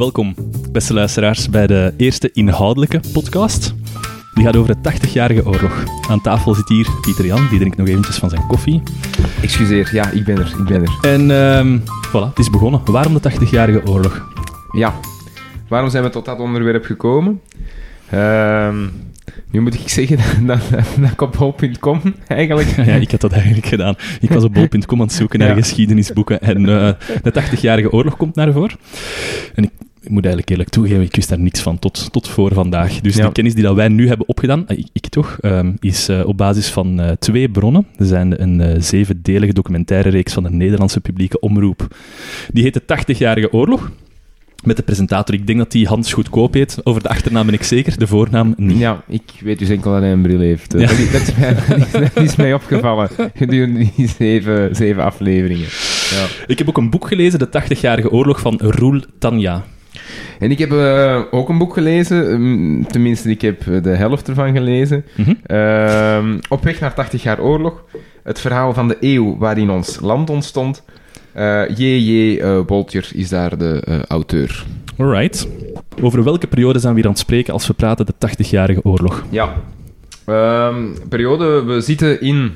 Welkom, beste luisteraars, bij de eerste inhoudelijke podcast. Die gaat over de 80-jarige oorlog. Aan tafel zit hier Pieter Jan, die drinkt nog eventjes van zijn koffie. Excuseer, ja, ik ben er, ik ben er. En ehm voilà, het is begonnen. Waarom de 80-jarige oorlog? Ja, waarom zijn we tot dat onderwerp gekomen? Ehm, nu moet ik zeggen dat, dat, dat ik op bol.com eigenlijk... ja, ik had dat eigenlijk gedaan. Ik was op bol.com aan het zoeken naar Ja. geschiedenisboeken en eh, de 80-jarige oorlog komt naar voren. En ik, ik moet eigenlijk eerlijk toegeven, ik wist daar niks van tot, tot voor vandaag. Dus Ja. de kennis die dat wij nu hebben opgedaan, eh, ik, ik toch, ehm, is eh, op basis van eh, twee bronnen. Er zijn een eh, zevendelige documentaire reeks van de Nederlandse publieke omroep. Die heet de 80-jarige oorlog. Met de presentator, ik denk dat die Hans Goedkoop heet. Over de achternaam ben ik zeker, de voornaam niet. Ja, ik weet dus enkel dat hij een bril heeft. Ja. Dat, is, dat, is mij, dat is- dat is mij opgevallen gedurende die zeven, zeven afleveringen. Ja. Ik heb ook een boek gelezen, De 80-jarige oorlog van Roel Tanja. En ik heb eh, ook een boek gelezen, mm, tenminste ik heb eh, de helft ervan gelezen. Mhm. Ehm, op weg naar 80 jaar oorlog. Het verhaal van de eeuw waarin ons land ontstond. J.J. eh, Boltjer is daar de auteur. Alright. Over welke periode zijn we hier aan het spreken als we praten de 80-jarige oorlog? Ja. Ehm, periode, we zitten in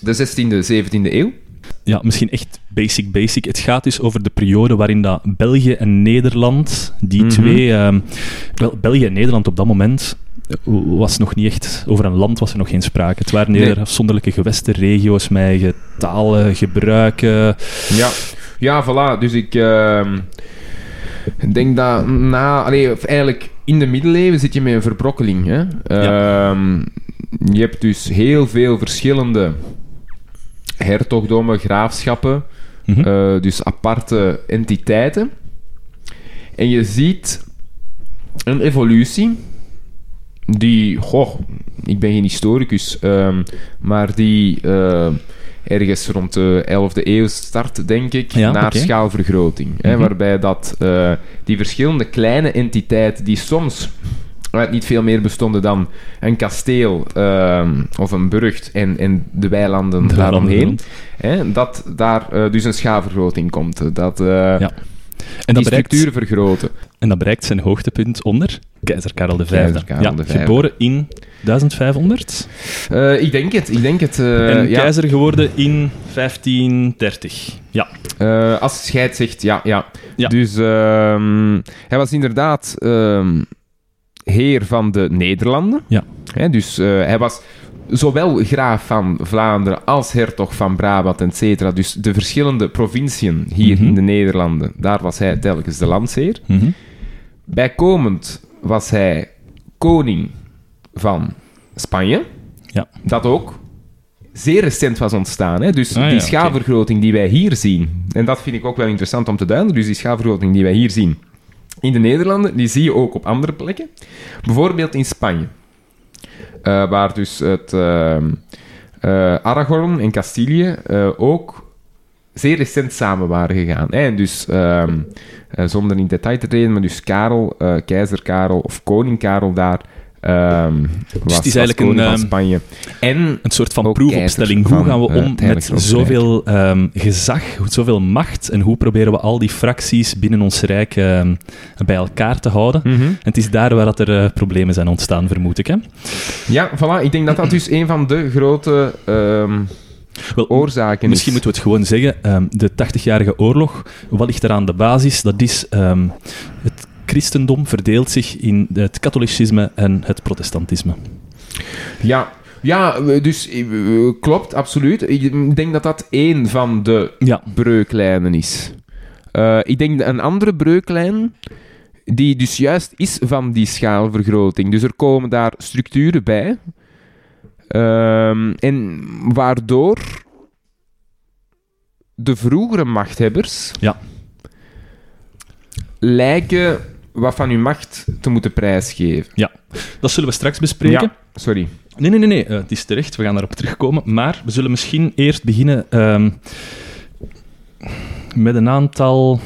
de 16e, 17e eeuw. Ja, misschien echt basic basic. Het gaat dus over de periode waarin dat België en Nederland, die Mhm. twee... ehm, wel, België en Nederland op dat moment eh, was nog niet echt... Over een land was er nog geen sprake. Het waren Nee. eerder afzonderlijke gewesten, regio's met eigen talen, gebruiken. Ja, ja voilà. Dus ik ehm, denk dat na... Allee, of eigenlijk in de middeleeuwen zit je met een verbrokkeling. Hè? Ehm, je hebt dus heel veel verschillende hertogdommen, graafschappen. Mhm. Eh, dus aparte entiteiten. En je ziet een evolutie die, goh, ik ben geen historicus, ehm, maar die eh, ergens rond de 11e eeuw start, denk ik, Ja, naar schaalvergroting. Hè, Mhm. waarbij dat eh, die verschillende kleine entiteiten die soms uit niet veel meer bestonden dan een kasteel ehm, of een burcht en, en de weilanden De daaromheen. Hè, dat daar eh, dus een schaalvergroting komt. eh, Dat eh Ja. En dat, die bereikt, structuren vergroten. en dat bereikt zijn hoogtepunt onder keizer Karel V. Keizer Karel ja, V. Geboren in 1500 Eh, ik denk het, ik denk het. en ja. keizer geworden in 1530. Ja. Als scheid zegt, ja, ja. Ja. Dus ehm, hij was inderdaad ehm, heer van de Nederlanden. Ja. Hè, dus eh, hij was zowel graaf van Vlaanderen als hertog van Brabant, et cetera. Dus de verschillende provinciën hier Mhm. in de Nederlanden, daar was hij telkens de landsheer. Mhm. Bijkomend was hij koning van Spanje. Ja. Dat ook zeer recent was ontstaan. Hè? Dus Ah, ja, die schaalvergroting die wij hier zien, en dat vind ik ook wel interessant om te duiden, dus die schaalvergroting die wij hier zien in de Nederlanden, die zie je ook op andere plekken. Bijvoorbeeld in Spanje. Eh, waar dus het ehm, eh, Aragon en Castilië eh, ook zeer recent samen waren gegaan. En dus, ehm, eh, zonder in detail te treden, maar dus Karel, keizer Karel of koning Karel daar, was, het is eigenlijk een, van ehm, Spanje. En Een soort van proefopstelling. Hoe gaan we eh, om met zoveel ehm, gezag, zoveel macht en hoe proberen we al die fracties binnen ons rijk bij elkaar te houden? Mhm. En het is daar waar dat er eh, problemen zijn ontstaan, vermoed ik. Hè? Ja, voilà. Ik denk dat dat dus een van de grote Wel, oorzaken Misschien is. moeten we het gewoon zeggen. de 80-jarige oorlog, wat ligt er aan de basis? Dat is het christendom verdeelt zich in het katholicisme en het protestantisme. Ja, ja dus eh, klopt, absoluut. Ik denk dat dat één van de Ja. breuklijnen is. Eh, ik denk een andere breuklijn, die dus juist is van die schaalvergroting. Dus er komen daar structuren bij. Ehm, en waardoor de vroegere machthebbers Ja. lijken wat van hun macht te moeten prijsgeven. Dat zullen we straks bespreken. Ja, sorry. Nee, nee, nee, nee. eh, het is terecht. We gaan daarop terugkomen. Maar we zullen misschien eerst beginnen ehm, met een aantal...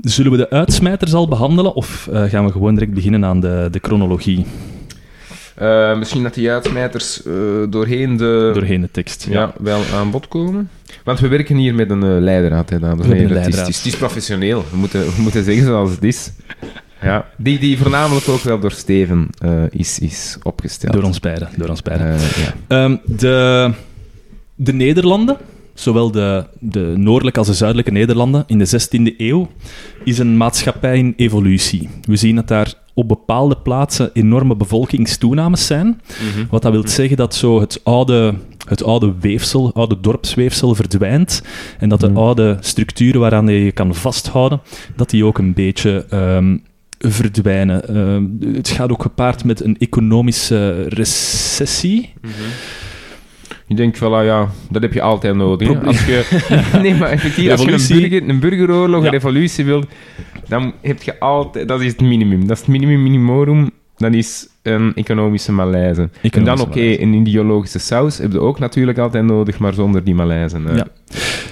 Zullen we de uitsmijters al behandelen of eh, gaan we gewoon direct beginnen aan de, de chronologie? Eh, misschien dat die uitsmijters eh, doorheen de... Doorheen de tekst. ja. wel aan bod komen. Want we werken hier met een eh, leidraad, hè, dames en heren. Het is, het is- het is professioneel. We moeten, we moeten zeggen zoals het is. Ja. Die, die voornamelijk ook wel door Steven is, is opgesteld. Door ons beiden. Door ons beiden. Ja. Ehm, de, de Nederlanden, zowel de, de noordelijke als de zuidelijke Nederlanden, in de 16e eeuw, is een maatschappij in evolutie. We zien dat daar op bepaalde plaatsen enorme bevolkingstoenames zijn. Wat dat wil zeggen dat zo het oude, het oude weefsel, oude dorpsweefsel verdwijnt. En dat de Mhm. oude structuren waaraan je je kan vasthouden, dat die ook een beetje ehm, verdwijnen. Ehm, het gaat ook gepaard met een economische recessie. Ik denk, voilà, ja, dat heb je altijd nodig. hè. Als je, nee, maar effectief, als je een, burger, een burgeroorlog, een revolutie wilt, dan heb je altijd... Dat is het minimum. Dat is het minimum minimorum. Dat is een economische malaise. en dan, oké, een ideologische saus heb je ook natuurlijk altijd nodig, maar zonder die malaise. eh, Ja.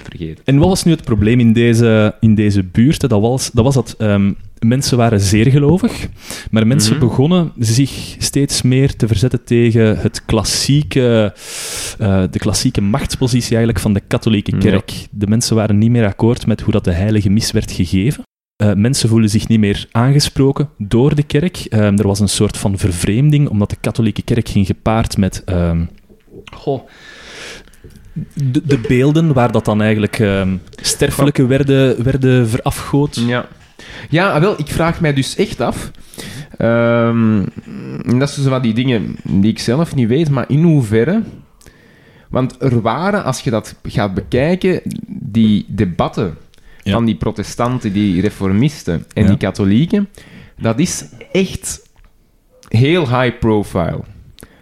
Vergeten. En wat was nu het probleem in deze, in deze buurt? Dat was dat, was dat ehm, mensen waren zeer gelovig, maar mensen Mhm. begonnen zich steeds meer te verzetten tegen het klassieke, eh, de klassieke machtspositie eigenlijk van de katholieke Ja. kerk. De mensen waren niet meer akkoord met hoe dat de heilige mis werd gegeven. Eh, mensen voelen zich niet meer aangesproken door de kerk. Ehm, er was een soort van vervreemding, omdat de katholieke kerk ging gepaard met... ehm, goh, de, de beelden waar dat dan eigenlijk ehm sterfelijke werden, werden verafgood. Ja. Ja, ah, wel, ik vraag mij dus echt af. ehm, en dat is dus wat die dingen die ik zelf niet weet, maar in hoeverre. Want er waren, als je dat gaat bekijken, die debatten Ja. van die protestanten, die reformisten en Ja. die katholieken, dat is echt heel high profile.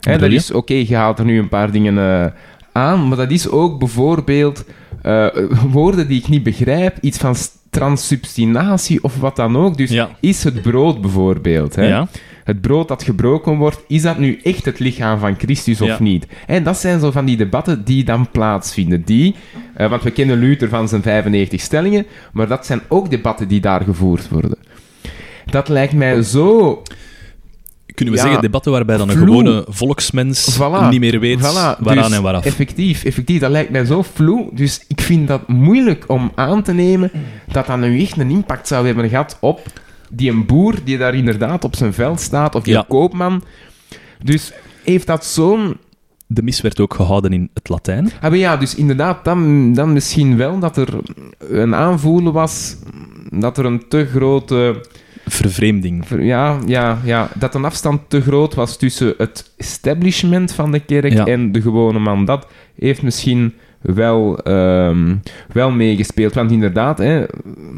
Hè, bedoel dat is, oké, je haalt er nu een paar dingen eh, aan, maar dat is ook bijvoorbeeld eh, woorden die ik niet begrijp, iets van transsubstinatie of wat dan ook. Dus Ja. is het brood bijvoorbeeld, hè? Ja. het brood dat gebroken wordt, is dat nu echt het lichaam van Christus of Ja. niet? En dat zijn zo van die debatten die dan plaatsvinden. Die, eh, want we kennen Luther van zijn 95 stellingen, maar dat zijn ook debatten die daar gevoerd worden. Dat lijkt mij zo Kunnen we Ja. zeggen, debatten waarbij dan een gewone volksmens Voilà. niet meer weet Voilà, waaraan dus en waaraf. Effectief, effectief. Dat lijkt mij zo vloe. Dus ik vind dat moeilijk om aan te nemen dat dat nu echt een impact zou hebben gehad op die een boer die daar inderdaad op zijn veld staat, of die Ja. koopman. Dus heeft dat zo'n... De mis werd ook gehouden in het Latijn. Ah, ja, dus inderdaad, dan, dan misschien wel dat er een aanvoelen was dat er een te grote... Vervreemding. ver- Ja, ja, ja, dat een afstand te groot was tussen het establishment van de kerk Ja. en de gewone man. Dat heeft misschien wel, ehm, wel meegespeeld. Want inderdaad, hè,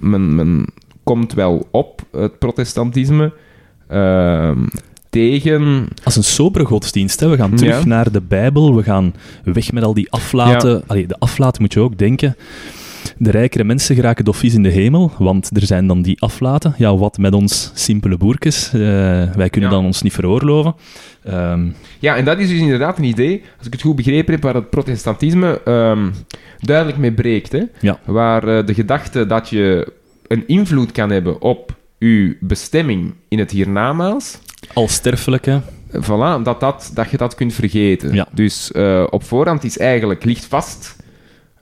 men, men komt wel op het protestantisme ehm, tegen... Als een sobere godsdienst. Hè. We gaan terug Ja. naar de Bijbel. We gaan weg met al die aflaten. Allee, de aflaten moet je ook denken. De rijkere mensen geraken doffies in de hemel, want er zijn dan die aflaten. Ja, wat met ons simpele boerkes. Eh, wij kunnen Ja. dan ons niet veroorloven. Ehm, Ja, en dat is dus inderdaad een idee, als ik het goed begrepen heb, waar het protestantisme ehm, duidelijk mee breekt. Hè? Ja. Waar eh, de gedachte dat je een invloed kan hebben op je bestemming in het hiernamaals, als sterfelijke. eh, voilà, dat, dat, dat je dat kunt vergeten. Ja. Dus op voorhand is eigenlijk, ligt vast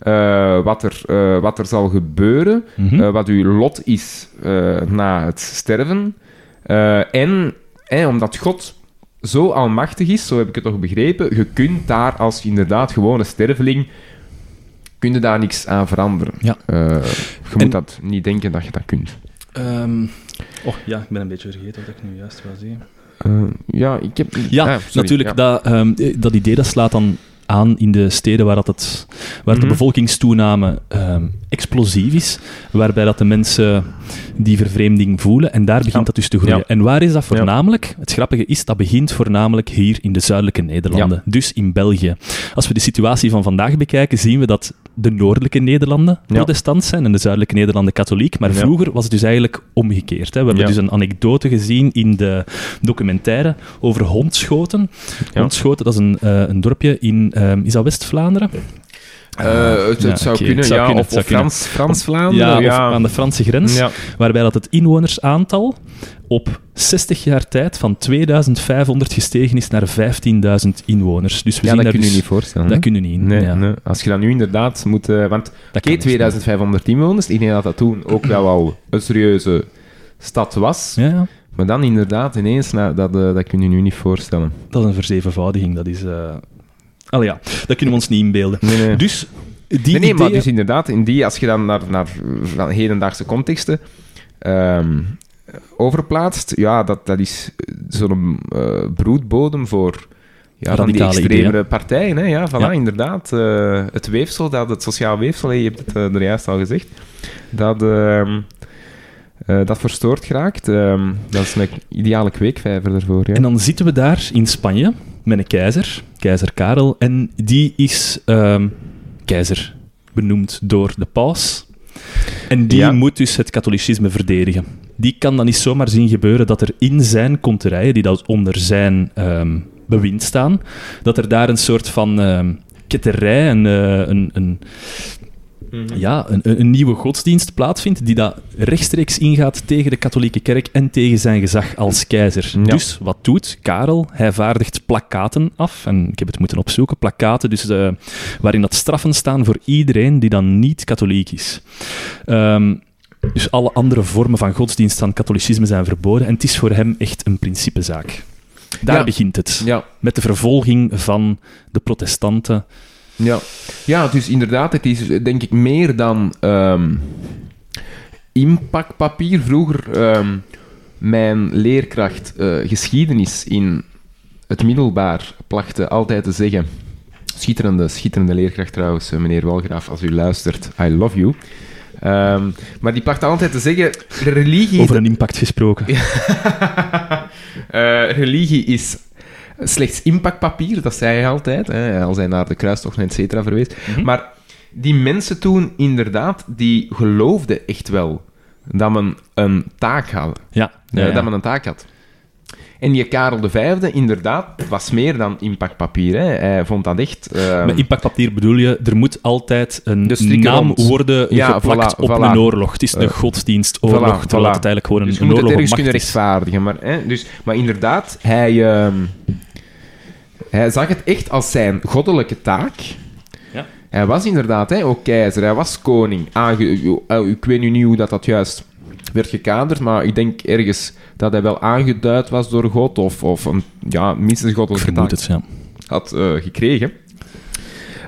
eh, wat, er, eh, wat er zal gebeuren, eh, wat uw lot is eh, na het sterven. Eh, en eh, omdat God zo almachtig is, zo heb ik het toch begrepen, je kunt daar als inderdaad gewone sterveling, kun je daar niks aan veranderen. Ja. Eh, je En- moet dat niet denken dat je dat kunt. Ehm, oh ja, ik ben een beetje vergeten wat ik nu juist wou zeggen. Eh, ja, ik heb... Ja, ah, sorry, natuurlijk. ja. Dat, ehm, dat idee dat slaat dan aan in de steden waar, dat het, waar de Mhm. bevolkingstoename ehm, explosief is, waarbij dat de mensen die vervreemding voelen, en daar begint Ja. dat dus te groeien. Ja. En waar is dat voornamelijk? Het grappige is, dat begint voornamelijk hier in de zuidelijke Nederlanden, dus in België. Als we de situatie van vandaag bekijken, zien we dat de noordelijke Nederlanden protestant zijn en de zuidelijke Nederlanden katholiek, maar vroeger was het dus eigenlijk omgekeerd. Hè. We hebben dus een anekdote gezien in de documentaire over Hondschoten. Hondschoten, dat is een, eh, een dorpje in, ehm, is dat West-Vlaanderen? Eh, het, zou kunnen, het zou ja. kunnen, of of Frans, Frans-Vlaanderen. Ja, ja. of aan de Franse grens. Waarbij dat het inwonersaantal op 60 jaar tijd van 2500 gestegen is naar 15.000 inwoners. Dus we Ja, zien dat kun je dus- niet voorstellen. Dat hè? kun je niet. Nee, ja. nee. Als je dat nu inderdaad moet... eh, want Dat oké, kan dus 2500 inwoners, ik denk dat dat toen ook wel al een serieuze stad was. Ja, Maar dan inderdaad ineens, nou, dat, eh, dat kun je nu niet voorstellen. dat is een verzevenvoudiging. Dat is... Allee, ja, dat kunnen we ons niet inbeelden. Nee, nee. Dus die nee, nee, maar dus inderdaad, in die, als je dan naar, naar hedendaagse contexten ehm, overplaatst, ja, dat, dat is zo'n eh, broedbodem voor ja, van die extremere ideeën. partijen. Hè, ja, voilà, Ja. inderdaad. eh, het weefsel, dat, het sociaal weefsel, hè, je hebt het eh, er juist al gezegd, dat, eh, dat verstoord geraakt. Ehm, dat is een ideale kweekvijver daarvoor. Ja. En dan zitten we daar in Spanje met een keizer, keizer Karel, en die is ehm, keizer benoemd door de paus. En die Ja. moet dus het katholicisme verdedigen. Die kan dan niet zomaar zien gebeuren dat er in zijn konterijen, die dat onder zijn ehm, bewind staan, dat er daar een soort van ehm ketterij, een, eh, een, een, ja, een, nieuwe godsdienst plaatsvindt, die dat rechtstreeks ingaat tegen de katholieke kerk en tegen zijn gezag als keizer. Ja. Dus wat doet Karel? Hij vaardigt plakkaten af, en ik heb het moeten opzoeken, plakkaten dus, eh, waarin dat straffen staan voor iedereen die dan niet katholiek is. Ehm, dus alle andere vormen van godsdienst dan katholicisme zijn verboden en het is voor hem echt een principezaak. Daar Ja. begint het. Ja, Met de vervolging van de protestanten. Ja. ja, dus inderdaad, het is denk ik meer dan ehm inpakpapier. Vroeger, ehm, mijn leerkracht eh, geschiedenis in het middelbaar plachtte altijd te zeggen... Schitterende, schitterende leerkracht trouwens, eh, meneer Walgraaf, als u luistert, I love you. Ehm, maar die plachtte altijd te zeggen, religie... Over een impact gesproken. Eh, religie is slechts impactpapier, dat zei hij altijd, hè, als hij naar de kruistochten et cetera verwees. Mhm. Maar die mensen toen, inderdaad, die geloofden echt wel dat men een taak had. Ja, eh, ja, ja. Dat men een taak had. En die Karel V, inderdaad, was meer dan impactpapier. Hè. Hij vond dat echt... eh, Met impactpapier bedoel je, er moet altijd een naam rond. worden Ja, geplakt voilà, op voilà. een oorlog. Het is een Eh, godsdienstoorlog, voilà, terwijl het eigenlijk gewoon een, dus je een moet het oorlog ergens op kunnen is. rechtvaardigen. Maar, hè, dus, maar inderdaad, hij, ehm, hij zag het echt als zijn goddelijke taak. Ja. Hij was inderdaad hè, ook keizer, hij was koning. Aange- eh, ik weet nu niet hoe dat, dat juist werd gekaderd, maar ik denk ergens dat hij wel aangeduid was door God, of, of een ja, minstens goddelijke taak het, ja. had eh, gekregen.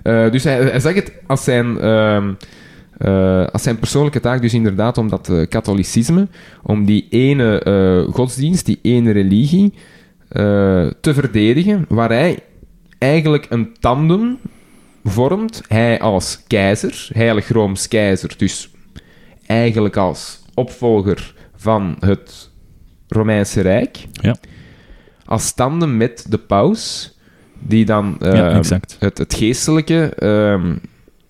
Eh, dus hij, hij zag het als zijn, ehm, eh, als zijn persoonlijke taak, dus inderdaad om dat katholicisme, om die ene eh, godsdienst, die ene religie, te verdedigen, waar hij eigenlijk een tandem vormt. Hij als keizer, heilig Rooms keizer, dus eigenlijk als opvolger van het Romeinse Rijk, Ja. als tandem met de paus, die dan Ja, eh, exact. het, het geestelijke ehm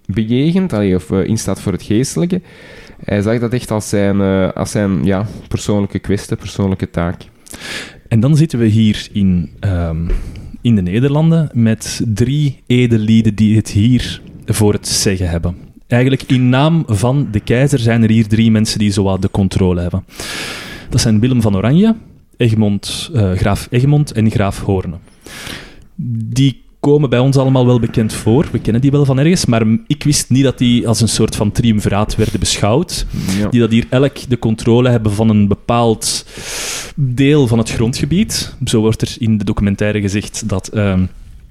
bejegent, allee, of eh, instaat voor het geestelijke. Hij zag dat echt als zijn, eh, als zijn ja, persoonlijke kwestie, persoonlijke taak. En dan zitten we hier in, ehm, in de Nederlanden met drie edellieden die het hier voor het zeggen hebben. Eigenlijk in naam van de keizer zijn er hier drie mensen die zowat de controle hebben. Dat zijn Willem van Oranje, Egmond, eh, graaf Egmond en graaf Hoorne. Die komen bij ons allemaal wel bekend voor. We kennen die wel van ergens, maar ik wist niet dat die als een soort van triumviraat werden beschouwd Ja. die dat hier elk de controle hebben van een bepaald deel van het grondgebied. Zo wordt er in de documentaire gezegd dat ehm,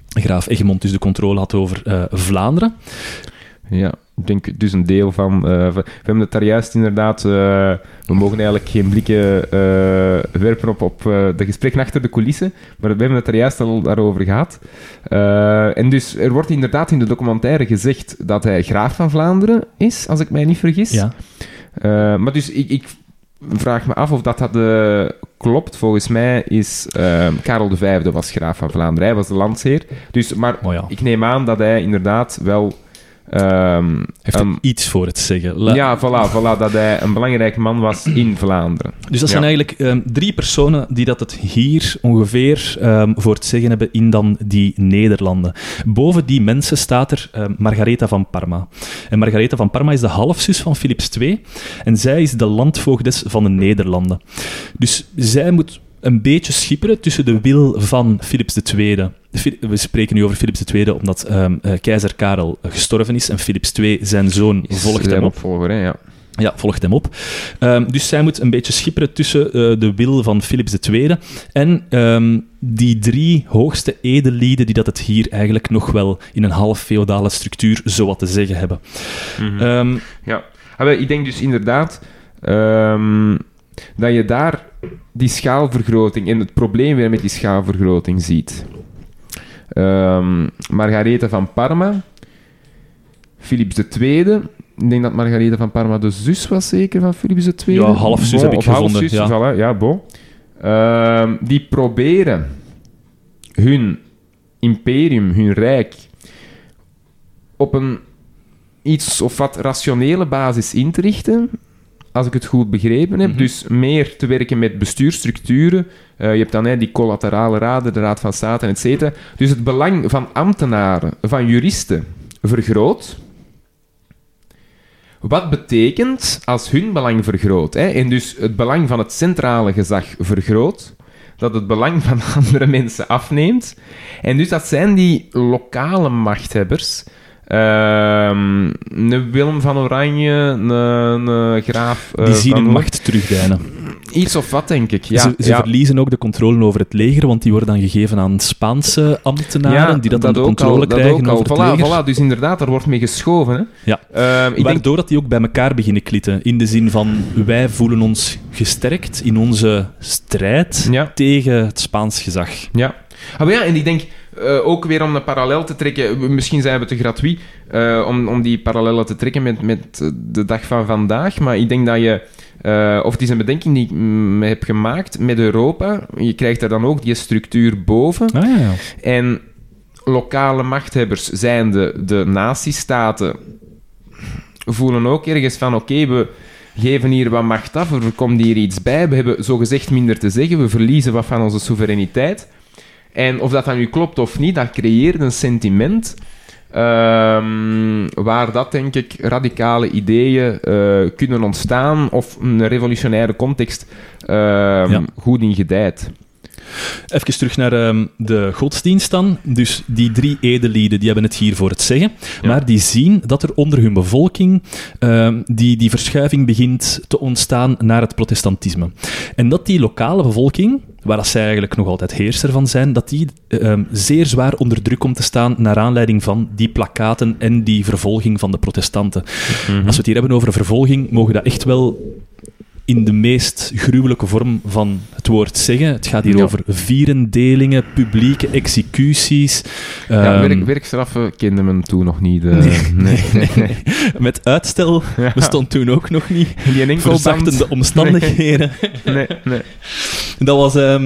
graaf Egmond dus de controle had over eh, Vlaanderen. Ja, ik denk dus een deel van... eh, we hebben het daar juist inderdaad... eh, we mogen eigenlijk geen blikken eh, werpen op, op de gesprekken achter de coulissen, maar we hebben het daar juist al daarover gehad. Eh, en dus er wordt inderdaad in de documentaire gezegd dat hij graaf van Vlaanderen is, als ik mij niet vergis. Ja. Maar dus ik, ik vraag me af of dat, dat klopt. Volgens mij is eh, Karel V was graaf van Vlaanderen. Hij was de landsheer. Dus, maar Oh ja. ik neem aan dat hij inderdaad wel ehm, Heeft een- iets voor het zeggen. La- ja, voilà, voilà, dat hij een belangrijk man was in Vlaanderen. Dus dat zijn Ja. eigenlijk ehm, drie personen die dat het hier ongeveer ehm, voor het zeggen hebben in dan die Nederlanden. Boven die mensen staat er Margaretha van Parma. En Margaretha van Parma is de halfzus van Philips II en zij is de landvoogdes van de Nederlanden. Dus zij moet een beetje schipperen tussen de wil van Philips II. We spreken nu over Philips II omdat ehm, eh, keizer Karel gestorven is en Philips II, zijn zoon, Is volgt hem op. opvolger, hè, ja. Ja, volgt hem op. Ehm, dus zij moet een beetje schipperen tussen eh, de wil van Philips II en ehm, die drie hoogste edellieden die dat het hier eigenlijk nog wel in een half feodale structuur zo wat te zeggen hebben. Ehm, Ja, Ah, ik denk dus inderdaad dat je daar die schaalvergroting en het probleem weer met die schaalvergroting ziet. Ehm Margaretha van Parma, Philips II. Ik denk dat Margaretha van Parma de zus was, zeker van Philips II. Ja, halfzus heb ik gevonden, halfzus, ja. voilà, ja, bon. Ehm, die proberen hun imperium, hun rijk, op een iets of wat rationele basis in te richten, als ik het goed begrepen heb. Mhm. Dus meer te werken met bestuursstructuren. Eh, je hebt dan hè, die collaterale raden, de Raad van State, et cetera. Dus het belang van ambtenaren, van juristen, vergroot. Wat betekent als hun belang vergroot, hè, en dus het belang van het centrale gezag vergroot, dat het belang van andere mensen afneemt. En dus dat zijn die lokale machthebbers. Ehm, een Willem van Oranje, een, een graaf. eh, die zien hun macht terugdijnen. Iets of wat, denk ik. Ja, ze ze ja. verliezen ook de controle over het leger, want die worden dan gegeven aan Spaanse ambtenaren, die dat dan de controle al, dat krijgen over het Voilà, leger. voilà, dus inderdaad, er wordt mee geschoven. Hè. Ja. Ehm, ik denk, Waardoor dat die ook bij elkaar beginnen klitten. In de zin van, wij voelen ons gesterkt in onze strijd tegen het Spaans gezag. Ja. Ah, maar ja, en ik denk eh, ook weer om een parallel te trekken, misschien zijn we te gratuit eh, om, om die parallellen te trekken met, met eh, de dag van vandaag, maar ik denk dat je, of het is een bedenking die ik me heb gemaakt met Europa, je krijgt daar dan ook die structuur boven. Ah, ja, ja. En lokale machthebbers, zijn de, de nazistaten, voelen ook ergens van: oké, we geven hier wat macht af, er komt hier iets bij, we hebben zogezegd minder te zeggen, we verliezen wat van onze soevereiniteit. En of dat dan nu klopt of niet, dat creëert een sentiment. ehm, waar dat, denk ik, radicale ideeën eh, kunnen ontstaan of een revolutionaire context ehm, Ja. goed in gedijt. Even terug naar ehm, de godsdienst dan. Dus die drie edellieden die hebben het hier voor het zeggen. Ja. Maar die zien dat er onder hun bevolking ehm, die, die verschuiving begint te ontstaan naar het protestantisme. En dat die lokale bevolking, waar dat zij eigenlijk nog altijd heerser van zijn, dat die ehm, zeer zwaar onder druk komt te staan naar aanleiding van die plakaten en die vervolging van de protestanten. Als we het hier hebben over vervolging, mogen we dat echt wel in de meest gruwelijke vorm van het woord zeggen. Het gaat hier Ja. over vierendelingen, publieke executies. Ja, ehm, werk, werkstraffen kende men toen nog niet. eh, Nee, nee, nee, nee. Met uitstel Ja. bestond toen ook nog niet. Die. Verzachtende omstandigheden. Nee, nee. Dat was... ehm,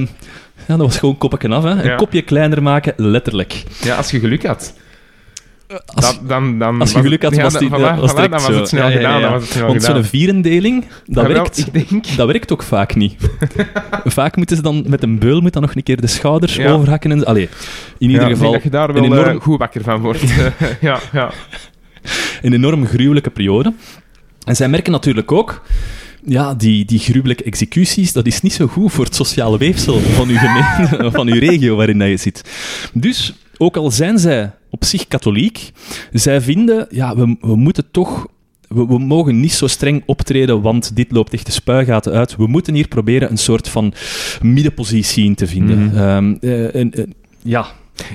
ja, dat was gewoon koppetje af. Hè. Een kopje kleiner maken, letterlijk. Ja, als je geluk had. Als, dan, dan als je geluk had, ja, was, die, was direct dan was het snel Ja, ja, gedaan. ja. Want zo'n vierendeling, dat Ja, werkt... ik denk... Dat werkt ook vaak niet. vaak moeten ze dan met een beul moet dan nog een keer de schouders Ja. overhakken. En, allee, in ieder ja, ik geval dat je daar een wel enorm- eh, goed wakker van wordt. ja, ja. een enorm gruwelijke periode. En zij merken natuurlijk ook, ja, die, die gruwelijke executies, dat is niet zo goed voor het sociale weefsel van uw gemeente, van uw regio waarin dat je zit. Dus, ook al zijn zij op zich katholiek, zij vinden, ja, we, we moeten toch... We, we mogen niet zo streng optreden, want dit loopt echt de spuigaten uit. We moeten hier proberen een soort van middenpositie in te vinden. En, eh, ja,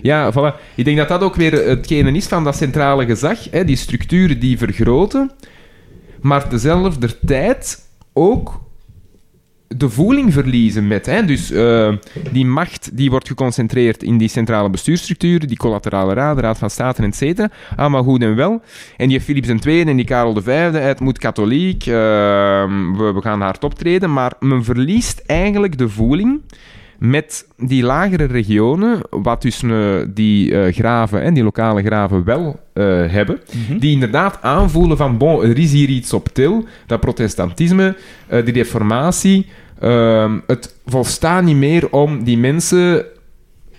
Ja, voilà. Ik denk dat dat ook weer hetgene is van dat centrale gezag. Hè, die structuren die vergroten, maar tezelfde tijd ook de voeling verliezen met. Hè, dus eh, die macht die wordt geconcentreerd in die centrale bestuursstructuren, die collaterale raad, de Raad van State, et cetera. Allemaal goed en wel. En die Philips II en die Karel V, het moet katholiek, eh, we, we gaan hard optreden, maar men verliest eigenlijk de voeling met die lagere regionen, wat dus eh, die eh, graven en die lokale graven wel eh, hebben, Mhm. die inderdaad aanvoelen van, bon, er is hier iets op til, dat protestantisme, die reformatie, ehm, het volstaat niet meer om die mensen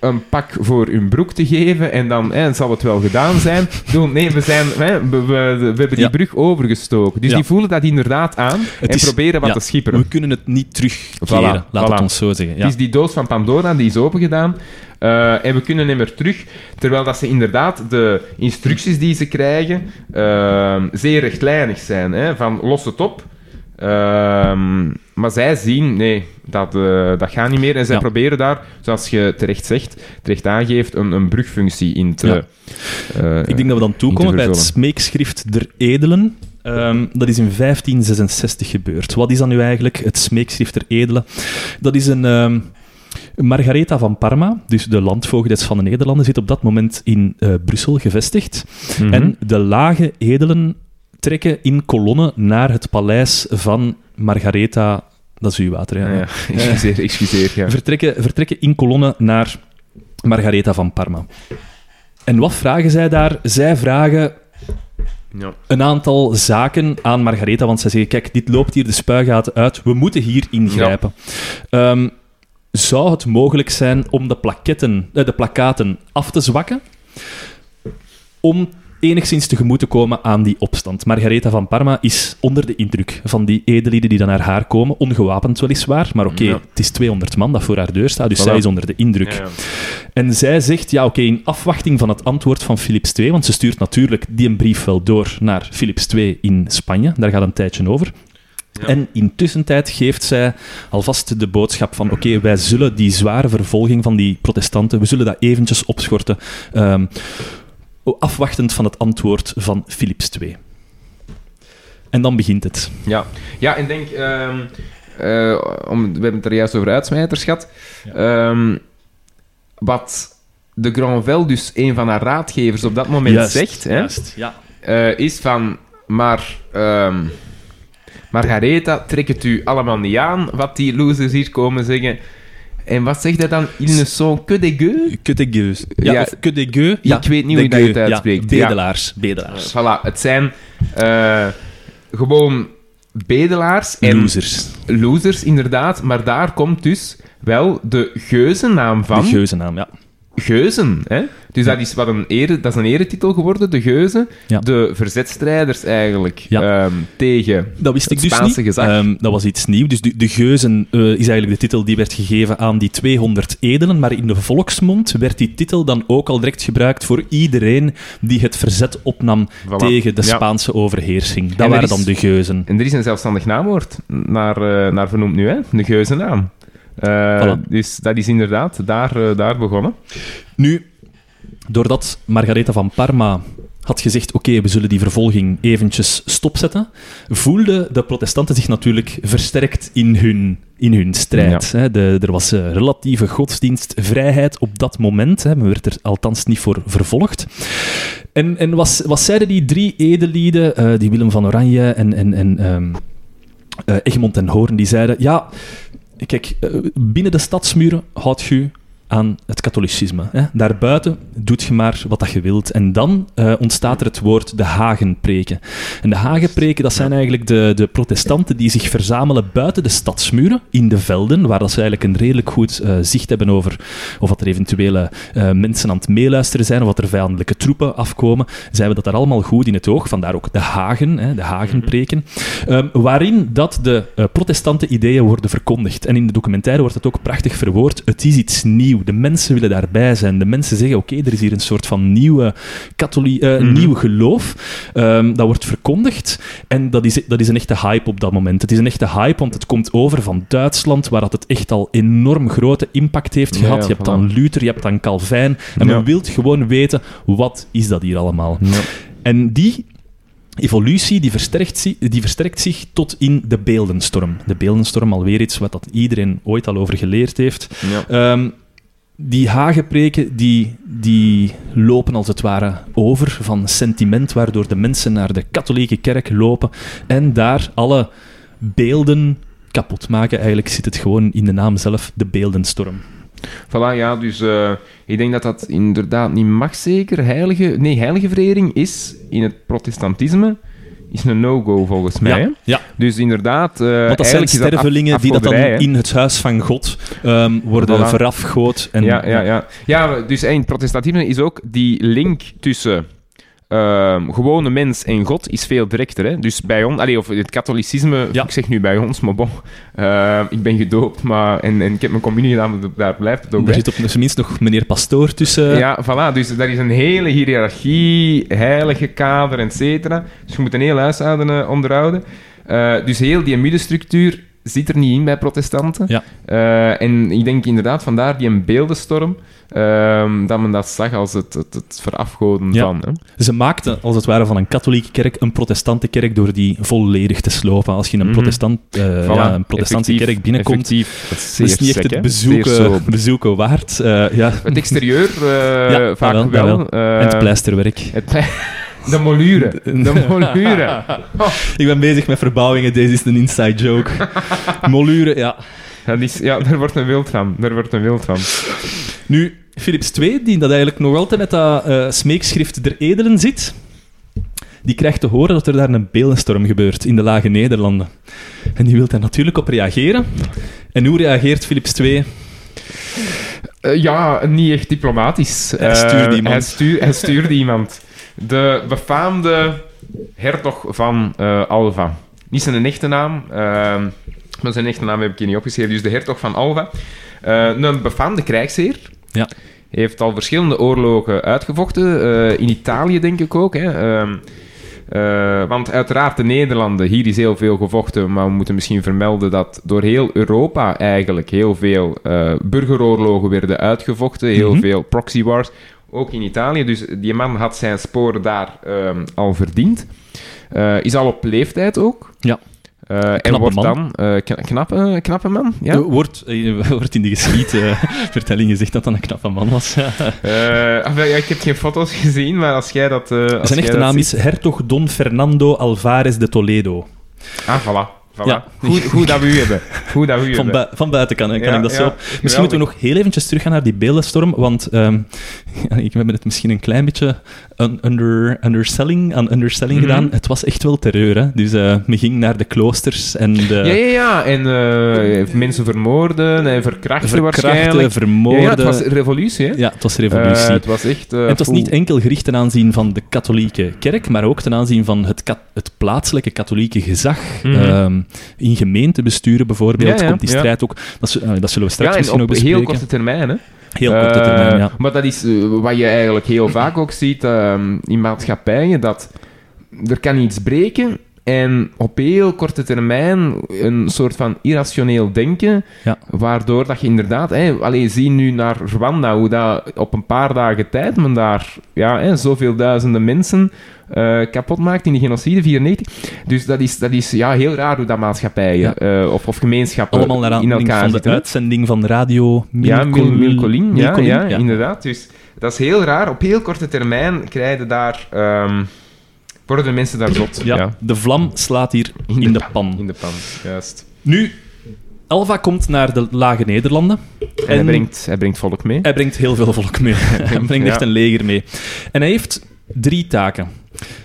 een pak voor hun broek te geven en dan hè, zal het wel gedaan zijn. Doen, nee, we, zijn, hè, we, we, we hebben die Ja. brug overgestoken. Dus Ja. die voelen dat inderdaad aan en is- proberen wat ja, te schipperen. We kunnen het niet terugkeren, Voilà, laat voilà. het ons zo zeggen. Is die doos van Pandora, die is opengedaan. eh, en we kunnen hem er terug. Terwijl dat ze inderdaad de instructies die ze krijgen eh, zeer rechtlijnig zijn. Hè, van los het op. Ehm, maar zij zien, nee, dat, eh, dat gaat niet meer. En zij Ja. proberen daar, zoals je terecht zegt, terecht aangeeft, een, een brugfunctie in te... Ja. eh, Ik denk dat we dan toekomen bij het smeekschrift der edelen. Ehm, dat is in 1566 gebeurd. Wat is dan nu eigenlijk het smeekschrift der edelen? Dat is een... ehm, Margaretha van Parma, dus de landvoogdes van de Nederlanden, zit op dat moment in eh, Brussel gevestigd. Mhm. En de lage edelen trekken in kolonnen naar het paleis van Margaretha... Dat is uw water, ja. Ja. Excuseer, excuseer. Ja. Vertrekken, vertrekken in kolonnen naar Margaretha van Parma. En wat vragen zij daar? Zij vragen Ja. een aantal zaken aan Margaretha, want zij zeggen, kijk, dit loopt hier de spuigaten uit, we moeten hier ingrijpen. Ehm, zou het mogelijk zijn om de, plaketten, eh, de plakaten af te zwakken, om enigszins tegemoet te komen aan die opstand? Margaretha van Parma is onder de indruk van die edelieden die dan naar haar komen, ongewapend weliswaar, maar oké, Ja. het is 200 man dat voor haar deur staat, dus Voilà. zij is onder de indruk. Ja, ja. En zij zegt, ja oké, in afwachting van het antwoord van Philips II, want ze stuurt natuurlijk die een brief wel door naar Philips II in Spanje, daar gaat een tijdje over. Ja. En intussen geeft zij alvast de boodschap van oké, wij zullen die zware vervolging van die protestanten, we zullen dat eventjes opschorten, ehm, afwachtend van het antwoord van Philips II. En dan begint het. Ja, ja en denk, ehm, eh, om, we hebben het er juist over uitsmijters gehad. Ehm, wat de Granvelle, dus een van haar raadgevers, op dat moment Juist, zegt, hè, ja. eh, is van, maar ehm, Margaretha, trek het u allemaal niet aan, wat die losers hier komen zeggen. En wat zegt hij dan? Il ne sont que des gueux? Que de gueux. Ja, Ja, of que gueux. ik weet niet hoe je dat uitspreekt. Ja, Ja. bedelaars. bedelaars. Voilà, het zijn eh, gewoon bedelaars en Losers. losers, inderdaad. Maar daar komt dus wel de geuzennaam van De geuzennaam, ja. Geuzen. Hè? Dus dat is, wat een ere, dat is een eretitel geworden, de Geuzen. Ja. De verzetstrijders eigenlijk Ja. ehm, tegen Dat wist ik dus Spaanse niet. gezag. Ehm, dat was iets nieuws. Dus de, de Geuzen eh, is eigenlijk de titel die werd gegeven aan die 200 edelen. Maar in de volksmond werd die titel dan ook al direct gebruikt voor iedereen die het verzet opnam Voilà. tegen de Ja. Spaanse overheersing. Dat waren is- dan de Geuzen. En er is een zelfstandig naamwoord naar, eh, naar vernoemd nu, hè? de Geuzennaam. Voilà. Dus dat is inderdaad daar, eh, daar begonnen. Nu, doordat Margaretha van Parma had gezegd, oké, we zullen die vervolging eventjes stopzetten, voelden de protestanten zich natuurlijk versterkt in hun, in hun strijd. Hè. De, er was eh, relatieve godsdienstvrijheid op dat moment. Hè. Men werd er althans niet voor vervolgd. En, en wat, wat zeiden die drie edelieden, eh, die Willem van Oranje en, en, en eh, Egmond en Hoorn, die zeiden, ja, kijk, eh, binnen de stadsmuren houdt je aan het katholicisme. Hè. Daarbuiten doet je maar wat dat je wilt. En dan eh, ontstaat er het woord de Hagenpreken. En de Hagenpreken, dat zijn eigenlijk de, de protestanten die zich verzamelen buiten de stadsmuren, in de velden, waar dat ze eigenlijk een redelijk goed eh, zicht hebben over of wat er eventuele eh, mensen aan het meeluisteren zijn, of wat er vijandelijke troepen afkomen. Zij hebben dat daar allemaal goed in het oog. Vandaar ook de Hagen, hè, de Hagenpreken. Ehm, waarin dat de protestante ideeën worden verkondigd. En in de documentaire wordt het ook prachtig verwoord. Het is iets nieuw. De mensen willen daarbij zijn. De mensen zeggen, oké, er is hier een soort van nieuwe katholiek, eh, Mhm. nieuw geloof. Ehm, dat wordt verkondigd. En dat is, dat is een echte hype op dat moment. Het is een echte hype, want het komt over van Duitsland, waar dat het echt al enorm grote impact heeft gehad. ja, je hebt voilà. dan Luther, je hebt dan Calvijn. En Ja. men wil gewoon weten, wat is dat hier allemaal? En die evolutie die versterkt, die versterkt zich tot in de beeldenstorm. De beeldenstorm, alweer iets wat dat iedereen ooit al over geleerd heeft. Ja. Ehm, die hagepreken die, die lopen als het ware over van sentiment, waardoor de mensen naar de katholieke kerk lopen en daar alle beelden kapot maken. Eigenlijk zit het gewoon in de naam zelf, de beeldenstorm. Voilà, ja, dus eh, ik denk dat dat inderdaad niet mag zeker. Heilige, nee, heilige verering is in het protestantisme is een no-go volgens mij. Ja, ja. Dus inderdaad, eh, Want dat zijn af- stervelingen die dat dan in het huis van God ehm, worden Voilà. verafgood. En, ja, ja, ja. ja, dus in het protestantisme is ook die link tussen ehm, gewone mens en God is veel directer. Hè? Dus bij ons, allee, of het katholicisme, Ja. ik zeg nu bij ons, maar bon, ehm, ik ben gedoopt maar, en, en ik heb mijn communie gedaan, daar blijft het ook Er zit op zijn minst nog meneer Pastoor tussen. Ja, voilà. Dus daar is een hele hiërarchie, heilige kader, et cetera. Dus je moet een heel huishouden eh, onderhouden. Eh, dus heel die middenstructuur zit er niet in bij protestanten. Ja. Eh, en ik denk inderdaad, vandaar die een beeldenstorm, ehm, dat men dat zag als het, het, het verafgoden Ja. van. Hè. Ze maakten, als het ware, van een katholieke kerk een protestante kerk door die volledig te slopen. Als je in een, Mhm. protestant, Voilà. ja, een Effectief- kerk binnenkomt, effectief, dat is dat zeer is niet echt sec, het bezoeken, bezoeken waard. Eh, ja. Het exterieur, vaak wel. en het pleisterwerk. het De moluren. De moluren. Oh, Ik ben bezig met verbouwingen, deze is een inside joke. Moluren, ja. dat is, ja, daar wordt een wild van. Daar wordt een wild van. Nu, Philips II, die dat eigenlijk nog altijd met dat eh, smeekschrift der edelen zit, die krijgt te horen dat er daar een beeldenstorm gebeurt in de Lage Nederlanden. En die wil daar natuurlijk op reageren. En hoe reageert Philips II? Eh, ja, niet echt diplomatisch. Hij Eh, stuurde iemand. Hij, stuur- hij stuurde iemand. De befaamde hertog van eh, Alva. Niet zijn echte naam, ehm, maar zijn echte naam heb ik hier niet opgeschreven. Dus de hertog van Alva. Eh, een befaamde krijgsheer. Ja. Heeft al verschillende oorlogen uitgevochten. eh, in Italië, denk ik ook. Hè. Ehm, eh, want uiteraard de Nederlanden, hier is heel veel gevochten, maar we moeten misschien vermelden dat door heel Europa eigenlijk heel veel burgeroorlogen werden uitgevochten, heel Mhm. veel proxy wars, ook in Italië. Dus die man had zijn sporen daar ehm, al verdiend. Eh, is al op leeftijd ook. Ja. Eh, en wordt man. dan... kna- knappe, knappe man, ja. Wordt, wordt in de geschiedvertelling gezegd dat dat een knappe man was. Ah, ja, ik heb geen foto's gezien, maar als jij dat... als Zijn echte naam ziet- is Hertog Don Fernando Alvarez de Toledo. Ah, voilà. voilà. Ja. Goed, goed dat we u hebben. Goed dat we u Van, hebben. van buiten kan, kan Ja, ik dat ja, zo. Misschien moeten we nog heel eventjes teruggaan naar die beeldenstorm, want ehm, ik heb het misschien een klein beetje un- under, underselling, aan underselling Mhm. gedaan. Het was echt wel terreur, hè. Dus eh, men ging naar de kloosters en de Ja, ja, ja. En eh, mensen vermoorden en verkrachten, waarschijnlijk. verkrachten, vermoorden. Ja, ja, het was revolutie, hè? Ja, het was revolutie. Eh, het was echt... En het was niet enkel gericht ten aanzien van de katholieke kerk, maar ook ten aanzien van het, kat- het plaatselijke katholieke gezag. Ehm, in gemeentebesturen bijvoorbeeld Ja, ja, komt die ja. strijd ook... Dat, zullen we straks Ja, en misschien op nog bespreken. heel korte termijn, hè? Heel korte Eh, termijn, ja. Maar dat is eh, wat je eigenlijk heel vaak ook ziet ehm, in maatschappijen, dat er kan iets breken en op heel korte termijn een soort van irrationeel denken, Ja. waardoor dat je inderdaad... Alleen zie nu naar Rwanda, hoe dat op een paar dagen tijd men daar ja, zoveel duizenden mensen eh, kapot maakt in de genocide, 94. Dus dat is, dat is ja, heel raar hoe dat maatschappijen eh, of, of gemeenschappen Allemaal naar in elkaar van de zitten. uitzending van radio Ja, Mil, Milcolin, ja, Milcolin, ja, inderdaad. Dus dat is heel raar. Op heel korte termijn krijgen daar... ehm, worden de mensen daar zot. Ja, de vlam slaat hier in, de, pan. In de pan, juist. Nu, Alva komt naar de Lage Nederlanden. En, hij, brengt, hij brengt volk mee. Hij brengt heel veel volk mee. hij brengt echt een leger mee. En hij heeft drie taken.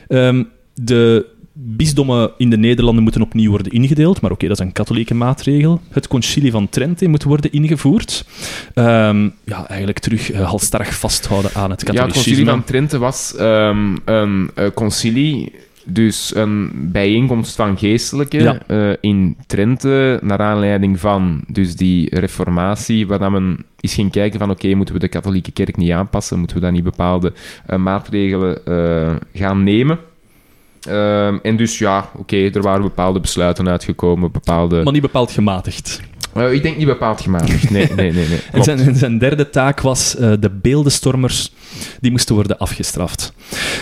Ehm, de bisdommen in de Nederlanden moeten opnieuw worden ingedeeld, maar oké, dat is een katholieke maatregel. Het concilie van Trente moet worden ingevoerd. Ehm, ja, eigenlijk terug uh, halstarrig vasthouden aan het Ja, het katholicisme. concilie van Trente was ehm, een eh, concilie, dus een bijeenkomst van geestelijken Ja. eh, in Trente, naar aanleiding van dus die reformatie, waar dan men is ging kijken van oké, moeten we de katholieke kerk niet aanpassen, moeten we dan niet bepaalde eh, maatregelen eh, gaan nemen. Ehm, en dus ja, oké, er waren bepaalde besluiten uitgekomen, bepaalde... Maar niet bepaald gematigd. Eh, ik denk niet bepaald gematigd, nee, nee, nee. nee. En zijn, zijn derde taak was eh, de beeldenstormers, die moesten worden afgestraft.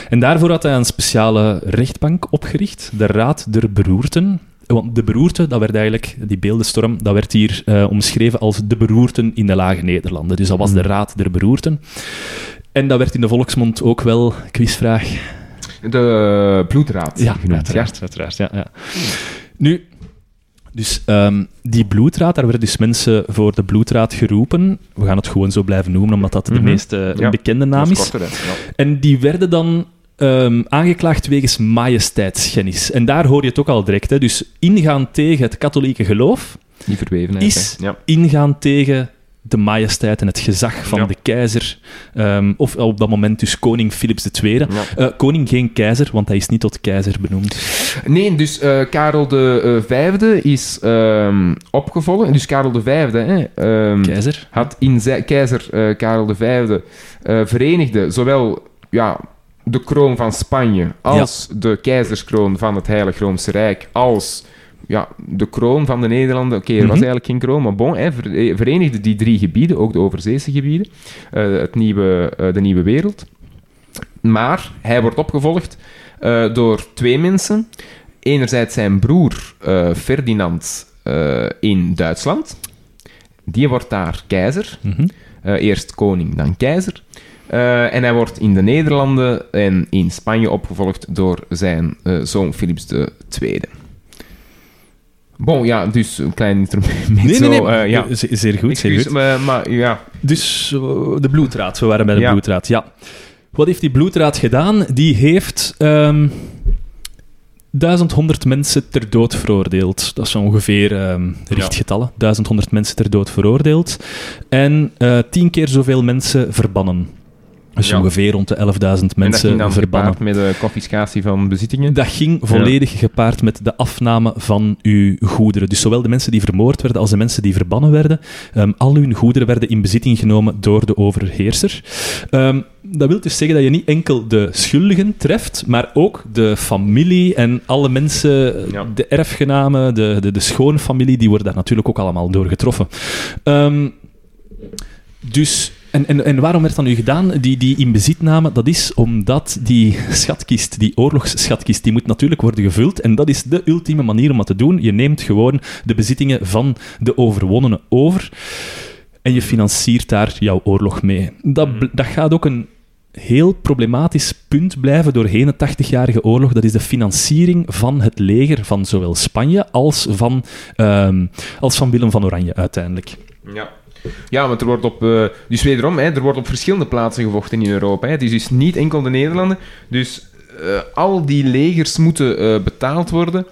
En daarvoor had hij een speciale rechtbank opgericht, de Raad der Beroerten. Want de beroerte, dat werd eigenlijk, die beeldenstorm, dat werd hier eh, omschreven als de beroerten in de Lage Nederlanden. Dus dat was de Raad der Beroerten. En dat werd in de volksmond ook wel, quizvraag, De bloedraad ja, genoemd. uiteraard, uiteraard. Ja, ja. Nu, Dus ehm, die bloedraad, daar werden dus mensen voor de bloedraad geroepen. We gaan het gewoon zo blijven noemen, omdat dat de Mhm. meest eh, Ja, bekende naam is korter. Ja. En die werden dan ehm, aangeklaagd wegens majesteitsschennis. En daar hoor je het ook al direct. Hè. Dus ingaan tegen het katholieke geloof. Is-. Ja. ingaan tegen de majesteit en het gezag van Ja. de keizer. ehm, of op dat moment dus koning Philips II. Ja. Eh, koning geen keizer, want hij is niet tot keizer benoemd. Nee, dus eh, Karel de eh, Vijfde is ehm, opgevolgd. Dus Karel de Vijfde hè, ehm, Keizer? had in zijn keizer Karel de Vijfde eh, verenigde zowel ja, de kroon van Spanje als de keizerskroon van het Heilig Roomse Rijk als ja, de kroon van de Nederlanden. Oké, er was Mhm. eigenlijk geen kroon, maar bon, hij ver- eh, verenigde die drie gebieden, ook de overzeese gebieden, eh, het nieuwe, eh, de nieuwe wereld. Maar hij wordt opgevolgd door twee mensen. Enerzijds zijn broer Ferdinand in Duitsland. Die wordt daar keizer. Mhm. Eerst koning, dan keizer. En hij wordt in de Nederlanden en in Spanje opgevolgd door zijn zoon Philips II. Bon, ja, dus een klein intermezzo. Nee, nee, nee. eh, ja. Ze- Zeer goed, zeer Excuus, goed. maar, maar ja. Dus eh, de bloedraad, we waren bij de Ja. bloedraad, ja. Wat heeft die bloedraad gedaan? Die heeft ehm 1100 mensen ter dood veroordeeld. Dat is ongeveer ehm richtgetallen. 1100 mensen ter dood veroordeeld. En eh tien keer zoveel mensen verbannen. Dus Ja. ongeveer rond de 11.000 en dat mensen ging dan verbannen. gepaard met de confiscatie van bezittingen. Dat ging volledig gepaard met de afname van uw goederen. Dus zowel de mensen die vermoord werden als de mensen die verbannen werden. ehm, al hun goederen werden in bezitting genomen door de overheerser. Ehm, dat wil dus zeggen dat je niet enkel de schuldigen treft, maar ook de familie en alle mensen, Ja. de erfgenamen, de, de, de schoonfamilie, die worden daar natuurlijk ook allemaal door getroffen. Ehm, dus, en, en, en waarom werd dat nu gedaan, die, die inbezitname? Dat is omdat die schatkist, die oorlogsschatkist, die moet natuurlijk worden gevuld. En dat is de ultieme manier om dat te doen. Je neemt gewoon de bezittingen van de overwonnenen over en je financiert daar jouw oorlog mee. Dat, bl- dat gaat ook een heel problematisch punt blijven doorheen de 80-jarige oorlog. Dat is de financiering van het leger van zowel Spanje als van, ehm, als van Willem van Oranje uiteindelijk. Ja. Ja, want er wordt op... eh, dus wederom, hè, er wordt op verschillende plaatsen gevochten in Europa. Hè. Het is dus niet enkel de Nederlanden. Dus eh, al die legers moeten eh, betaald worden.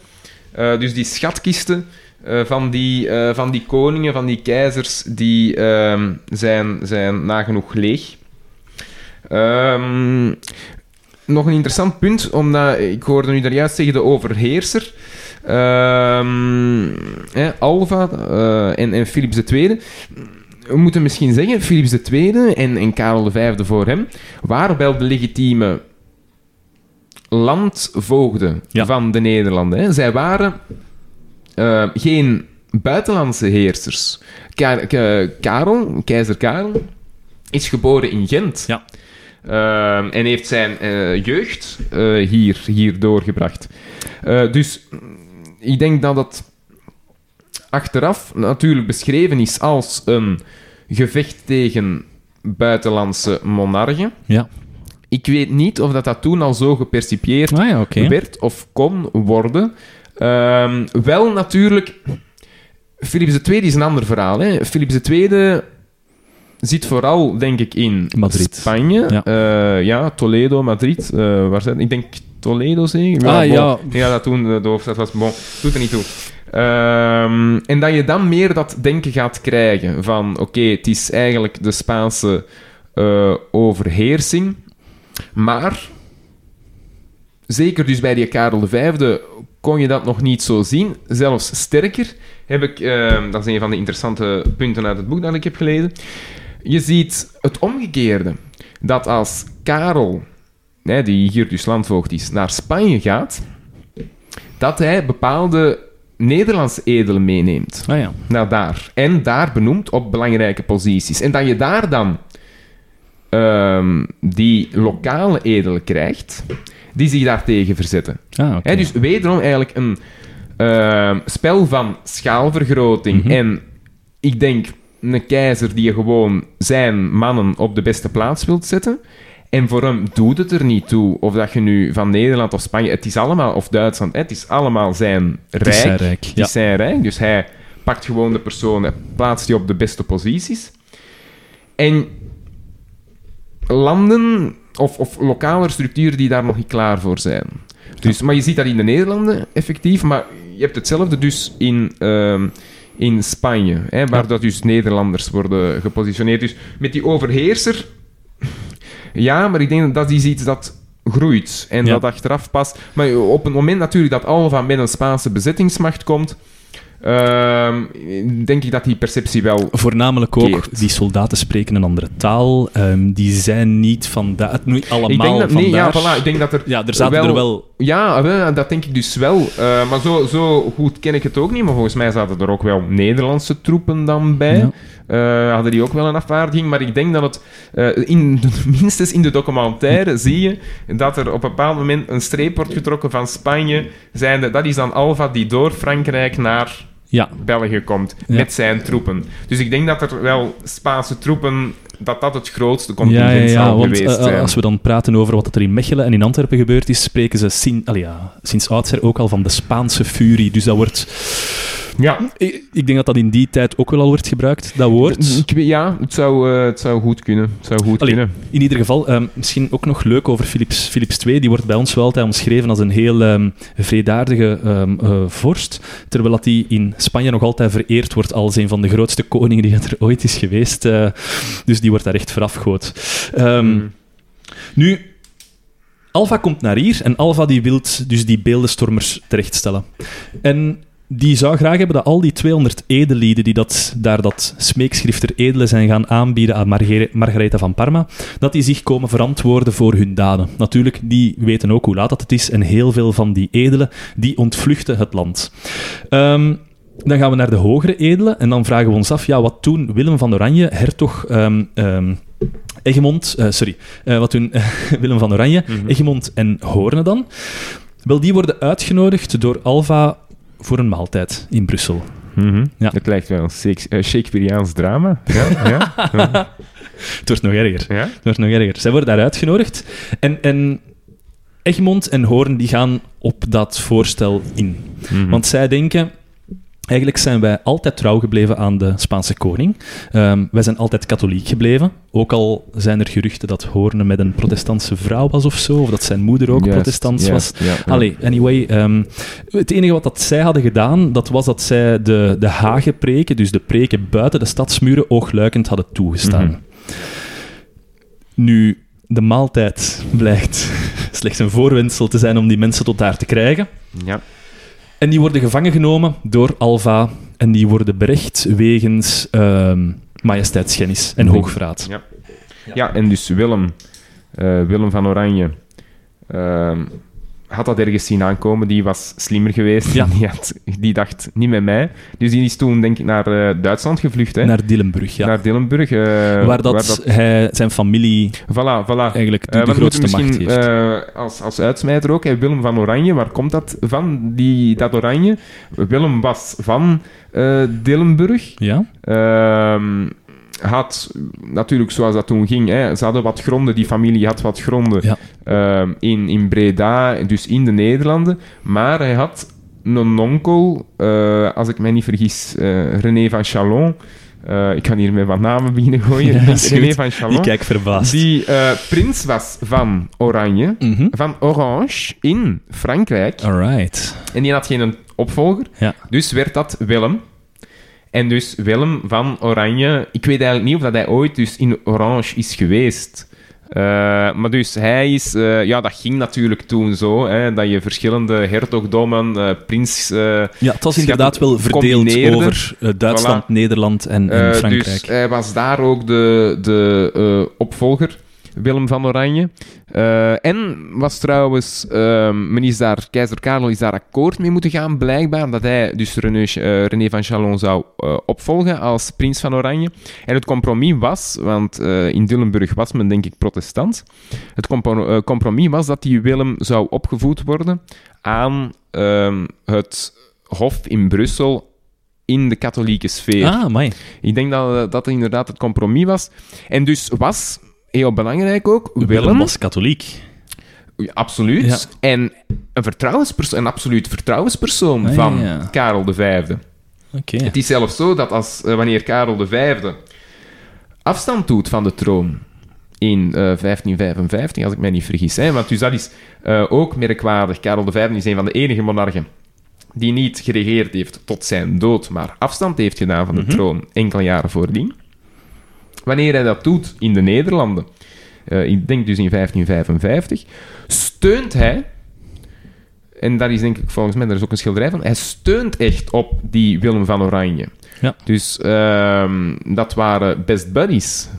Dus die schatkisten van, die, van die koningen, van die keizers, die ehm, zijn, zijn nagenoeg leeg. Ehm, nog een interessant punt, omdat ik hoorde nu daar juist zeggen de overheerser. Ehm, hè, Alva eh, en, en Philips II. We moeten misschien zeggen, Philips II en, en Karel V voor hem waren wel de legitieme landvoogden Ja. van de Nederlanden. Hè. Zij waren eh, geen buitenlandse heersers. Ka- Ka- Karel, keizer Karel, is geboren in Gent. Ja. Ehm, en heeft zijn eh, jeugd eh, hier, hier doorgebracht. Eh, dus ik denk dat het achteraf natuurlijk beschreven is als een gevecht tegen buitenlandse monarchen. Ja. Ik weet niet of dat, dat toen al zo gepercipieerd Ah ja, werd of kon worden. Ehm, wel natuurlijk, Philips II is een ander verhaal. Hè. Philips II zit vooral, denk ik, in Madrid. Spanje. Ja. Ja, ja Toledo, Madrid. eh, waar zijn Ik denk Toledo, zeker? Ah, bon. ja. Ja, dat toen de, de hoofdstad was. Bon, doet er niet toe. Ehm, en dat je dan meer dat denken gaat krijgen van... Oké, het is eigenlijk de Spaanse eh, overheersing. Maar zeker dus bij die Karel V kon je dat nog niet zo zien. Zelfs sterker heb ik, eh, dat is een van de interessante punten uit het boek dat ik heb gelezen. Je ziet het omgekeerde. Dat als Karel, hè, die hier dus landvoogd is, naar Spanje gaat, dat hij bepaalde Nederlandse edelen meeneemt Ah ja. naar daar. En daar benoemd op belangrijke posities. En dat je daar dan ehm, die lokale edelen krijgt, die zich daartegen verzetten. Ah, dus wederom eigenlijk een ehm, spel van schaalvergroting. Mhm. En ik denk een keizer die gewoon zijn mannen op de beste plaats wilt zetten. En voor hem doet het er niet toe of dat je nu van Nederland of Spanje... Het is allemaal... Of Duitsland, het is allemaal zijn rijk. Het is zijn rijk, Het ja. is zijn rijk. Dus hij pakt gewoon de personen, plaatst die op de beste posities. En landen of, of lokale structuren die daar nog niet klaar voor zijn. Dus, Maar je ziet dat in de Nederlanden effectief, maar je hebt hetzelfde dus in, ehm, in Spanje, hè, waar Ja. dat dus Nederlanders worden gepositioneerd. Dus met die overheerser, ja, maar ik denk dat dat is iets dat groeit en Ja. dat achteraf past. Maar op het moment natuurlijk dat Alva met een Spaanse bezettingsmacht komt, ehm, denk ik dat die perceptie wel Voornamelijk ook, Keert. die soldaten spreken een andere taal. ehm, die zijn niet van daar. Niet allemaal ik denk dat, ja, voilà, ik denk dat er Ja, er zaten er wel... Ja, dat denk ik dus wel. Eh, maar zo, zo goed ken ik het ook niet. Maar volgens mij zaten er ook wel Nederlandse troepen dan bij. Ja. Eh, hadden die ook wel een afvaardiging. Maar ik denk dat het, eh, in, minstens in de documentaire zie je dat er op een bepaald moment een streep wordt getrokken van Spanje. Zijnde, dat is dan Alva die door Frankrijk naar Ja, België komt Ja. met zijn troepen. Dus ik denk dat er wel Spaanse troepen, dat dat het grootste ja, contingent ja, ja, zal want geweest eh, zijn. als we dan praten over wat er in Mechelen en in Antwerpen gebeurd is, spreken ze sin, allee, ja, sinds oudsher ook al van de Spaanse furie. Dus dat wordt... Ja, Ik, ik denk dat dat in die tijd ook wel al wordt gebruikt, dat woord. Ik weet- ja, het zou, eh, het zou goed kunnen. Het zou goed Allee, kunnen. In ieder geval, ehm, misschien ook nog leuk over Philips, Philips II. Die wordt bij ons wel altijd omschreven als een heel ehm vredaardige ehm, eh, vorst. Terwijl dat die in Spanje nog altijd vereerd wordt als een van de grootste koningen die er ooit is geweest. Eh, dus die wordt daar echt verafgoed. Ehm, Mm. Nu, Alva komt naar hier en Alva die wil dus die beeldenstormers terechtstellen. En die zou graag hebben dat al die 200 edelieden die dat, daar dat smeekschrift ter edele zijn gaan aanbieden aan Margere- Margaretha van Parma, dat die zich komen verantwoorden voor hun daden. Natuurlijk, die weten ook hoe laat dat het is en heel veel van die edelen, die ontvluchten het land. Ehm, dan gaan we naar de hogere edelen en dan vragen we ons af, ja, wat toen Willem van Oranje, hertog ehm, Egmond, eh, sorry, eh, wat toen Willem van Oranje, Mhm. Egmond en Hoorne dan? Wel, die worden uitgenodigd door Alva voor een maaltijd in Brussel. Mhm. Ja. Het lijkt wel een eh, Shakespeareaans drama. Ja, ja. Het wordt nog erger. ja. Het wordt nog erger. Zij worden daar uitgenodigd en, en Egmond en Hoorn die gaan op dat voorstel in. Mhm. Want zij denken... Eigenlijk zijn wij altijd trouw gebleven aan de Spaanse koning. Ehm, wij zijn altijd katholiek gebleven. Ook al zijn er geruchten dat Hoorne met een protestantse vrouw was of zo. Of dat zijn moeder ook Juist, protestants juist, was. Allee, anyway. ehm, het enige wat dat zij hadden gedaan, dat was dat zij de, de hagenpreken, dus de preken buiten de stadsmuren, oogluikend hadden toegestaan. Mhm. Nu, de maaltijd blijkt slechts een voorwendsel te zijn om die mensen tot daar te krijgen. Ja. En die worden gevangen genomen door Alva en die worden berecht wegens majesteitsschennis en hoogverraad. Ja. ja, en dus Willem, eh, Willem van Oranje ehm, had dat ergens zien aankomen. Die was slimmer geweest. Ja. Die, had, die dacht niet met mij. Dus die is toen, denk ik, naar eh, Duitsland gevlucht. Hè? Naar Dillenburg, ja. Naar Dillenburg. eh, waar, dat hij, zijn familie Voilà, voilà. eigenlijk de, Eh, de grootste macht heeft. als, als uitsmijter ook, hè, Willem van Oranje, waar komt dat van, die, dat Oranje? Willem was van Dillenburg. ja? Had natuurlijk, zoals dat toen ging, hè, ze hadden wat gronden, die familie had wat gronden Ja. ehm, in, in Breda, dus in de Nederlanden. Maar hij had een onkel, eh, als ik mij niet vergis, eh, René van Chalon. Eh, ik kan hier met wat namen beginnen gooien. Ja, Ik René van Ik Chalon. kijk verbaasd. Die prins was van Oranje, Mhm. van Orange in Frankrijk. Alright. En die had geen opvolger. Ja. Dus werd dat Willem. En dus Willem van Oranje... Ik weet eigenlijk niet of dat hij ooit dus in Orange is geweest. Eh, maar dus hij is... eh, ja, dat ging natuurlijk toen zo. Hè, dat je verschillende hertogdommen, eh, prins... Ja, het was inderdaad wel verdeeld over Duitsland, Voilà. Nederland en, en eh, Frankrijk. dus hij was daar ook de, de opvolger, Willem van Oranje. Eh, en was trouwens, ehm, men is daar, keizer Karel is daar akkoord mee moeten gaan, blijkbaar, dat hij dus René, eh, René van Chalon zou eh, opvolgen als prins van Oranje. En het compromis was, want in Dillenburg was men denk ik protestant, het compro- compromis was dat die Willem zou opgevoed worden aan ehm, het hof in Brussel in de katholieke sfeer. ah, mai. Ik denk dat dat inderdaad het compromis was. En dus was heel belangrijk ook, Willem Willem, was katholiek. Absoluut. Ja. En een, vertrouwenspersoon, een absoluut vertrouwenspersoon Ah, van ja. Karel V. Oké. Het is zelfs zo dat als, eh, wanneer Karel V afstand doet van de troon in eh, 1555, als ik mij niet vergis, hè, want dus dat is eh, ook merkwaardig. Karel V is een van de enige monarchen die niet geregeerd heeft tot zijn dood, maar afstand heeft gedaan van de Mhm. troon enkele jaren voordien. Wanneer hij dat doet in de Nederlanden, eh, ik denk dus in 1555, steunt hij, en daar is denk ik volgens mij, daar is ook een schilderij van, hij steunt echt op die Willem van Oranje. Ja. Dus ehm, dat waren best buddies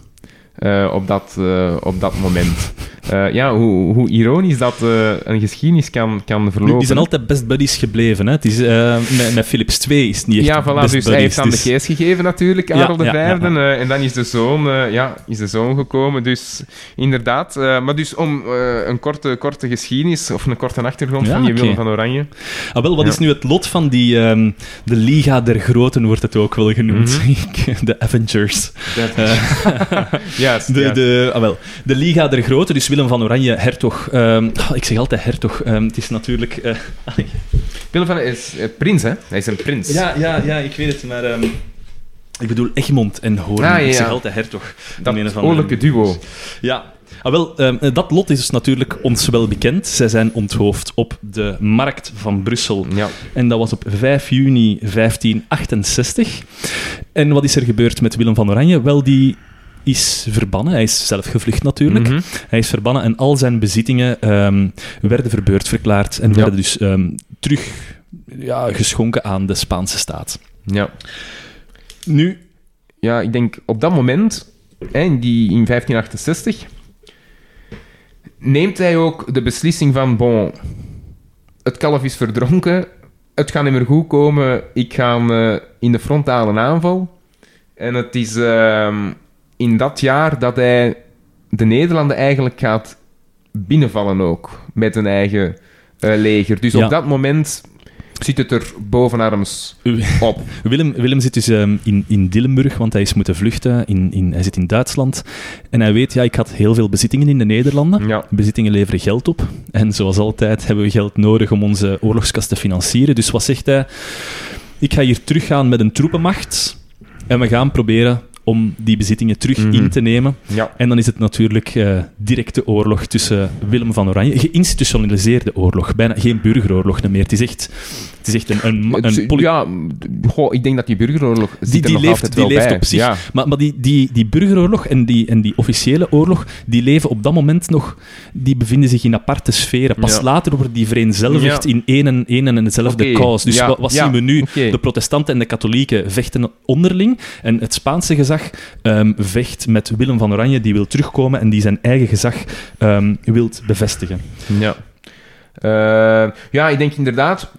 eh, op, dat, eh, op dat moment. Eh, ja, hoe, hoe ironisch dat eh, een geschiedenis kan, kan Nu, verlopen. die zijn altijd best buddies gebleven. Hè? Het is, eh, met, met Philips 2 is het niet echt Ja, voilà, best dus hij heeft aan de is- geest gegeven natuurlijk, Karel ja, Vijfde. ja. en dan is de zoon, ja, is de zoon gekomen. Dus inderdaad. maar dus om een korte, korte geschiedenis, of een korte achtergrond van die oké. Willem van Oranje. Ah, wel, wat is nu het lot van die... ehm, de Liga der Groten wordt het ook wel genoemd. Mhm. de Avengers. Juist, De, de, ah, wel, de Liga der Groten, dus Willem van Oranje, hertog. ehm, ah, ik zeg altijd hertog. ehm, het is natuurlijk... eh. Willem van is eh, prins, hè? Hij is een prins. ja, ja, ja, ik weet het, maar... ehm, ik bedoel Egmond en Hoorn. Ah, ja, Ik zeg altijd hertog. dat oorlijke duo. Ja. Ah, wel, ehm, dat lot is dus natuurlijk ons wel bekend. Zij zijn onthoofd op de markt van Brussel. Ja. En dat was op 5 juni 1568. En wat is er gebeurd met Willem van Oranje? Wel, die is verbannen. Hij is zelf gevlucht natuurlijk. Mhm. Hij is verbannen en al zijn bezittingen ehm, werden verbeurd verklaard en Ja. werden dus ehm, terug ja, geschonken aan de Spaanse staat. ja. Nu, Ja, ik denk op dat moment, hè, in, die, in 1568, neemt hij ook de beslissing van, bon, het kalf is verdronken, het gaat niet meer goed komen, ik ga eh, in de frontale aanval. En het is ehm, in dat jaar dat hij de Nederlanden eigenlijk gaat binnenvallen ook, met een eigen eh, leger. Dus Ja. op dat moment zit het er bovenarms op. Willem, Willem zit dus ehm, in, in Dillenburg, want hij is moeten vluchten. In, in, hij zit in Duitsland. En hij weet, ja, ik had heel veel bezittingen in de Nederlanden. Ja. Bezittingen leveren geld op. En zoals altijd hebben we geld nodig om onze oorlogskast te financieren. Dus wat zegt hij? Ik ga hier teruggaan met een troepenmacht. En we gaan proberen om die bezittingen terug Mhm. in te nemen. Ja. En dan is het natuurlijk eh, directe oorlog tussen Willem van Oranje. Geïnstitutionaliseerde oorlog. Bijna geen burgeroorlog meer. Het is echt, het is echt een, een, een poli- ja, goh, ik denk dat die burgeroorlog zit die, die nog leeft, die wel leeft bij. op zich. Ja. Maar, maar die, die, die burgeroorlog en die, en die officiële oorlog, die leven op dat moment nog, die bevinden zich in aparte sferen. Pas Ja. later worden die vereenzelvigd in één en, één en hetzelfde cause. Dus wat, zien we nu? De protestanten en de katholieken vechten onderling. En het Spaanse gezag ehm, vecht met Willem van Oranje, die wil terugkomen en die zijn eigen gezag ehm wil bevestigen. Ja. Eh, ja, ik denk inderdaad...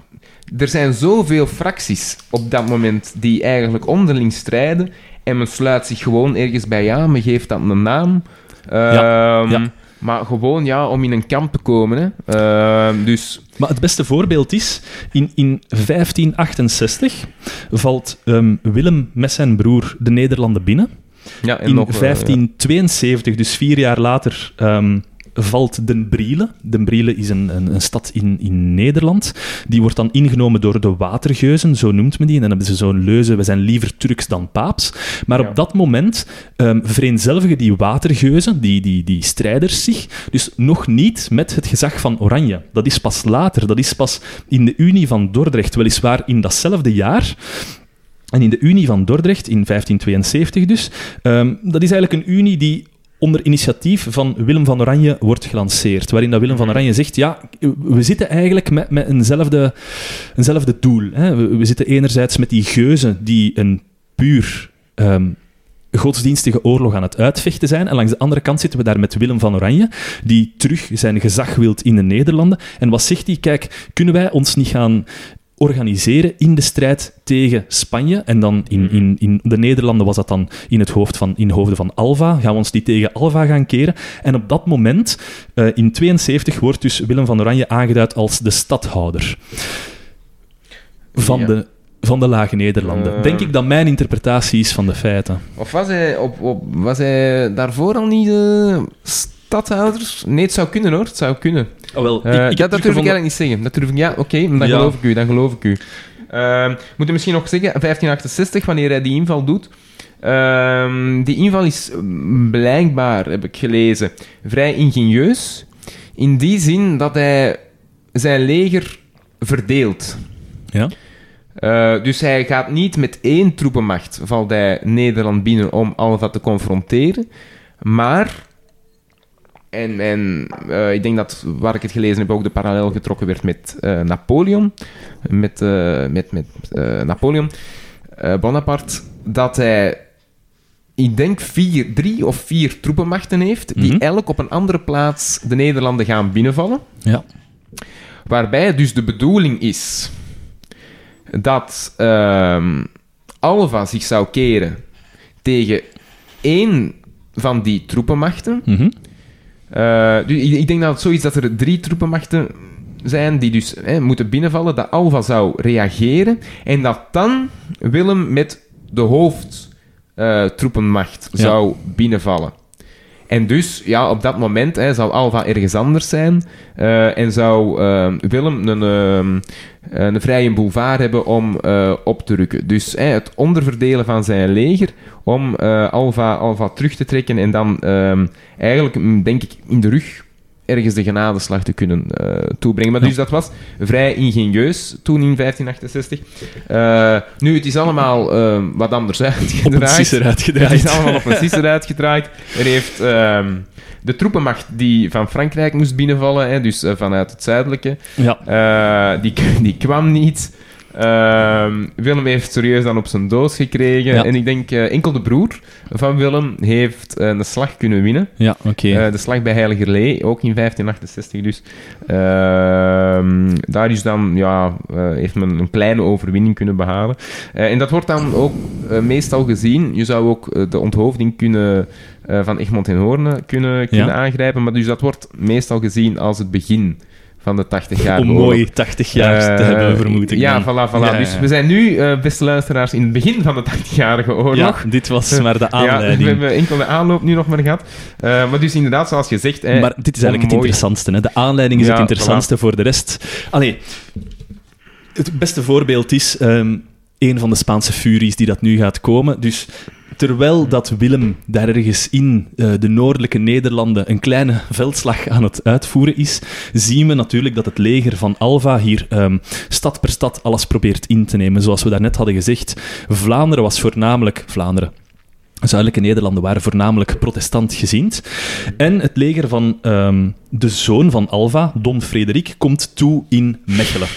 Er zijn zoveel fracties op dat moment die eigenlijk onderling strijden en men sluit zich gewoon ergens bij aan, men geeft dat een naam. Ja, Ehm, ja. Maar gewoon ja, om in een kamp te komen. Hè. Ehm, dus Maar het beste voorbeeld is, in, in 1568 valt ehm, Willem met zijn broer de Nederlanden binnen. ja, In nog, eh, 1572, dus vier jaar later, ehm, valt Den Briele. Den Briele is een, een, een stad in, in Nederland. Die wordt dan ingenomen door de Watergeuzen, zo noemt men die. En dan hebben ze zo'n leuze, we zijn liever Turks dan Paaps. Maar Ja. op dat moment um, vereenzelvigen die Watergeuzen, die, die, die strijders zich, dus nog niet met het gezag van Oranje. Dat is pas later, dat is pas in de Unie van Dordrecht, weliswaar in datzelfde jaar. En in de Unie van Dordrecht, in 1572 dus, ehm, dat is eigenlijk een unie die onder initiatief van Willem van Oranje wordt gelanceerd. Waarin dat Willem van Oranje zegt, ja, we zitten eigenlijk met, met eenzelfde, eenzelfde doel. Hè. We, we zitten enerzijds met die geuzen die een puur... ehm, godsdienstige oorlog aan het uitvechten zijn. En langs de andere kant zitten we daar met Willem van Oranje, die terug zijn gezag wilt in de Nederlanden. En wat zegt hij? Kijk, kunnen wij ons niet gaan organiseren in de strijd tegen Spanje. En dan in, in, in de Nederlanden was dat dan in het hoofd van, in hoofden van Alva. Gaan we ons die tegen Alva gaan keren. En op dat moment, eh, in 72, wordt dus Willem van Oranje aangeduid als de stadhouder van, Ja. de, van de Lage Nederlanden. Eh. Denk ik dat mijn interpretatie is van de feiten. Of was hij, op, op, was hij daarvoor al niet de stadhouder? Nee, het zou kunnen hoor, het zou kunnen. Oh, wel, Eh, dat, dat durf ik eigenlijk niet zeggen. Dat durf ik, ja, oké, dan Ja. geloof ik u, dan geloof ik u. Ehm moet je misschien nog zeggen, 1568, wanneer hij die inval doet. Ehm, die inval is mm, blijkbaar, heb ik gelezen, vrij ingenieus. In die zin dat hij zijn leger verdeelt. Ja? Eh, dus hij gaat niet met één troepenmacht valt hij Nederland binnen om Alva te confronteren. Maar, en, en eh, ik denk dat waar ik het gelezen heb ook de parallel getrokken werd met eh, Napoleon. Met, eh, met, met Napoleon Bonaparte. Dat hij, ik denk, vier, drie of vier troepenmachten heeft. Die Mhm. elk op een andere plaats de Nederlanden gaan binnenvallen. Ja. Waarbij dus de bedoeling is dat ehm, Alva zich zou keren tegen één van die troepenmachten. Eh, dus ik, denk dat het zo is dat er drie troepenmachten zijn die dus hè, moeten binnenvallen, dat Alva zou reageren en dat dan Willem met de hoofdtroepenmacht zou binnenvallen. En dus, ja, op dat moment hè, zou Alva ergens anders zijn eh, en zou eh, Willem een, ehm, een vrije boulevard hebben om eh, op te rukken. Dus het onderverdelen van zijn leger om eh, Alva, Alva terug te trekken en dan ehm, eigenlijk, mm, denk ik, in de rug ergens de genadeslag te kunnen eh, toebrengen. Maar dus dat was vrij ingenieus toen in 1568. Eh, nu, het is allemaal eh, wat anders Op een uitgedraaid. sisser Het uitgedraaid. is allemaal op een sisser uitgedraaid. Er heeft ehm, de troepenmacht die van Frankrijk moest binnenvallen, hè, dus eh, vanuit het zuidelijke, Ja. die, die kwam niet. Ehm, Willem heeft serieus dan op zijn doos gekregen. Ja. En ik denk eh, enkel de broer van Willem heeft eh, een slag kunnen winnen. Ja, oké. Eh, de slag bij Heiligerlee, ook in 1568 dus. Ehm, daar is dan, ja, heeft men een kleine overwinning kunnen behalen. Eh, en dat wordt dan ook meestal gezien. Je zou ook de onthoofding kunnen, van Egmond en Hoorn kunnen, kunnen Ja. aangrijpen. Maar dus dat wordt meestal gezien als het begin van de 80 jaar Om mooi 80 jaar te Eh, hebben, vermoed ik. Ja, dan. voilà, voilà. Ja, Dus we zijn nu, eh, beste luisteraars, in het begin van de 80-jarige oorlog. Ja, dit was maar de Ja, we aanleiding. hebben enkel de aanloop nu nog maar gehad. Eh, maar dus inderdaad, zoals je zegt... maar dit is eigenlijk het interessantste. Hè? De aanleiding is Ja, het interessantste voor de rest. Allee, het beste voorbeeld is ehm, een van de Spaanse furies die dat nu gaat komen. Dus terwijl dat Willem daar ergens in eh, de noordelijke Nederlanden een kleine veldslag aan het uitvoeren is, zien we natuurlijk dat het leger van Alva hier ehm, stad per stad alles probeert in te nemen. Zoals we daarnet hadden gezegd, Vlaanderen was voornamelijk Vlaanderen. Zuidelijke Nederlanden waren voornamelijk protestant gezind. En het leger van ehm, de zoon van Alva, Don Frederik, komt toe in Mechelen.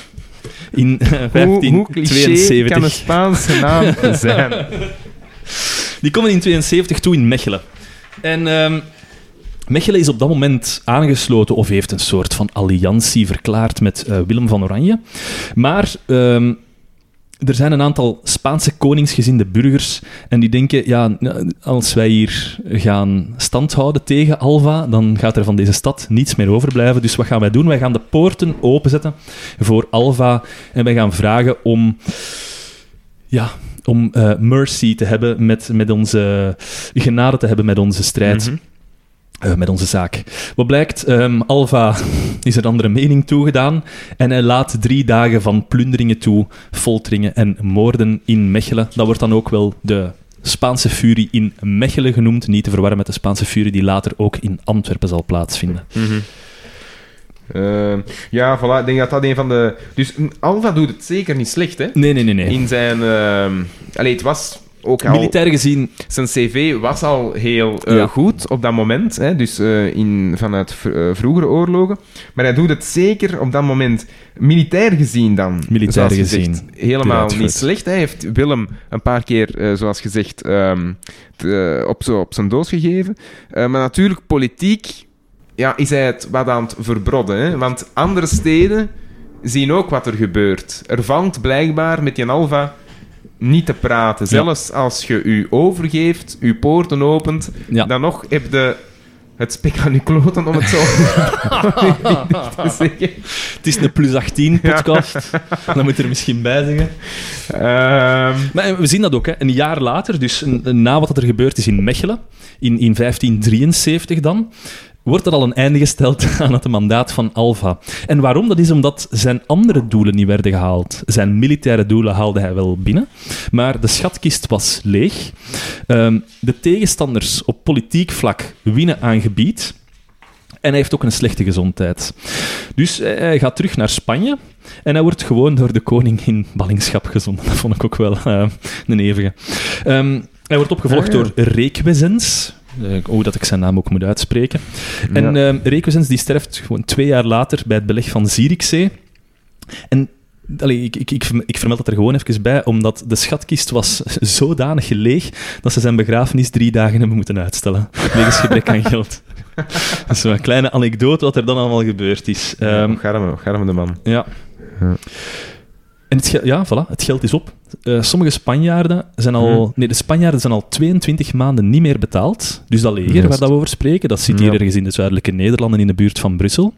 In eh, Hoe, hoe cliché 1572. kan een Spaanse naam zijn? Die komen in 72 toe in Mechelen. En ehm, Mechelen is op dat moment aangesloten of heeft een soort van alliantie verklaard met eh, Willem van Oranje. Maar ehm, er zijn een aantal Spaanse koningsgezinde burgers en die denken, ja, als wij hier gaan stand houden tegen Alva, dan gaat er van deze stad niets meer overblijven. Dus wat gaan wij doen? Wij gaan de poorten openzetten voor Alva en wij gaan vragen om... Ja, om eh, mercy te hebben met, met onze... genade te hebben met onze strijd. Eh, met onze zaak. Wat blijkt, ehm, Alva is een andere mening toegedaan en hij laat drie dagen van plunderingen toe, folteringen en moorden in Mechelen. Dat wordt dan ook wel de Spaanse furie in Mechelen genoemd, niet te verwarren met de Spaanse furie die later ook in Antwerpen zal plaatsvinden. Mhm. Eh, ja, voilà. Ik denk dat dat een van de... Dus mm, Alva doet het zeker niet slecht, hè? Nee, nee, nee. nee. In zijn... ehm Allee, het was ook al... Militair gezien, Zijn cv was al heel Ja. goed op dat moment, hè, dus eh, in, vanuit vroegere oorlogen. Maar hij doet het zeker op dat moment militair gezien dan. Militair gezien. helemaal niet slecht. Hij heeft Willem een paar keer, zoals gezegd, ehm, op, zo, op zijn doos gegeven. Maar natuurlijk, politiek ja, is hij het wat aan het verbrodden. Hè? Want andere steden zien ook wat er gebeurt. Er valt blijkbaar met die Alva niet te praten. Ja. Zelfs als je u overgeeft, uw poorten opent, Ja. dan nog heb je het spek aan uw kloten, om het zo te zeggen. Het is een plus 18 podcast. Dat moet je er misschien bij zeggen. Ehm, Maar we zien dat ook, hè. een jaar later, dus na wat er gebeurd is in Mechelen, in, in 1573 dan, wordt er al een einde gesteld aan het mandaat van Alva. En waarom? Dat is omdat zijn andere doelen niet werden gehaald. Zijn militaire doelen haalde hij wel binnen, maar de schatkist was leeg. Ehm, de tegenstanders op politiek vlak winnen aan gebied. En hij heeft ook een slechte gezondheid. Dus eh, hij gaat terug naar Spanje. En hij wordt gewoon door de koning in ballingschap gezonden. Dat vond ik ook wel eh, een eeuwige. Ehm, hij wordt opgevolgd Ah, ja. door Requesens. Eh, hoe dat ik zijn naam ook moet uitspreken. En Ja. ehm Requesens die sterft gewoon twee jaar later bij het beleg van Zierikzee. En allee, ik, ik, ik, ik vermeld dat er gewoon even bij, omdat de schatkist was zodanig leeg dat ze zijn begrafenis drie dagen hebben moeten uitstellen. Wegens gebrek aan geld. Dat is een kleine anekdote wat er dan allemaal gebeurd is. Ehm, garme, garme de man. ja. Ja. En het, ja, voilà, het geld is op. Eh, sommige Spanjaarden zijn al... Mhm. Nee, de Spanjaarden zijn al 22 maanden niet meer betaald. Dus dat leger waar dat we over spreken, dat zit hier Ja. ergens in de zuidelijke Nederlanden, in de buurt van Brussel.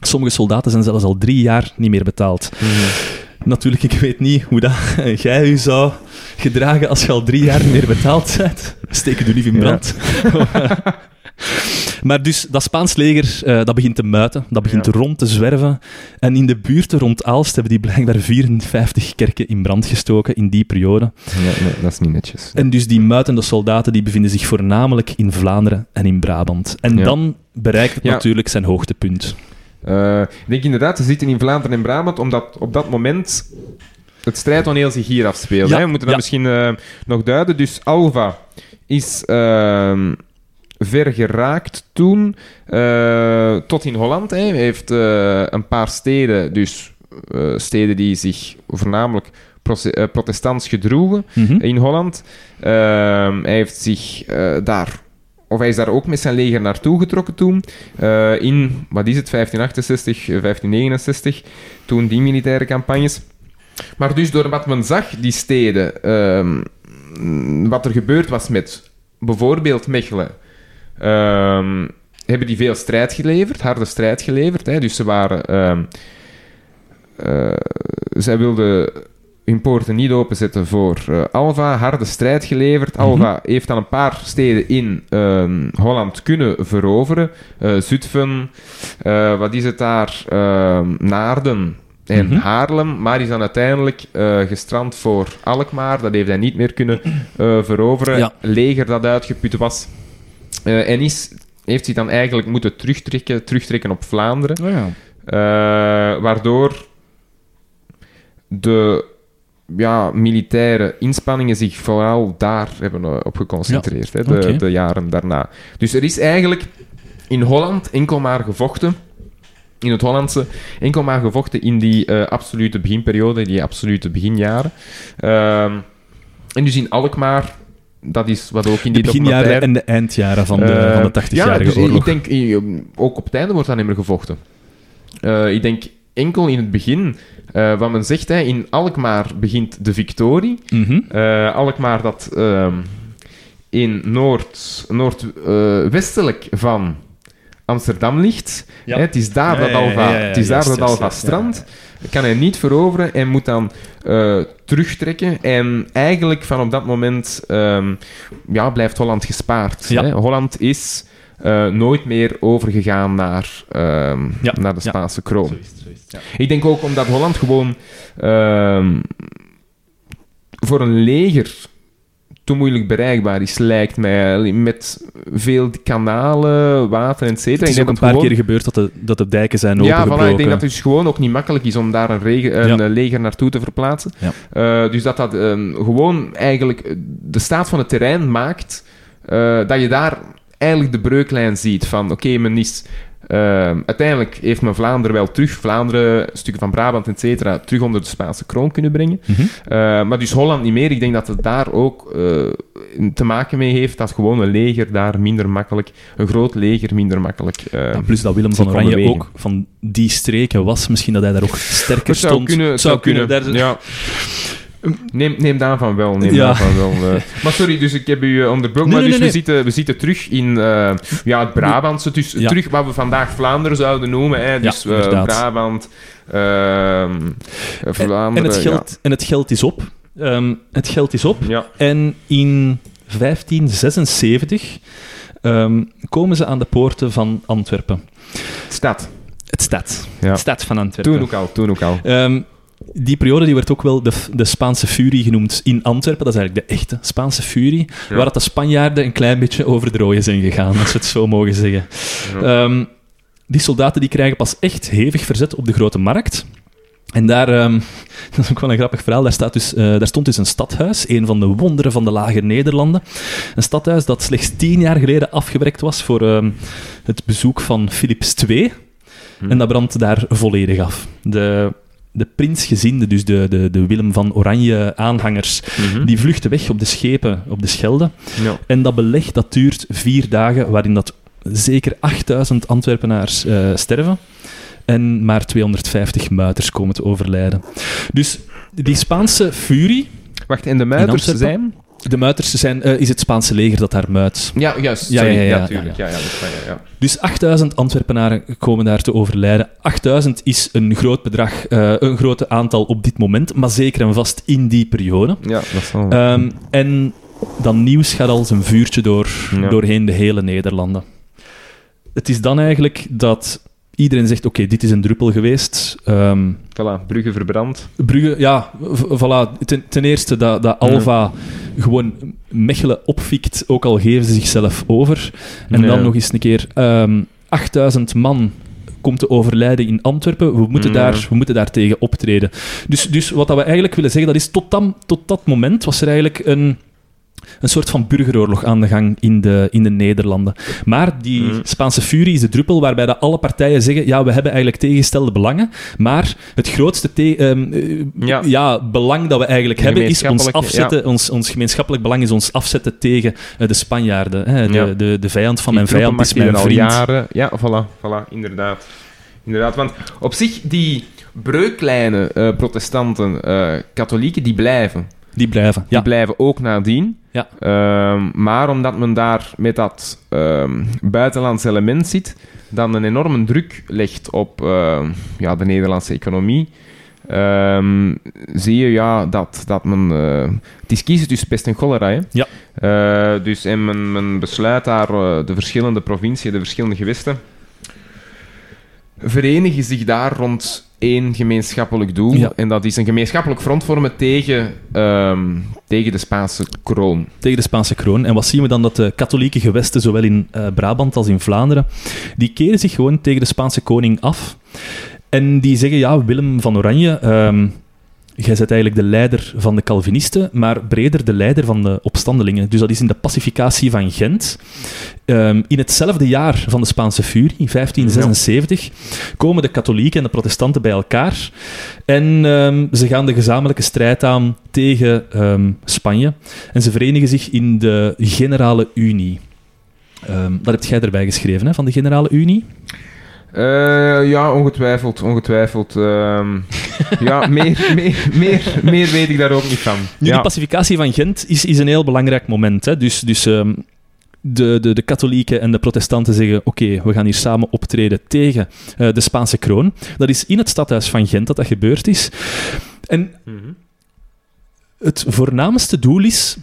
Sommige soldaten zijn zelfs al drie jaar niet meer betaald. Natuurlijk, ik weet niet hoe dat jij u zou gedragen als je al drie jaar niet meer betaald bent. Steek je lief in brand. maar dus, dat Spaans leger, eh, dat begint te muiten, dat begint Ja. rond te zwerven. En in de buurten rond Aalst hebben die blijkbaar 54 kerken in brand gestoken in die periode. Nee, dat is niet netjes. En dus die muitende soldaten die bevinden zich voornamelijk in Vlaanderen en in Brabant. En Ja. dan bereikt het Ja. natuurlijk zijn hoogtepunt. Eh, ik denk inderdaad, ze zitten in Vlaanderen en Brabant, omdat op dat moment het strijdtoneel zich hier afspeelt. Ja, hè. We moeten dat ja. misschien eh, nog duiden. Dus Alva is ehm, ver geraakt toen, eh, tot in Holland. Hè. Hij heeft eh, een paar steden, dus eh, steden die zich voornamelijk protestants gedroegen Mhm. in Holland. Ehm, hij heeft zich daar, of hij is daar ook met zijn leger naartoe getrokken toen. in, wat is het, 1568, eh, 1569, toen die militaire campagnes. Maar dus door wat men zag, die steden, ehm, wat er gebeurd was met bijvoorbeeld Mechelen, ehm, hebben die veel strijd geleverd, harde strijd geleverd. Hè? Dus ze waren... eh, zij wilden hun poorten niet openzetten voor eh, Alva. Harde strijd geleverd. Alva heeft dan een paar steden in ehm, Holland kunnen veroveren. Eh Zutphen, wat is het daar? Naarden en Mhm. Haarlem. Maar is dan uiteindelijk gestrand voor Alkmaar. Dat heeft hij niet meer kunnen veroveren. Ja. Leger dat uitgeput was. Eh, en is, heeft zich dan eigenlijk moeten terugtrekken, terugtrekken op Vlaanderen. Oh ja. Eh, waardoor de ja, militaire inspanningen zich vooral daar hebben eh, op geconcentreerd, hè, de, de jaren daarna. Dus er is eigenlijk in Holland enkel maar gevochten, in het Hollandse, enkel maar gevochten in die absolute beginperiode, die absolute beginjaren. Ehm, en dus in Alkmaar, dat is wat ook in De die beginjaren documentaire... en de eindjaren van de, Eh, van de 80-jarige ja, dus oorlog. ik denk, eh, ook op het einde wordt dat niet meer gevochten. Eh, ik denk enkel in het begin, wat men zegt, hè, in Alkmaar begint de victorie. Mhm. Alkmaar dat ehm, in noord, noordwestelijk van Amsterdam ligt. Ja. Hè, het is daar dat Alva, ja, ja, het is daar juist, dat juist, Alva juist, ja, strand. Kan hij niet veroveren en moet dan eh, terugtrekken. En eigenlijk van op dat moment ehm, ja, blijft Holland gespaard. Ja. Hè. Holland is eh, nooit meer overgegaan naar, ehm, Ja, naar de ja. Spaanse kroon. Zo is het, zo is het, ja. Ik denk ook omdat Holland gewoon ehm, voor een leger te moeilijk bereikbaar is, lijkt mij. Met veel kanalen, water, et cetera. Het Ik is denk ook een paar gewoon- keer gebeurd dat de, dat de dijken zijn ja, voilà, opengebroken. ik denk dat het dus gewoon ook niet makkelijk is om daar een, rege- een Ja. eh, leger naartoe te verplaatsen. Ja. Eh, dus dat dat ehm, gewoon eigenlijk eh, de staat van het terrein maakt dat je daar eigenlijk de breuklijn ziet van oké, men is... ehm, uiteindelijk heeft men Vlaanderen wel terug, Vlaanderen, stukken van Brabant, et cetera, terug onder de Spaanse kroon kunnen brengen. Mhm. Eh, maar dus Holland niet meer. Ik denk dat het daar ook eh, te maken mee heeft dat gewoon een leger daar minder makkelijk, een groot leger minder makkelijk. eh, Ja, plus dat Willem van Oranje ook van die streken was. Misschien dat hij daar ook sterker het zou stond. kunnen, het zou kunnen. Daar- ja. Neem, neem daarvan wel, neem Ja. daarvan wel. eh. Maar sorry, dus ik heb u eh, onderbroken. Nee, maar nee, dus nee, We, zitten, we zitten terug in eh, ja, het Brabantse. Dus Ja. terug wat we vandaag Vlaanderen zouden noemen. Hè. Dus inderdaad. Brabant, ehm, En, Vlaanderen... en het, geld, en het geld is op. Ehm, het geld is op. Ja. ja. En in 1576 ehm, komen ze aan de poorten van Antwerpen. Stad. Het stad. Ja. Het stad van Antwerpen. Toen ook al, toen ook al. Ehm, die periode die werd ook wel de, de Spaanse furie genoemd in Antwerpen. Dat is eigenlijk de echte Spaanse furie. Ja. Waar dat de Spanjaarden een klein beetje over de rooien zijn gegaan, als we het zo mogen zeggen. Ja. Ehm, die soldaten die krijgen pas echt hevig verzet op de grote markt. En daar, ehm, dat is ook wel een grappig verhaal, daar, staat dus, eh, daar stond dus een stadhuis, een van de wonderen van de lage Nederlanden. Een stadhuis dat slechts tien jaar geleden afgewerkt was voor ehm, het bezoek van Philips II. Hm. En dat brandt daar volledig af. De, de prinsgezinden, dus de, de, de Willem van Oranje aanhangers, Mhm. die vluchten weg op de schepen op de Schelde. Ja. En dat beleg dat duurt vier dagen, waarin dat zeker 8000 Antwerpenaars eh, sterven. En maar 250 muiters komen te overlijden. Dus die Spaanse furie, Wacht, en de muiters zijn... de muiters zijn, eh, is het Spaanse leger dat daar muit. Ja, juist. Ja, Sorry. ja, Ja, ja, ja. Ja, ja. Dus 8000 Antwerpenaren komen daar te overlijden. 8000 is een groot bedrag, eh, een groot aantal op dit moment, maar zeker en vast in die periode. Ja, dat is wel... Ehm, en dat nieuws gaat als een vuurtje door, doorheen de hele Nederlanden. Het is dan eigenlijk dat iedereen zegt, oké, dit is een druppel geweest. Ehm, Voilà, Brugge verbrand. Brugge, ja, voilà. Ten, ten eerste dat, dat Alva gewoon Mechelen opfikt, ook al geven ze zichzelf over. En dan nog eens een keer ehm 8000 man komt te overlijden in Antwerpen. We moeten, daar, we moeten daar tegen optreden. Dus, dus wat dat we eigenlijk willen zeggen, dat is tot, dan, tot dat moment was er eigenlijk een, een soort van burgeroorlog aan de gang in de, in de Nederlanden. Maar die Mm. Spaanse furie is de druppel waarbij dat alle partijen zeggen ja, we hebben eigenlijk tegengestelde belangen, maar het grootste te- ehm, eh, Ja. ja. belang dat we eigenlijk hebben is ons afzetten, ons, ons gemeenschappelijk belang is ons afzetten tegen eh, de Spanjaarden. Hè, de, Ja. de, de vijand van Die mijn vijand is mijn vriend. al jaren... Ja, voilà, voilà, inderdaad. Inderdaad, want op zich, die breuklijne eh, protestanten, katholieken, die blijven. Die blijven. Die Ja. blijven ook nadien. Ja. Ehm, maar omdat men daar met dat ehm buitenlands element zit, dan een enorme druk legt op ehm, ja, de Nederlandse economie, zie je ja, dat, dat men... eh, het is kiezen tussen pest en cholera. Hè? Ja. Eh, dus en men, men besluit daar eh, de verschillende provinciën, de verschillende gewesten, verenigen zich daar rond één gemeenschappelijk doel. Ja. En dat is een gemeenschappelijk front vormen tegen, ehm, tegen de Spaanse kroon. tegen de Spaanse kroon. En wat zien we dan? Dat de katholieke gewesten, zowel in eh, Brabant als in Vlaanderen, die keren zich gewoon tegen de Spaanse koning af. En die zeggen, ja, Willem van Oranje, ehm, jij bent eigenlijk de leider van de Calvinisten, maar breder de leider van de opstandelingen. Dus dat is in de pacificatie van Gent. Ehm, in hetzelfde jaar van de Spaanse furie, 1576, komen de katholieken en de protestanten bij elkaar. En ehm, ze gaan de gezamenlijke strijd aan tegen ehm, Spanje. En ze verenigen zich in de Generale Unie. Dat heb jij erbij geschreven, hè, van de Generale Unie. Eh, ja, ongetwijfeld, ongetwijfeld. ehm, ja, meer, meer, meer, meer weet ik daar ook niet van. Nu, ja. die pacificatie van Gent is, is een heel belangrijk moment. Hè. Dus, dus ehm, de, de, de katholieken en de protestanten zeggen: Oké, we gaan hier samen optreden tegen eh, de Spaanse kroon. Dat is in het stadhuis van Gent dat dat gebeurd is. En Mhm. het voornaamste doel is.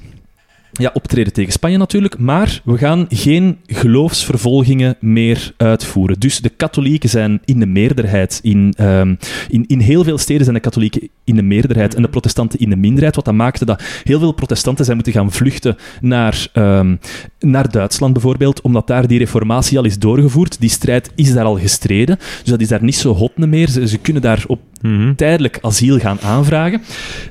Ja, optreden tegen Spanje natuurlijk, maar we gaan geen geloofsvervolgingen meer uitvoeren. Dus de katholieken zijn in de meerderheid. In, ehm, in, in heel veel steden zijn de katholieken in de meerderheid en de protestanten in de minderheid. Wat dat maakte dat heel veel protestanten zijn moeten gaan vluchten naar, ehm, naar Duitsland bijvoorbeeld, omdat daar die reformatie al is doorgevoerd. Die strijd is daar al gestreden, dus dat is daar niet zo hot meer. Ze, ze kunnen daar op Mhm. tijdelijk asiel gaan aanvragen.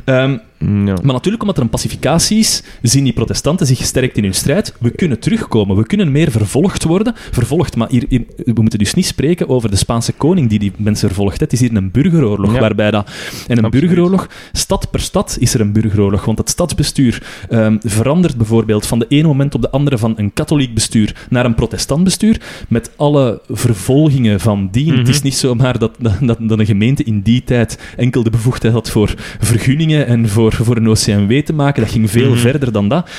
Ehm, Ja. maar natuurlijk, omdat er een pacificatie is, zien die protestanten zich gesterkt in hun strijd. We kunnen terugkomen, we kunnen meer vervolgd worden. Vervolgd, maar hier, hier- we moeten dus niet spreken over de Spaanse koning die die mensen vervolgt. Het is hier een burgeroorlog, Ja. waarbij dat... En een Absoluut. burgeroorlog, stad per stad is er een burgeroorlog. Want het stadsbestuur ehm, verandert bijvoorbeeld van de ene moment op de andere van een katholiek bestuur naar een protestant bestuur, met alle vervolgingen van dien. Mhm. Het is niet zomaar dat, dat, dat, dat een gemeente in die tijd enkel de bevoegdheid had voor vergunningen en voor voor, voor een OCMW te maken. Dat ging veel Mhm. verder dan dat.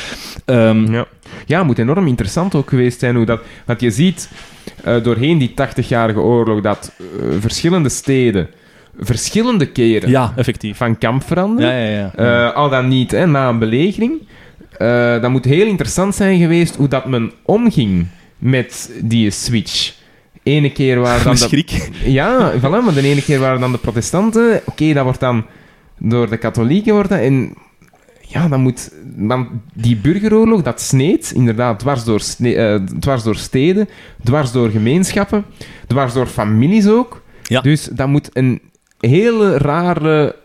Ehm, Ja. ja, het moet enorm interessant ook geweest zijn hoe dat... Want je ziet eh, doorheen die 80-jarige oorlog dat eh, verschillende steden verschillende keren ja, effectief. van kamp veranderen. Ja, ja, ja. Eh, al dan niet hè, na een belegering. Eh, dat moet heel interessant zijn geweest hoe dat men omging met die switch. Ene keer waren dan de, ja, voilà, maar de ene keer waren dan de protestanten. Oké, dat wordt dan door de katholieken. Wordt dat, en ja, dan moet... Dan die burgeroorlog, dat sneed inderdaad dwars door, eh, dwars door steden, dwars door gemeenschappen, dwars door families ook. Ja. Dus dat moet een hele rare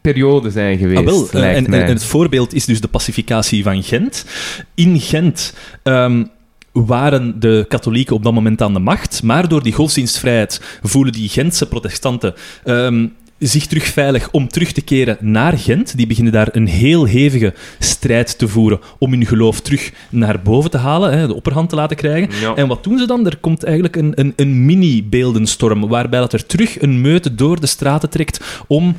periode zijn geweest, Ah, wel, eh, lijkt en, en, en het voorbeeld is dus de pacificatie van Gent. In Gent ehm, waren de katholieken op dat moment aan de macht, maar door die godsdienstvrijheid voelen die Gentse protestanten ehm, zich terug veilig om terug te keren naar Gent. Die beginnen daar een heel hevige strijd te voeren om hun geloof terug naar boven te halen, hè, de opperhand te laten krijgen. Ja. En wat doen ze dan? Er komt eigenlijk een, een, een mini-beeldenstorm, waarbij dat er terug een meute door de straten trekt om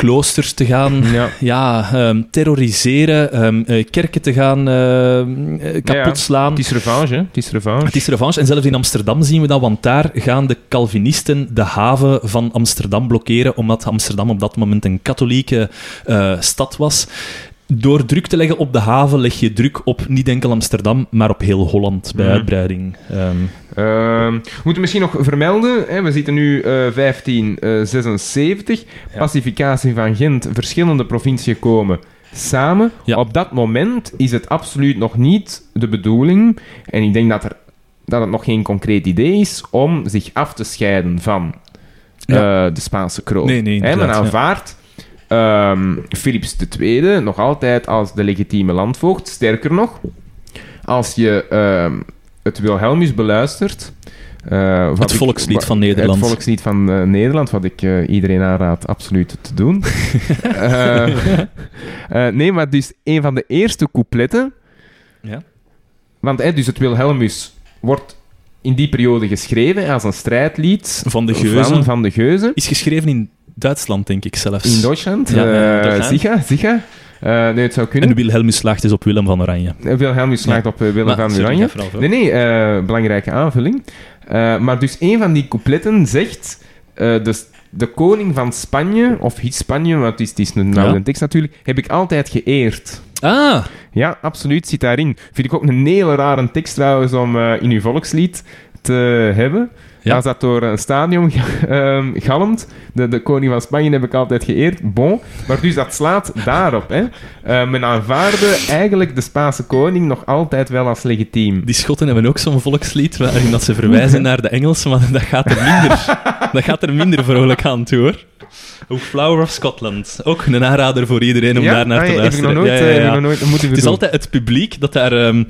kloosters te gaan Ja. ja, ehm, terroriseren, ehm, eh, kerken te gaan ehm, eh, kapot Ja, ja. slaan. Het is revanche, hè. Het is revanche. Het is revanche. En zelfs in Amsterdam zien we dat, want daar gaan de Calvinisten de haven van Amsterdam blokkeren, omdat Amsterdam op dat moment een katholieke eh, stad was. Door druk te leggen op de haven leg je druk op niet enkel Amsterdam, maar op heel Holland bij Mhm. uitbreiding. Ehm, we moeten misschien nog vermelden, hè, we zitten nu eh 1576, Ja. pacificatie van Gent, verschillende provinciën komen samen. Ja. Op dat moment is het absoluut nog niet de bedoeling, en ik denk dat, er, dat het nog geen concreet idee is, om zich af te scheiden van Ja. eh, de Spaanse kroon. Nee, nee, ja. aanvaardt ehm, Philips II nog altijd als de legitieme landvoogd. Sterker nog, als je ehm, het Wilhelmus beluistert... eh, wat Het ik- volkslied wa- van Nederland. Het volkslied van eh, Nederland, wat ik eh, iedereen aanraad absoluut te doen. Nee, maar dus een van de eerste coupletten... ja. Want dus het Wilhelmus wordt in die periode geschreven als een strijdlied Van de Geuzen. van, van de Geuzen. Is geschreven in Duitsland, denk ik zelfs. In Duitsland. Ja, ja, Eh. Sicher, sicher. Eh, nee, het zou kunnen. En Wilhelmus slaagt dus op Willem van Oranje. Eh, Wilhelmus slaagt op Willem Maar, van Oranje. Nee, nee, eh, belangrijke aanvulling. Eh, maar dus een van die coupletten zegt... eh, de, de koning van Spanje, of Spanje, want het is, het is een Ja. oude tekst natuurlijk, heb ik altijd geëerd. Ah, Ja, absoluut, zit daarin. Vind ik ook een hele rare tekst trouwens om in uw volkslied te hebben. Ja. Als dat door een stadion ehm galmt, de, de koning van Spanje heb ik altijd geëerd, bon. Maar dus dat slaat daarop. Hè. Eh, men aanvaarde eigenlijk de Spaanse koning nog altijd wel als legitiem. die Schotten hebben ook zo'n volkslied waarin dat ze verwijzen naar de Engelsen, maar dat gaat er minder, dat gaat er minder vrolijk aan toe, hoor. Ook Flower of Scotland. Ook een aanrader voor iedereen om daar naar Ah, te nog luisteren. nooit, Ja, ja, eh, ja. heb ik nog nooit moeten Het is altijd het publiek dat daar ehm,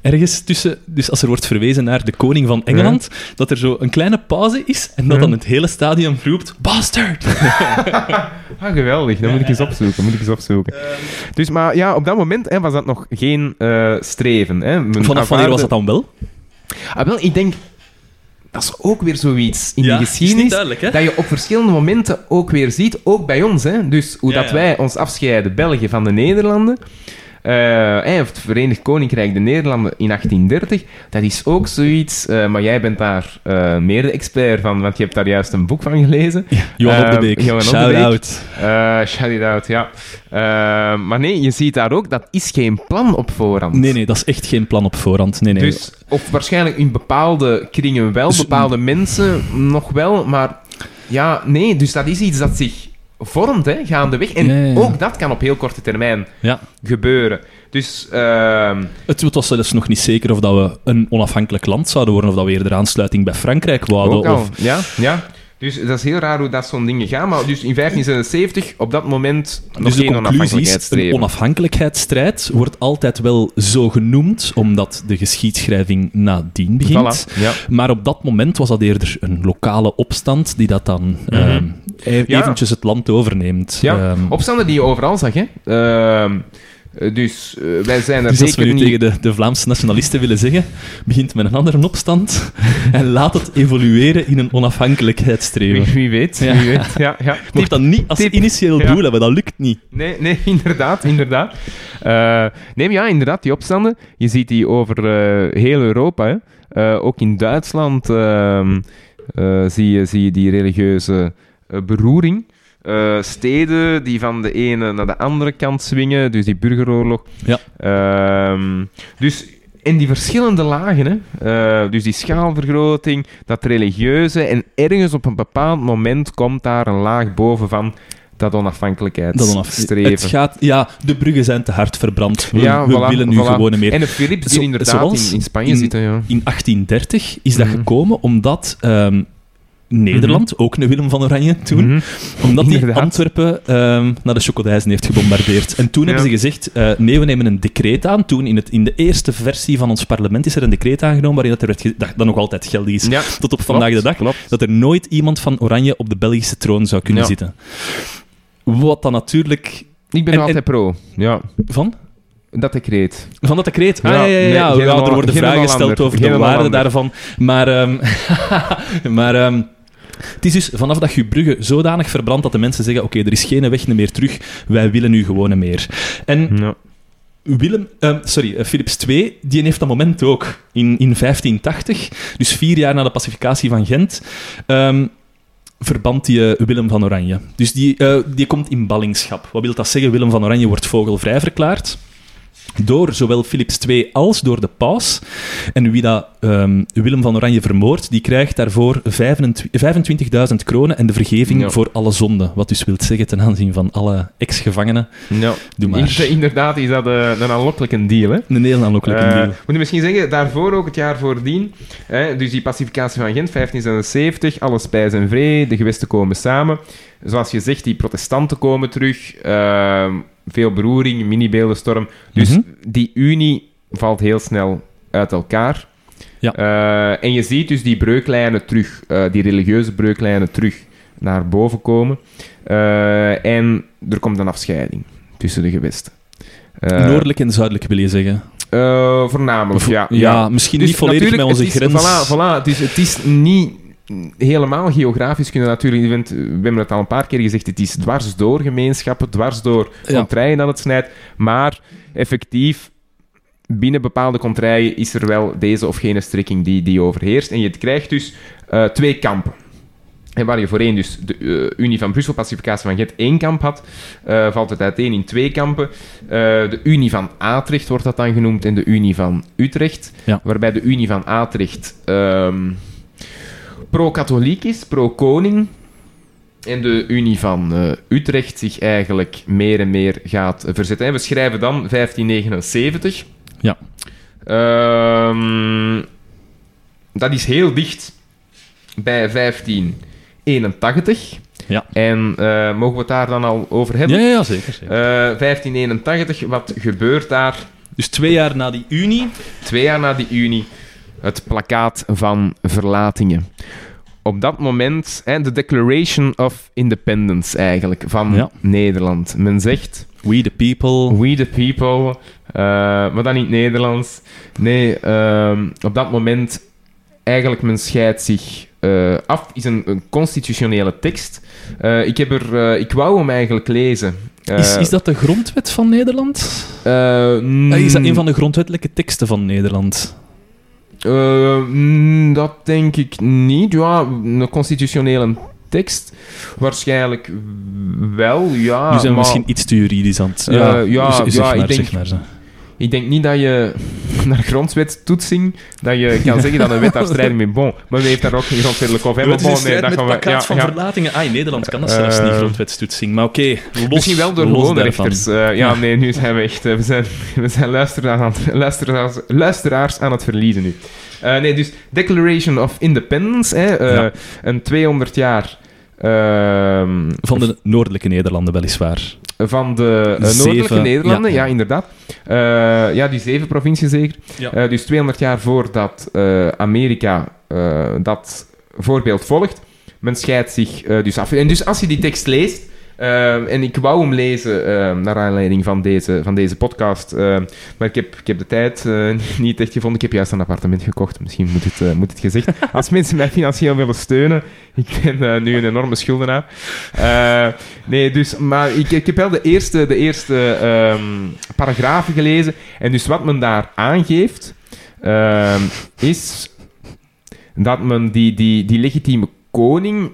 ergens tussen... Dus als er wordt verwezen naar de koning van Engeland, dat er zo een kleine pauze is en dat dan het hele stadion roept... Bastard! Ah, geweldig. Dat moet ik eens opzoeken. Moet ik eens opzoeken. Dus, maar ja, op dat moment hè, was dat nog geen eh, streven. Hè. Vanaf wanneer was dat dan wel? Ah, wel, ik denk... Dat is ook weer zoiets in Ja, de is geschiedenis. Dat je op verschillende momenten ook weer ziet, ook bij ons. Hè? Dus hoe Ja, dat wij ons afscheiden, België van de Nederlanden. Eh, of het Verenigd Koninkrijk de Nederlanden in 1830. Dat is ook zoiets. eh, maar jij bent daar eh, meer de expert van, want je hebt daar juist een boek van gelezen. Johan op de Eh, Beek. Johan op de Beek. Shout-out. Eh shout it out, ja. Eh, maar nee, je ziet daar ook, dat is geen plan op voorhand. Nee, nee, dat is echt geen plan op voorhand. Nee, nee. Dus, of waarschijnlijk in bepaalde kringen wel, Dus- bepaalde mensen nog wel, maar ja, nee, dus dat is iets dat zich vormt, hè, gaandeweg. En Ja, ja, ja. ook dat kan op heel korte termijn gebeuren. Dus, ehm, Het was zelfs nog niet zeker of dat we een onafhankelijk land zouden worden, of dat we eerder aansluiting bij Frankrijk wouden. Of... ja, ja. Dus dat is heel raar hoe dat zo'n dingen gaan. Maar dus in 1576, op dat moment, nog Dus de geen conclusie is, een onafhankelijkheidsstrijd wordt altijd wel zo genoemd, omdat de geschiedschrijving nadien begint. Voilà, ja. Maar op dat moment was dat eerder een lokale opstand die dat dan Ja. eventjes het land overneemt. Ja, Ehm, opstanden die je overal zag, hè. Ehm, Eh, dus eh, wij zijn er Dus als we zeker nu niet... tegen de, de Vlaamse nationalisten willen zeggen, begint met een andere opstand en laat het evolueren in een onafhankelijkheidsstreven. wie weet, Ja. wie weet. Ja, ja. Mocht dat niet als tip. initieel Ja. doel hebben, dat lukt niet. Nee, nee, inderdaad, inderdaad. Eh, nee, maar ja, inderdaad, die opstanden, je ziet die over eh, heel Europa. Hè. Eh, ook in Duitsland ehm, eh, zie, je, zie je die religieuze eh, beroering. Eh, steden die van de ene naar de andere kant swingen, dus die burgeroorlog. Ja. Ehm, dus in die verschillende lagen, hè, eh, dus die schaalvergroting, dat religieuze, en ergens op een bepaald moment komt daar een laag boven van dat Dat onafhankelijkheidsstreven. onaf... Het gaat, ja, de bruggen zijn te hard verbrand. We, Ja, we voilà, willen nu voilà. gewoon meer. En de Philips die Zo- inderdaad in, in Spanje in- zitten, ja. In 1830 is dat Mhm. gekomen omdat ehm, Nederland, ook een Willem van Oranje toen, Mhm. omdat die Inderdaad. Antwerpen ehm, naar de chocodijzen heeft gebombardeerd. En toen Ja. hebben ze gezegd, eh, nee, we nemen een decreet aan. Toen, in, het, in de eerste versie van ons parlement, is er een decreet aangenomen waarin dat er werd dat, dat nog altijd geldig is. Ja, Tot op vandaag klopt, de dag. klopt. Dat er nooit iemand van Oranje op de Belgische troon zou kunnen Ja. zitten. Wat dan natuurlijk... Ik ben En- altijd pro. Ja, Van? dat decreet. Van dat decreet? Ah, Ja, ja, ja, ja. nee, ja. geen Ja, er worden vragen gesteld over de waarde daarvan. Maar, ehm, maar ehm, het is dus vanaf dat je Brugge zodanig verbrandt dat de mensen zeggen oké, er is geen weg meer terug, wij willen nu gewoon meer. En Ja. Willem, ehm, sorry, eh, Philips II, die heeft dat moment ook in, in 1580, dus vier jaar na de pacificatie van Gent, ehm verband die eh, Willem van Oranje. Dus die, eh, die komt in ballingschap. Wat wil dat zeggen? Willem van Oranje wordt vogelvrij verklaard. Door zowel Philips II als door de paus. En wie dat ehm, Willem van Oranje vermoordt, die krijgt daarvoor 25.000 kronen en de vergeving Ja. voor alle zonden. Wat dus wil zeggen ten aanzien van alle ex-gevangenen. Ja. Doe maar. Inderdaad is dat eh, een aanlokkelijke deal, hè. Een heel aanlokkelijke Eh, deal. moet je misschien zeggen, daarvoor ook het jaar voordien, hè, dus die pacificatie van Gent, 1576, alles spijs en vrede, de gewesten komen samen. Zoals je zegt, die protestanten komen terug, ehm, veel beroering, mini-beeldenstorm. Dus Mhm. die unie valt heel snel uit elkaar. Ja. Eh, en je ziet dus die breuklijnen terug, eh, die religieuze breuklijnen terug naar boven komen. Eh, en er komt een afscheiding tussen de gewesten. Noordelijk en zuidelijk wil je zeggen. voornamelijk, Vo- ja. ja, misschien Dus niet volledig met onze grens. Voilà, voilà, dus het is niet helemaal geografisch kunnen natuurlijk... we hebben het al een paar keer gezegd, het is dwars door gemeenschappen, dwars door contraien dat het snijdt, maar effectief... Binnen bepaalde contraien is er wel deze of gene strekking die, die overheerst. En je krijgt dus eh, twee kampen. En waar je voorheen dus de eh, Unie van Brussel, pacificatie van Gent, één kamp had, eh, valt het uiteen in twee kampen. De Unie van Atrecht wordt dat dan genoemd en de Unie van Utrecht. Ja. Waarbij de Unie van Atrecht ehm, pro-katholiek is, pro-koning. En de Unie van eh, Utrecht zich eigenlijk meer en meer gaat verzetten. En we schrijven dan 1579. Ja. Ehm, dat is heel dicht bij 1581. Ja. En eh, mogen we het daar dan al over hebben? Ja, zeker. zeker. Eh, 1581, wat gebeurt daar? Dus twee jaar na die unie. Twee jaar na die Unie, het plakkaat van verlatingen. Op dat moment, hè, de Declaration of Independence eigenlijk, van Ja. Nederland. Men zegt, We the people. we the people, eh, maar dan in het Nederlands. Nee, ehm, op dat moment, eigenlijk men scheidt zich eh, af, is een, een constitutionele tekst. Eh, ik, heb er, ik wou hem eigenlijk lezen. Is, is dat de grondwet van Nederland? is dat een van de grondwettelijke teksten van Nederland? Eh, mm, dat denk ik niet. Ja, een constitutionele tekst. Waarschijnlijk wel, ja. nu zijn we maar misschien iets te juridisch aan het... Eh, ja, zeg ja, ik maar, denk- zeg maar. Ik denk niet dat je naar grondwettoetsing dat je kan zeggen dat een wet daar strijding mee bon. Maar we heeft daar ook geen grondwettelijk of hebben. Bon, nee, dat met gaan we. Ja, van ja. verlatingen. Ah, in Nederland kan dat zelfs niet Eh, grondwetstoetsing. Maar oké, los- Misschien wel door gewone rechters. Eh, ja, Ja. nee, nu zijn we echt... eh, we zijn, we zijn luisteraars, aan het, luisteraars, luisteraars aan het verliezen nu. Eh, nee, dus Declaration of Independence, hè, eh, Ja. een 200 jaar... ehm, Van de noordelijke Nederlanden, weliswaar. Van de eh, Zeven, noordelijke Nederlanden, ja. ja, inderdaad. Eh, ja, die zeven provincies zeker. Ja. Eh, dus 200 jaar voordat eh, Amerika eh, dat voorbeeld volgt. Men scheidt zich eh, dus af. En dus als je die tekst leest, Ehm, en ik wou hem lezen ehm, naar aanleiding van deze, van deze podcast. Ehm, maar ik heb, ik heb de tijd eh, niet echt gevonden. Ik heb juist een appartement gekocht. Misschien moet het, eh, moet het gezegd. Als mensen mij financieel willen steunen. Ik ben eh, nu een enorme schuldenaar. Nee, dus, maar ik, ik heb wel de eerste, de eerste paragrafen gelezen. En dus wat men daar aangeeft, is dat men die, die, die legitieme koning...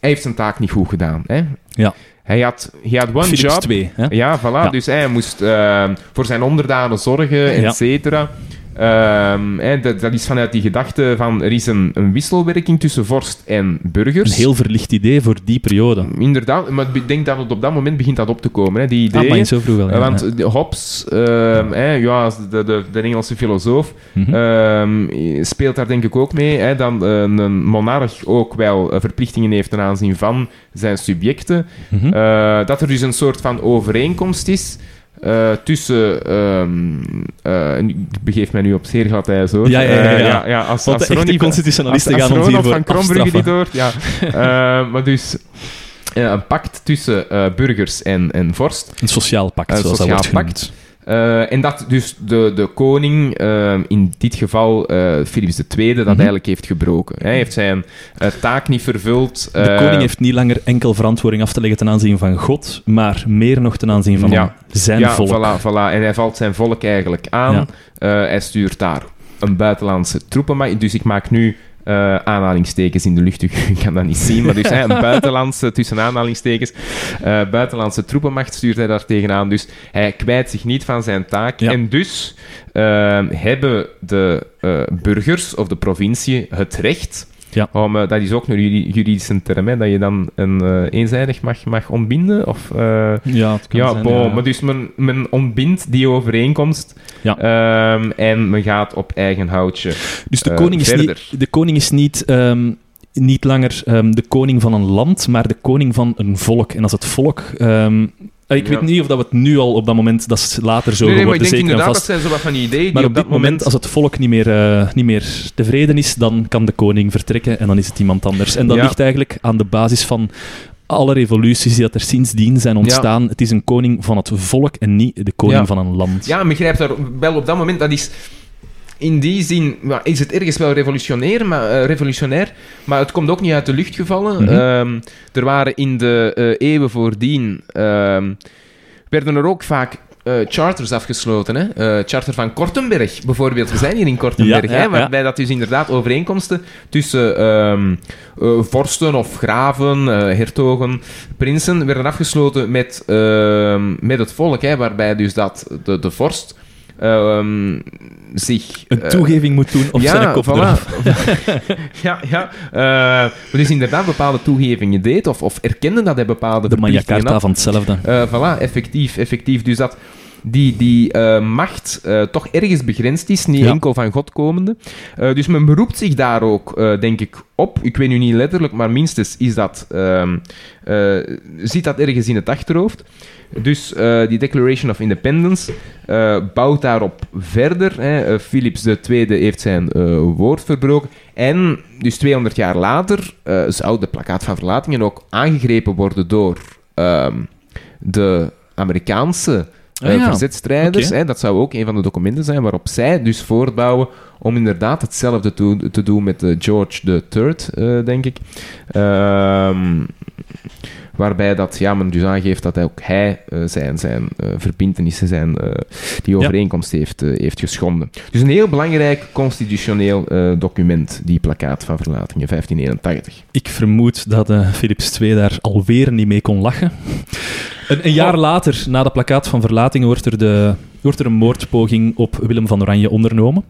Hij heeft zijn taak niet goed gedaan. Hè? Ja. Hij had, hij had one Philips job. 2. Hè? Ja, voilà. Ja. Dus hij moest ehm, voor zijn onderdanen zorgen, et Ja. Ehm, dat, dat is vanuit die gedachte van er is een, een wisselwerking tussen vorst en burgers. Een heel verlicht idee voor die periode. Inderdaad, maar ik denk dat het op dat moment begint dat op te komen. Hè, die Ah, maar zo vroeg wel. Eh, ja, want ja. Hobbes, ehm, ja, de, de, de Engelse filosoof, Mhm. ehm, speelt daar denk ik ook mee. Hè, dat eh, een monarch ook wel eh, verplichtingen heeft ten aanzien van zijn subjecten. Mhm. Dat er dus een soort van overeenkomst is eh, tussen... en ik begeef mij nu op zeer glad ijs, hoor. Ja, ja, ja, Eh, ja. ja, als, Want als de constitutionalisten als, gaan ons hiervoor van Krombrugge hoort, ja. Maar dus... een pact tussen burgers en, en vorst. Een sociaal pact, Een zoals dat wordt pact. Eh, en dat dus de, de koning, eh, in dit geval eh, Philips II, dat Mhm. eigenlijk heeft gebroken. Hij heeft zijn taak niet vervuld. De koning heeft niet langer enkel verantwoording af te leggen ten aanzien van God, maar meer nog ten aanzien van Ja. zijn ja, volk. Voilà, voilà. En hij valt zijn volk eigenlijk aan. Ja. Hij stuurt daar een buitenlandse troepenmacht. Dus ik maak nu eh, aanhalingstekens in de lucht. U kan dat niet zien. Maar dus een buitenlandse, tussen aanhalingstekens, eh, buitenlandse troepenmacht stuurt hij daar tegenaan. Dus hij kwijt zich niet van zijn taak. Ja. En dus eh, hebben de burgers of de provincie het recht... Ja. Om, eh, dat is ook een juri- juridische term, hè, dat je dan een eh, eenzijdig mag, mag ontbinden. Of, eh, Ja, het kan ja, zijn, ja. maar dus men, men ontbindt die overeenkomst Ja. ehm, en men gaat op eigen houtje. Dus de koning is verder. niet, de koning is niet, ehm, niet langer ehm, de koning van een land, maar de koning van een volk. En als het volk... eh, ik weet niet of dat we het nu al op dat moment... Dat is later zo nee, nee, geworden, denk zeker en dat zijn zo wat van die ideeën Maar op dit moment, als het volk niet meer, eh, niet meer tevreden is, dan kan de koning vertrekken en dan is het iemand anders. En dat Ja. ligt eigenlijk aan de basis van alle revoluties die dat er sindsdien zijn ontstaan. Het is een koning van het volk en niet de koning Ja. van een land. Ja, begrijp daar wel op dat moment, dat is... In die zin ja, is het ergens wel revolutionair maar, eh, revolutionair, maar het komt ook niet uit de lucht gevallen. Mhm. Ehm, er waren in de eh, eeuwen voordien... ehm, werden er ook vaak eh, charters afgesloten. Hè? Charter van Kortenberg, bijvoorbeeld. We zijn hier in Kortenberg, Ja, hè, ja. waarbij dat dus inderdaad overeenkomsten tussen ehm, eh, vorsten of graven, hertogen, prinsen, werden afgesloten met, met het volk, hè, waarbij dus dat de, de vorst zich... Een eh, toegeving moet doen op zijn kop voilà. ja, ja. Maar dus inderdaad bepaalde toegevingen deed, of, of erkende dat hij bepaalde De had. van hetzelfde. Eh, voilà, effectief, effectief. Dus dat die, die eh, macht eh, toch ergens begrensd is, niet Ja. enkel van God komende. Eh, dus men beroept zich daar ook, denk ik, op. Ik weet nu niet letterlijk, maar minstens is dat, ehm, eh, zit dat ergens in het achterhoofd. Dus die Declaration of Independence bouwt daarop verder. Hè. Philips II heeft zijn woord verbroken. En dus 200 jaar later zou de plakkaat van verlatingen ook aangegrepen worden door ehm, de Amerikaanse Ah, eh, ja. verzetstrijders. Hè. Dat zou ook een van de documenten zijn waarop zij dus voortbouwen om inderdaad hetzelfde te, te doen met eh, George III, eh, denk ik. Ehm, waarbij dat, ja, men dus aangeeft dat hij ook hij eh, zijn, zijn eh, verbintenissen, zijn, eh, die Ja. overeenkomst heeft, heeft geschonden. Dus een heel belangrijk constitutioneel document, die plakkaat van verlatingen 1581. Ik vermoed dat Philips II daar alweer niet mee kon lachen. Een, een jaar Oh. later, na de plakkaat van verlating, wordt er, de, wordt er een moordpoging op Willem van Oranje ondernomen.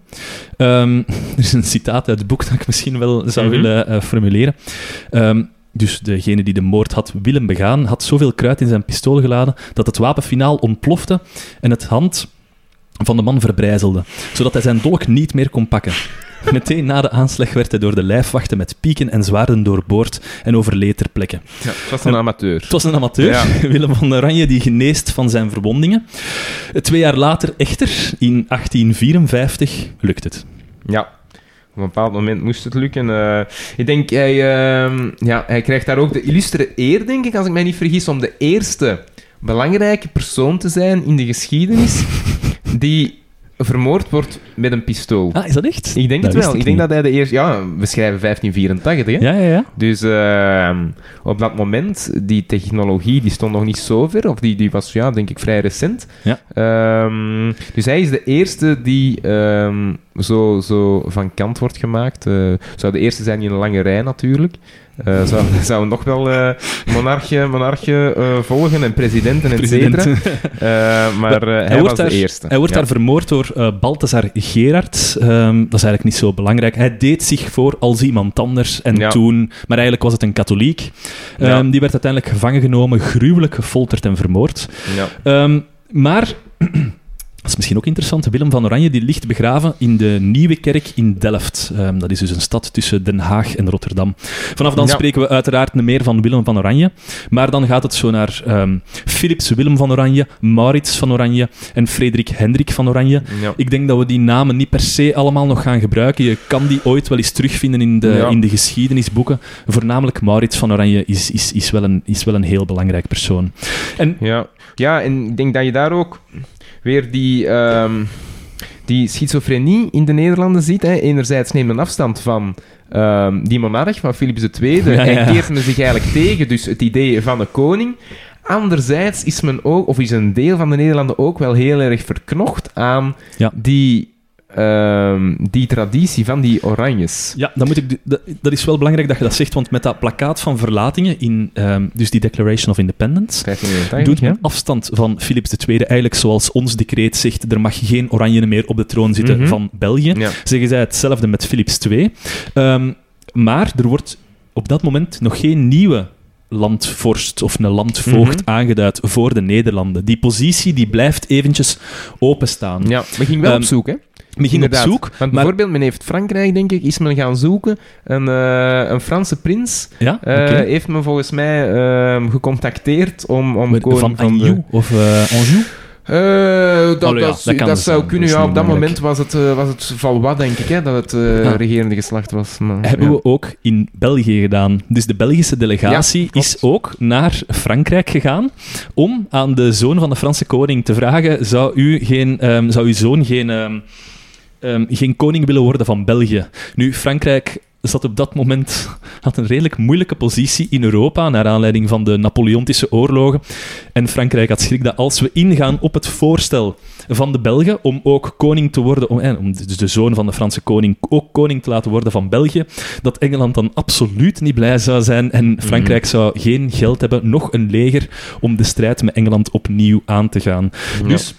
Ehm, er is een citaat uit het boek dat ik misschien wel zou Mhm. willen formuleren. Ehm, dus degene die de moord had willen begaan, had zoveel kruid in zijn pistool geladen dat het wapen finaal ontplofte en het hand van de man verbrijzelde, zodat hij zijn dolk niet meer kon pakken. Meteen na de aanslag werd hij door de lijfwachten met pieken en zwaarden doorboord en overleed ter plekke. Ja, het was een amateur. Het was een amateur, Ja. Willem van Oranje, die geneest van zijn verwondingen. Twee jaar later echter, in 1854, lukt het. Ja. Een bepaald moment moest het lukken. Eh, ik denk, hij, ehm, ja, hij krijgt daar ook de illustere eer, denk ik, als ik mij niet vergis, om de eerste belangrijke persoon te zijn in de geschiedenis die vermoord wordt met een pistool. Ah, is dat echt? Ik denk Dat het wel. Ik, ik denk dat hij de eerste... Ja, we schrijven 1584, hè? Ja, ja, ja. Dus ehm, op dat moment, die technologie die stond nog niet zo ver, of die, die was, ja, denk ik, vrij recent. Ja. Ehm, dus hij is de eerste die ehm, zo, zo van kant wordt gemaakt. Eh, zou de eerste zijn in een lange rij natuurlijk. Eh zou, zou nog wel eh monarchen, monarchen eh, volgen en presidenten, et cetera. Maar hij, was wordt de daar, eerste. Hij wordt Ja. daar vermoord door Balthazar Gerard. Ehm, dat is eigenlijk niet zo belangrijk. Hij deed zich voor als iemand anders. En Ja. toen, maar eigenlijk was het een katholiek. Ehm, Ja. Die werd uiteindelijk gevangen genomen, gruwelijk gefolterd en vermoord. Ja. Ehm, maar, dat is misschien ook interessant, Willem van Oranje die ligt begraven in de Nieuwe Kerk in Delft. Ehm, dat is dus een stad tussen Den Haag en Rotterdam. Vanaf dan Ja. spreken we uiteraard meer van Willem van Oranje, maar dan gaat het zo naar ehm, Philips Willem van Oranje, Maurits van Oranje en Frederik Hendrik van Oranje. Ja. Ik denk dat we die namen niet per se allemaal nog gaan gebruiken. Je kan die ooit wel eens terugvinden in de, Ja. in de geschiedenisboeken. Voornamelijk Maurits van Oranje is, is, is, wel een, is wel een heel belangrijk persoon. En Ja. ja, en ik denk dat je daar ook weer die, ehm, die schizofrenie in de Nederlanden ziet. Hè. Enerzijds neemt men afstand van ehm, die monarch, van Philips II, Ja, ja. en keert men zich eigenlijk tegen, dus het idee van een koning. Anderzijds is men ook, of is een deel van de Nederlanden ook wel heel erg verknocht aan Ja. die, ehm, die traditie van die oranjes. Ja, dan moet ik, dat, dat is wel belangrijk dat je dat zegt, want met dat plakkaat van verlatingen, in, ehm, dus die Declaration of Independence, 1581, doet men ja. afstand van Philips II eigenlijk zoals ons decreet zegt, er mag geen oranje meer op de troon zitten Mhm. van België. Ja. Zeggen zij hetzelfde met Philips II. Ehm, maar er wordt op dat moment nog geen nieuwe landvorst of een landvoogd Mhm. aangeduid voor de Nederlanden. Die positie die blijft eventjes openstaan. Ja, men ging wel op zoek, hè? Men ging Inderdaad. op zoek, Want maar... bijvoorbeeld, men heeft Frankrijk, denk ik, is men gaan zoeken. Een, eh, een Franse prins Ja, eh, heeft men volgens mij ehm, gecontacteerd om, om Met- koning van van de... Anjou of eh Anjou? Eh, dat, Allee, ja, dat, dat kan dat dus zou zijn. kunnen, ja. niet Op dat moment was het, eh, was het Valois, denk ik, hè, dat het eh, Ja. regerende geslacht was. Maar, hebben ja. we ook in België gedaan. Dus de Belgische delegatie is ook naar Frankrijk gegaan om aan de zoon van de Franse koning te vragen: zou, u geen, ehm, zou uw zoon geen, ehm, ehm, geen koning willen worden van België? Nu, Frankrijk zat op dat moment had een redelijk moeilijke positie in Europa, naar aanleiding van de Napoleontische oorlogen. En Frankrijk had schrik dat als we ingaan op het voorstel van de Belgen om ook koning te worden, om, eh, om dus de zoon van de Franse koning ook koning te laten worden van België, dat Engeland dan absoluut niet blij zou zijn en Frankrijk zou geen geld hebben, nog een leger, om de strijd met Engeland opnieuw aan te gaan. Ja. Dus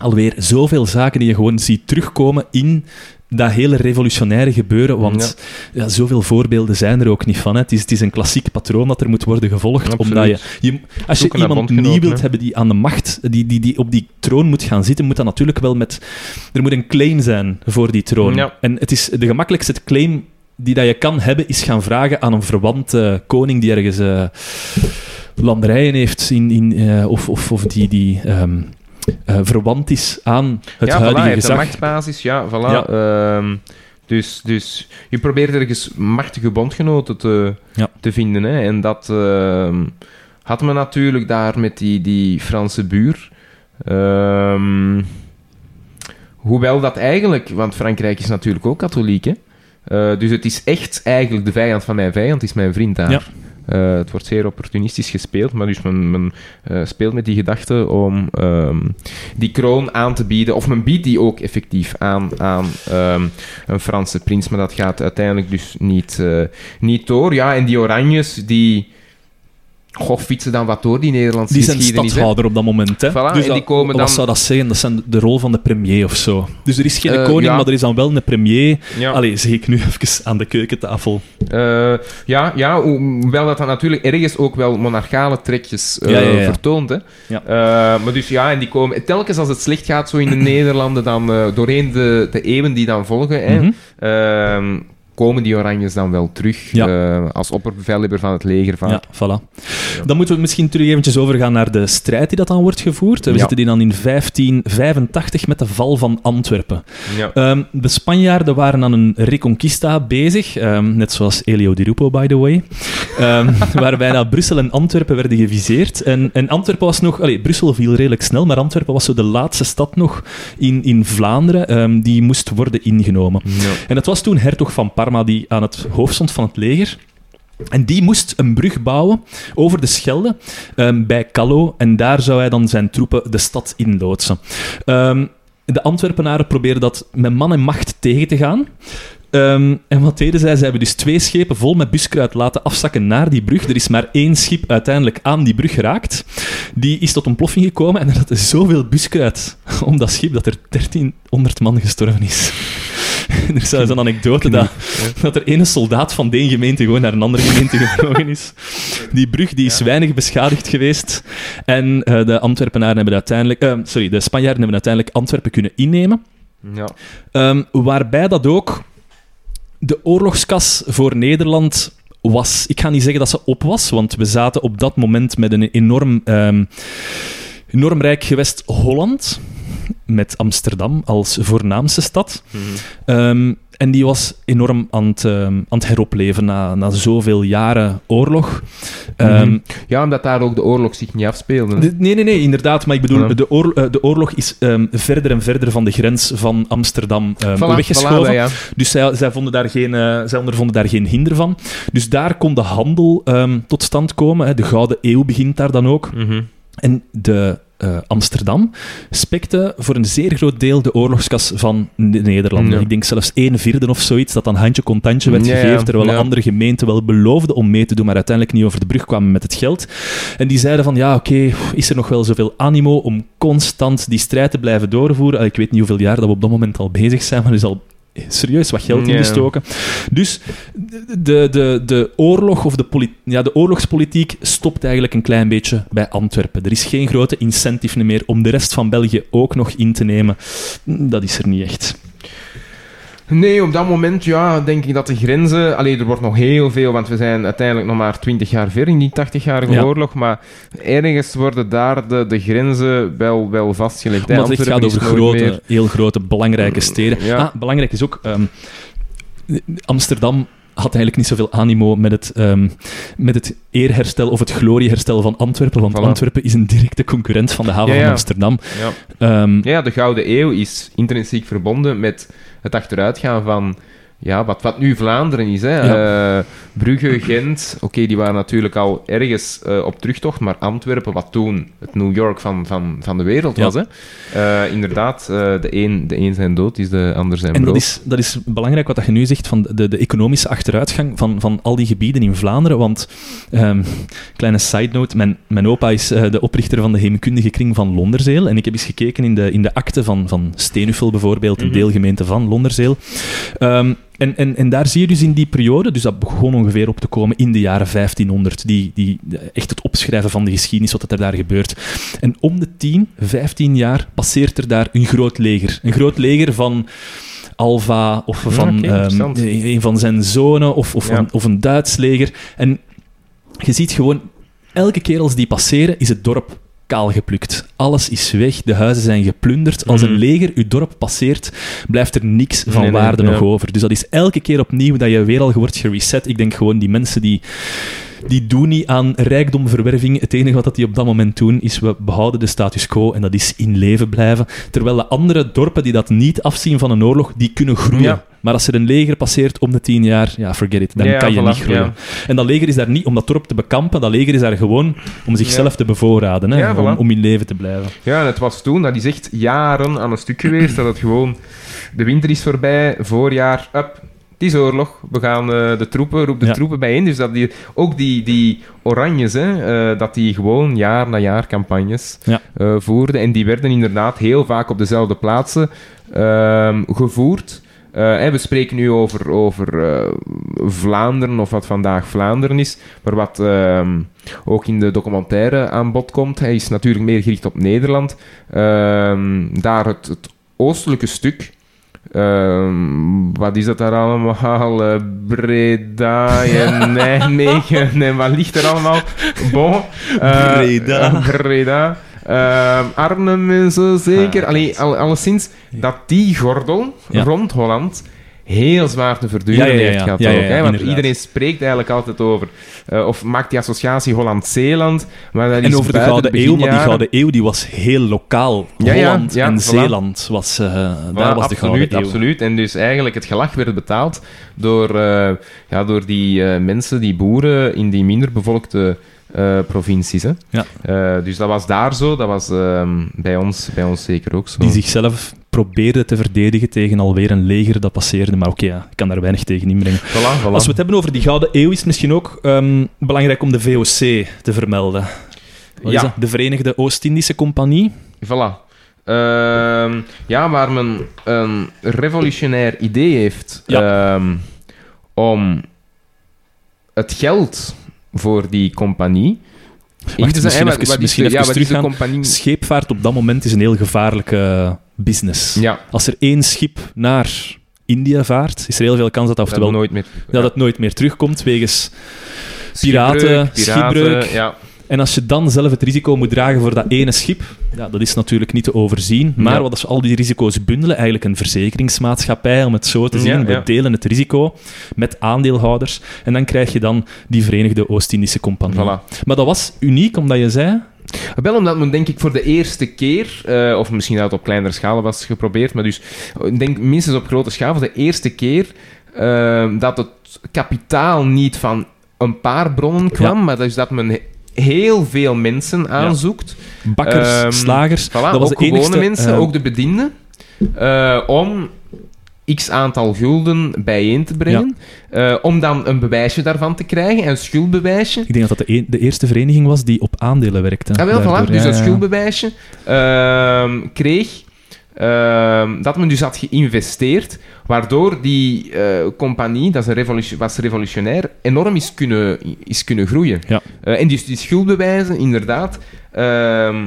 alweer zoveel zaken die je gewoon ziet terugkomen in dat hele revolutionaire gebeuren, want ja. zoveel voorbeelden zijn er ook niet van. Hè. Het, is, het is een klassiek patroon dat er moet worden gevolgd, Absoluut. omdat je, je als je Zoeken iemand nieuw wilt hè. hebben die aan de macht, die, die, die op die troon moet gaan zitten, moet dat natuurlijk wel met... Er moet een claim zijn voor die troon. Ja. En het is de gemakkelijkste claim die dat je kan hebben, is gaan vragen aan een verwante koning die ergens eh, landerijen heeft, in, in, eh, of, of, of die... die ehm, eh, verwant is aan het ja, voilà, huidige een gezag. machtsbasis, ja, voilà. Ja. Ehm, dus, dus je probeert ergens machtige bondgenoten te, Ja. te vinden. Hè? En dat ehm, had men natuurlijk daar met die, die Franse buur. Ehm, hoewel dat eigenlijk, want Frankrijk is natuurlijk ook katholiek, hè? Eh, dus het is echt eigenlijk de vijand van mijn vijand, is mijn vriend daar. Ja. Eh, het wordt zeer opportunistisch gespeeld, maar dus men, eh, speelt met die gedachte om ehm, die kroon aan te bieden, of men biedt die ook effectief aan aan ehm, een Franse prins, maar dat gaat uiteindelijk dus niet, eh, niet door. Ja, en die oranjes, die goh, fietsen dan wat door die Nederlandse Die zijn stadhouder op dat moment. Hè? Voilà, dus en dat- die komen wat dan- zou dat zeggen? Dat zijn de rol van de premier of zo. Dus er is geen Eh, koning, ja. maar er is dan wel een premier. Ja. Allee, zeg ik nu even aan de keukentafel. Eh, ja, ja, hoewel dat dan natuurlijk ergens ook wel monarchale trekjes eh, Ja, vertoont. Hè. Maar dus ja, en die komen telkens als het slecht gaat zo in de Nederlanden, dan doorheen de, de eeuwen die dan volgen, hè, Mhm. ehm, komen die Oranjes dan wel terug Ja. eh, als opperbevelhebber van het leger vaak. Ja, voilà. Dan moeten we misschien terug eventjes overgaan naar de strijd die dat dan wordt gevoerd. We Ja. zitten die dan in 1585 met de val van Antwerpen. Ja. Ehm, de Spanjaarden waren aan een reconquista bezig, ehm, net zoals Elio Di Rupo, by the way, Ehm, waarbij dat Brussel en Antwerpen werden geviseerd. En, en Antwerpen was nog... Allee, Brussel viel redelijk snel, maar Antwerpen was zo de laatste stad nog in, in Vlaanderen die moest worden ingenomen. En het was toen hertog van Parma die aan het hoofd stond van het leger. En die moest een brug bouwen over de Schelde ehm, bij Callo. En daar zou hij dan zijn troepen de stad inloodsen. Ehm, de Antwerpenaren probeerden dat met man en macht tegen te gaan. Ehm, en wat deden zij? Ze hebben dus twee schepen vol met buskruid laten afzakken naar die brug. Er is maar één schip uiteindelijk aan die brug geraakt. Die is tot ontploffing gekomen en er had zoveel buskruid om dat schip dat er 1300 man gestorven is. er is zelfs een anekdote dat, dat er ene soldaat van de ene gemeente gewoon naar een andere gemeente gevlogen is. Die brug die is weinig beschadigd geweest. En eh, de Antwerpenaren hebben uiteindelijk... eh, sorry, de Spanjaarden hebben uiteindelijk Antwerpen kunnen innemen. Ja. Ehm, waarbij dat ook de oorlogskas voor Nederland was. Ik ga niet zeggen dat ze op was, want we zaten op dat moment met een enorm, ehm, enorm rijk gewest Holland. Met Amsterdam als voornaamste stad. Ehm, en die was enorm aan het, ehm, aan het heropleven na, na zoveel jaren oorlog. Ehm, Mhm. ja, omdat daar ook de oorlog zich niet afspeelde. de- nee, nee, nee, inderdaad. Maar ik bedoel, Ja. de, oor- eh, de oorlog is ehm, verder en verder van de grens van Amsterdam ehm, Voilà, weggeschoven. voilà, ja. Dus zij, zij, vonden daar geen, eh, zij ondervonden daar geen hinder van. Dus daar kon de handel ehm, tot stand komen. Hè. De Gouden Eeuw begint daar dan ook. Mhm. En de eh, Amsterdam spekte voor een zeer groot deel de oorlogskas van de Nederlanden. Ja. Ik denk zelfs een vierde of zoiets dat aan handje contantje werd Ja, gegeven, terwijl ja. andere gemeenten wel beloofden om mee te doen, maar uiteindelijk niet over de brug kwamen met het geld. En die zeiden van, ja, oké, is er nog wel zoveel animo om constant die strijd te blijven doorvoeren? Ah, Ik weet niet hoeveel jaar dat we op dat moment al bezig zijn, maar er is al serieus wat geld ingestoken. Dus de, de, de oorlog of de, ja, de oorlogspolitiek stopt eigenlijk een klein beetje bij Antwerpen. Er is geen grote incentive meer om de rest van België ook nog in te nemen. Dat is er niet echt. Nee, op dat moment ja, denk ik dat de grenzen... Allee, er wordt nog heel veel, want we zijn uiteindelijk nog maar 20 jaar ver in die 80-jarige Ja. oorlog. Maar ergens worden daar de, de grenzen wel, wel vastgelegd. Omdat het echt gaat over grote, meer- heel grote, belangrijke steden. Ja. Ah, belangrijk is ook... ehm, Amsterdam had eigenlijk niet zoveel animo met het, ehm, met het eerherstel of het glorieherstel van Antwerpen, want Voilà. Antwerpen is een directe concurrent van de haven Ja, ja. van Amsterdam. Ja. Ehm, Ja, de Gouden Eeuw is intrinsiek verbonden met het achteruitgaan van ja, wat, wat nu Vlaanderen is. Hè. Eh, Brugge, Gent, oké, die waren natuurlijk al ergens eh, op terugtocht, maar Antwerpen, wat toen het New York van, van, van de wereld Ja. was. Hè. Eh, inderdaad, de, een, de een zijn dood is de ander zijn En dat is, dat is belangrijk wat dat je nu zegt van de, de economische achteruitgang van, van al die gebieden in Vlaanderen. Want, ehm, kleine side note, mijn, mijn opa is de oprichter van de heemkundige kring van Londerzeel. En ik heb eens gekeken in de, in de akte van, van Steenuffel bijvoorbeeld, een Mhm. deelgemeente van Londerzeel. Ehm, en, en, en daar zie je dus in die periode, dus dat begon ongeveer op te komen in de jaren 1500, die, die, echt het opschrijven van de geschiedenis, wat er daar gebeurt. En om de 10, 15 jaar passeert er daar een groot leger. Een groot leger van Alva of van ehm, een van zijn zonen of, of, Ja. een, of een Duits leger. En je ziet gewoon, elke keer als die passeren, is het dorp kaal geplukt. Alles is weg, de huizen zijn geplunderd. Als een Mhm. leger uw dorp passeert, blijft er niks van Nee, nee, waarde ja. nog over. Dus dat is elke keer opnieuw dat je weer al wordt gereset. Ik denk gewoon, die mensen die, die doen niet aan rijkdomverwerving. Het enige wat dat die op dat moment doen, is we behouden de status quo en dat is in leven blijven. Terwijl de andere dorpen die dat niet afzien van een oorlog, die kunnen groeien. Ja. Maar als er een leger passeert om de tien jaar, ja, forget it. Dan Ja, kan je voilà, niet groeien. ja. En dat leger is daar niet om dat dorp te bekampen. Dat leger is daar gewoon om zichzelf te bevoorraden. Hè, om, om in leven te blijven. Ja, en het was toen, dat is echt jaren aan een stuk geweest, dat het gewoon... De winter is voorbij, voorjaar, up, het is oorlog. We gaan eh, de troepen, roep de Ja. troepen bijeen. Dus dat die, ook die, die oranjes, hè, eh, dat die gewoon jaar na jaar campagnes Ja. eh, voerden. En die werden inderdaad heel vaak op dezelfde plaatsen ehm, gevoerd. Hè, we spreken nu over, over Vlaanderen, of wat vandaag Vlaanderen is. Maar wat ehm, ook in de documentaire aan bod komt, hij is natuurlijk meer gericht op Nederland. Ehm, daar het, het oostelijke stuk Ehm, wat is dat daar allemaal? Eh, Breda en Nijmegen. En wat ligt er allemaal? Bon. eh, Breda. eh, Breda. Ehm, Arnhem en zo zeker. Ah, Allee, al, alleszins dat die gordel Ja. rond Holland heel zwaar te verduren Ja, heeft gehad. Ook, hè? Want inderdaad. iedereen spreekt eigenlijk altijd over... eh, of maakt die associatie Holland-Zeeland. Maar dat En is over de Gouden Eeuw, maar die Gouden Eeuw die was heel lokaal. Holland en voilà. Zeeland was, eh, daar was de Gouden Eeuw. absoluut. En dus eigenlijk het gelach werd betaald door, eh, ja, door die mensen, die boeren in die minder bevolkte provincies. Hè. Ja. Dus dat was daar zo, dat was ehm, bij, ons, bij ons zeker ook zo. Die zichzelf probeerde te verdedigen tegen alweer een leger dat passeerde. Maar oké, ja, ik kan daar weinig tegen inbrengen. Voilà, voilà. Als we het hebben over die Gouden Eeuw, is het misschien ook ehm, belangrijk om de VOC te vermelden. Wat Ja. De Verenigde Oost-Indische Compagnie. Voilà. Ehm, ja, waar men een revolutionair idee heeft ehm, om het geld voor die compagnie... te misschien even- misschien ja, teruggaan. compagnie? Scheepvaart op dat moment is een heel gevaarlijke business. Ja, Als er één schip naar India vaart, is er heel veel kans dat dat dat oftewel nooit meer. dat het nooit meer terugkomt wegens piraten, schipbreuk. Ja, En als je dan zelf het risico moet dragen voor dat ene schip, ja, dat is natuurlijk niet te overzien. Maar Ja. wat als we al die risico's bundelen, eigenlijk een verzekeringsmaatschappij, om het zo te zien, Ja, we delen het risico met aandeelhouders. En dan krijg je dan die Verenigde Oost-Indische Compagnie. voilà. Maar dat was uniek, omdat je zei... Wel omdat men denk ik voor de eerste keer, eh, of misschien dat het op kleinere schaal was geprobeerd, maar dus eh, denk minstens op grote schaal, voor de eerste keer eh, dat het kapitaal niet van een paar bronnen kwam, Ja. maar dus dat men he- heel veel mensen aanzoekt. Bakkers, Ehm, slagers. Voilà, dat was ook de enigste, gewone mensen, ook de bedienden, om x aantal gulden bijeen te brengen, eh, om dan een bewijsje daarvan te krijgen, een schuldbewijsje. Ik denk dat dat de, een- de eerste vereniging was die op aandelen werkte. Ah, wel, voilà. Dus ja, een schuldbewijsje ehm, kreeg. ehm, dat men dus had geïnvesteerd, waardoor die eh, compagnie, dat is een revolution, was revolutionair, enorm is kunnen, is kunnen groeien. Ja. Eh, en dus die schuldbewijzen, inderdaad, ehm,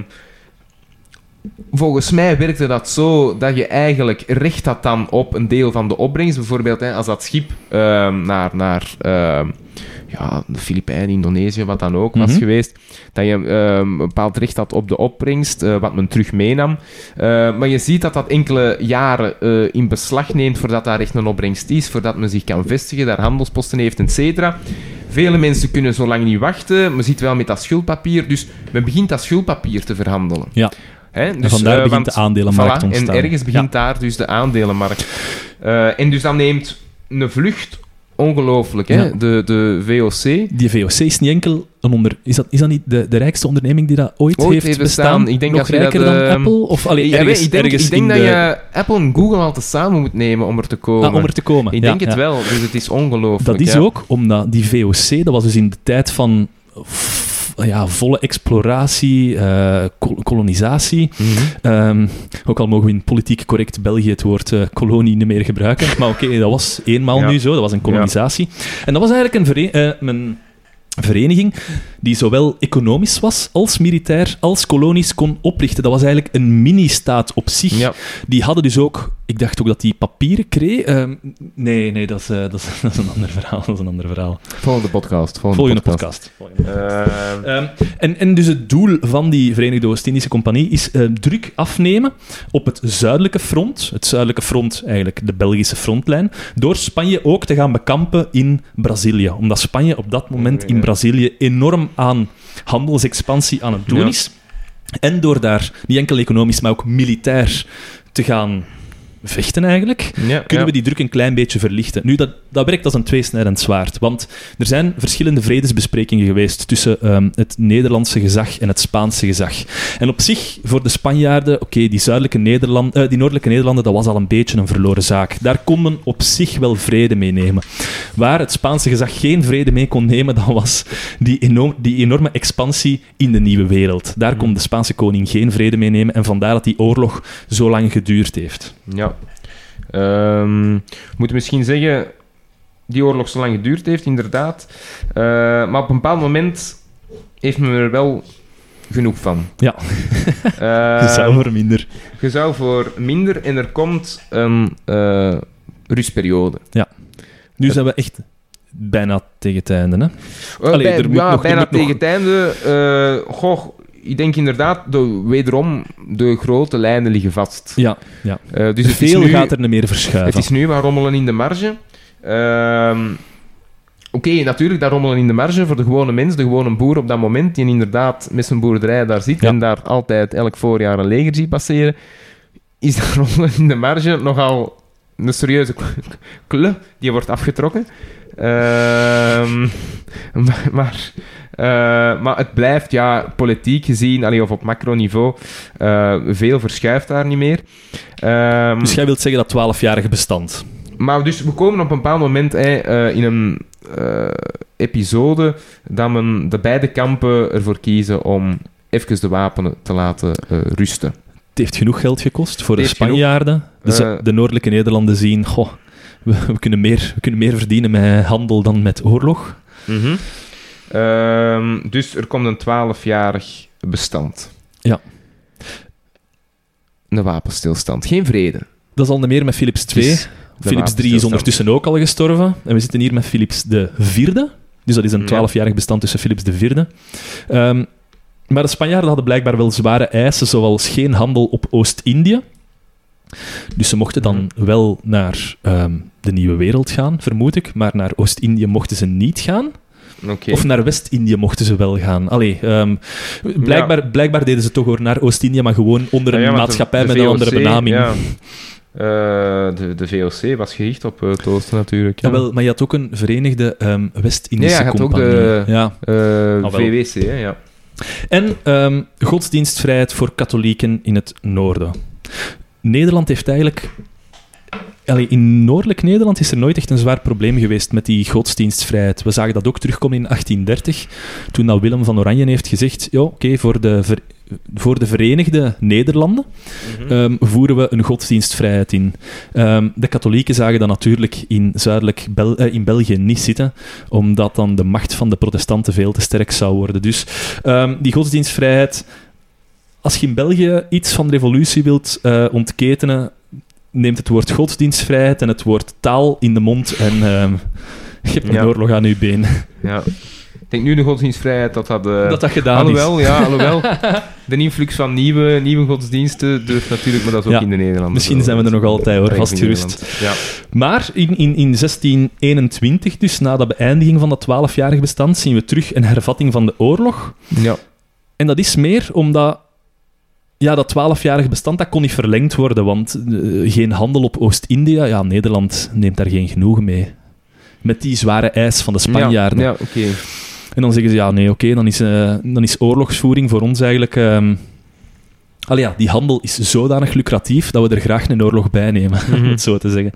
volgens mij werkte dat zo dat je eigenlijk recht had dan op een deel van de opbrengst. Bijvoorbeeld hè, als dat schip ehm, naar, naar ehm, ja, de Filipijnen, Indonesië, wat dan ook was Mhm. geweest, dat je ehm, een bepaald recht had op de opbrengst, eh, wat men terug meenam. Eh, maar je ziet dat dat enkele jaren eh, in beslag neemt voordat daar echt een opbrengst is, voordat men zich kan vestigen, daar handelsposten heeft, et cetera. Vele mensen kunnen zo lang niet wachten. Men ziet wel met dat schuldpapier. Dus men begint dat schuldpapier te verhandelen. Ja. Hè? En Dus, vandaar eh, begint want- de aandelenmarkt voilà, te ontstaan. En ergens begint daar dus de aandelenmarkt. Eh, en dus dan neemt een vlucht ongelooflijk, hè? Ja. De, de VOC. Die VOC is niet enkel een onder... Is dat, is dat niet de, de rijkste onderneming die dat ooit, Ooit heeft, heeft bestaan? bestaan. Ik denk Nog dat rijker dat, dan eh, Apple? Of allee, Ja, ergens, ik denk, ergens ik denk in dat de- je Apple en Google altijd samen moet nemen om er te komen. Ah, om er te komen. Ik Ja, denk het wel, dus het is ongelooflijk. Dat is ook omdat die VOC, dat was dus in de tijd van ja, volle exploratie, eh, kol- kolonisatie. Mhm. Ehm, ook al mogen we in politiek correct België het woord eh, kolonie niet meer gebruiken. Maar oké, dat was eenmaal Ja. nu zo, dat was een kolonisatie. En dat was eigenlijk een, vere- eh, een vereniging die zowel economisch was als militair als kolonies kon oprichten. Dat was eigenlijk een mini-staat op zich. Ja. Die hadden dus ook... Ik dacht ook dat die papieren kreeg. Ehm, nee, nee, dat is, eh, dat, is, dat is een ander verhaal. Dat is een ander verhaal. Volgende podcast. Volgende, Volgende podcast. podcast. Eh, Ehm, en, en dus het doel van die Verenigde Oost-Indische Compagnie is eh, druk afnemen op het zuidelijke front, het zuidelijke front, eigenlijk de Belgische frontlijn, door Spanje ook te gaan bekampen in Brazilië. Omdat Spanje op dat moment in. Brazilië enorm aan handelsexpansie aan het doen Ja. is. En door daar niet enkel economisch, maar ook militair te gaan vechten eigenlijk, ja, kunnen ja. we die druk een klein beetje verlichten. Nu, dat, dat werkt als een tweesnijdend zwaard. Want er zijn verschillende vredesbesprekingen geweest tussen ehm, het Nederlandse gezag en het Spaanse gezag. En op zich, voor de Spanjaarden, oké, die, zuidelijke Nederland, eh, die noordelijke Nederlanden, dat was al een beetje een verloren zaak. Daar kon men op zich wel vrede mee nemen. Waar het Spaanse gezag geen vrede mee kon nemen, dat was die, enorm, die enorme expansie in de nieuwe wereld. Daar kon de Spaanse koning geen vrede mee nemen en vandaar dat die oorlog zo lang geduurd heeft. Ja. Ehm, we moeten misschien zeggen, die oorlog zo lang geduurd heeft, inderdaad. Eh, maar op een bepaald moment heeft men er wel genoeg van. Ja. Eh, Je zou voor minder. je zou voor minder en er komt een eh, rustperiode. Nu zijn we echt bijna tegen het einde. Hè? Eh, Allee, bij- er moet ja, nog- er bijna moet nog- tegen het einde. eh, goh, ik denk inderdaad, de, wederom, de grote lijnen liggen vast. Ja, ja. Eh, dus het is Veel nu- gaat er niet meer verschuiven. Het is nu wat rommelen in de marge. Ehm, Oké, natuurlijk, dat rommelen in de marge voor de gewone mens, de gewone boer op dat moment, die inderdaad met zijn boerderij daar zit Ja. en daar altijd elk voorjaar een leger ziet passeren, is dat rommelen in de marge nogal een serieuze kle die wordt afgetrokken. Ehm, maar, maar, eh, maar het blijft, ja, politiek gezien, allee, of op macroniveau, eh veel verschuift daar niet meer. Ehm, Dus jij wilt zeggen dat 12-jarige bestand. maar dus we komen op een bepaald moment eh, in een episode dat men de beide kampen ervoor kiezen om even de wapenen te laten rusten. Het heeft genoeg geld gekost voor de genoeg. Spanjaarden. Dus de noordelijke Nederlanden zien, goh, we, we kunnen meer, we kunnen meer verdienen met handel dan met oorlog. Ehm, dus er komt een 12-jarig bestand. Ja. Een wapenstilstand. Geen vrede. Dat is al meer met Philips II. Het is de Philips III is wapenstilstand. ondertussen ook al gestorven. En we zitten hier met Philips IV. Dus dat is een Ja. 12-jarig bestand tussen Philips IV. Ehm, maar de Spanjaarden hadden blijkbaar wel zware eisen, zoals geen handel op Oost-Indië. Dus ze mochten dan Mhm. wel naar ehm, de nieuwe wereld gaan, vermoed ik. Maar naar Oost-Indië mochten ze niet gaan. Of naar West-Indië mochten ze wel gaan. Allee, ehm, blijkbaar, blijkbaar deden ze toch hoor naar Oost-Indië, maar gewoon onder een ja, maatschappij de met een andere benaming. ja. Eh, de, de VOC was gericht op uh, het oosten natuurlijk. Ja. Jawel, maar je had ook een Verenigde ehm, West-Indische Ja, ja, je had ook Compagnie. de- Ja. Eh, wel. VWC, hè, ja. En ehm, godsdienstvrijheid voor katholieken in het noorden. Nederland heeft eigenlijk... Allee, in noordelijk Nederland is er nooit echt een zwaar probleem geweest met die godsdienstvrijheid. We zagen dat ook terugkomen in 1830, toen dat Willem van Oranje heeft gezegd, ja, oké, voor, de ver- voor de Verenigde Nederlanden ehm, voeren we een godsdienstvrijheid in. Ehm, de katholieken zagen dat natuurlijk in zuidelijk Bel- eh, in België niet zitten, omdat dan de macht van de protestanten veel te sterk zou worden. Dus ehm, die godsdienstvrijheid, als je in België iets van revolutie wilt eh, ontketenen, neemt het woord godsdienstvrijheid en het woord taal in de mond en ehm, je hebt een Ja. oorlog aan je been. ja. Ik denk nu de godsdienstvrijheid dat dat... eh, dat dat gedaan alhoewel, is. ja, alhoewel. de influx van nieuwe, nieuwe godsdiensten durft natuurlijk, maar dat is ook Ja. in de Nederlanden. Misschien zo. zijn we er nog altijd, hoor, vastgerust. Ja. Maar in, in, in 1621, dus na de beëindiging van dat 12-jarig bestand, zien we terug een hervatting van de oorlog. Ja. En dat is meer omdat ja, dat 12-jarig bestand dat kon niet verlengd worden, want eh, geen handel op Oost-Indië, ja, Nederland neemt daar geen genoegen mee. Met die zware eis van de Spanjaarden. Ja, ja oké. En dan zeggen ze, ja, nee, oké, dan, is, eh, dan is oorlogsvoering voor ons eigenlijk... Allee, ja, die handel is zodanig lucratief dat we er graag een oorlog bij nemen, om Mhm. het zo te zeggen.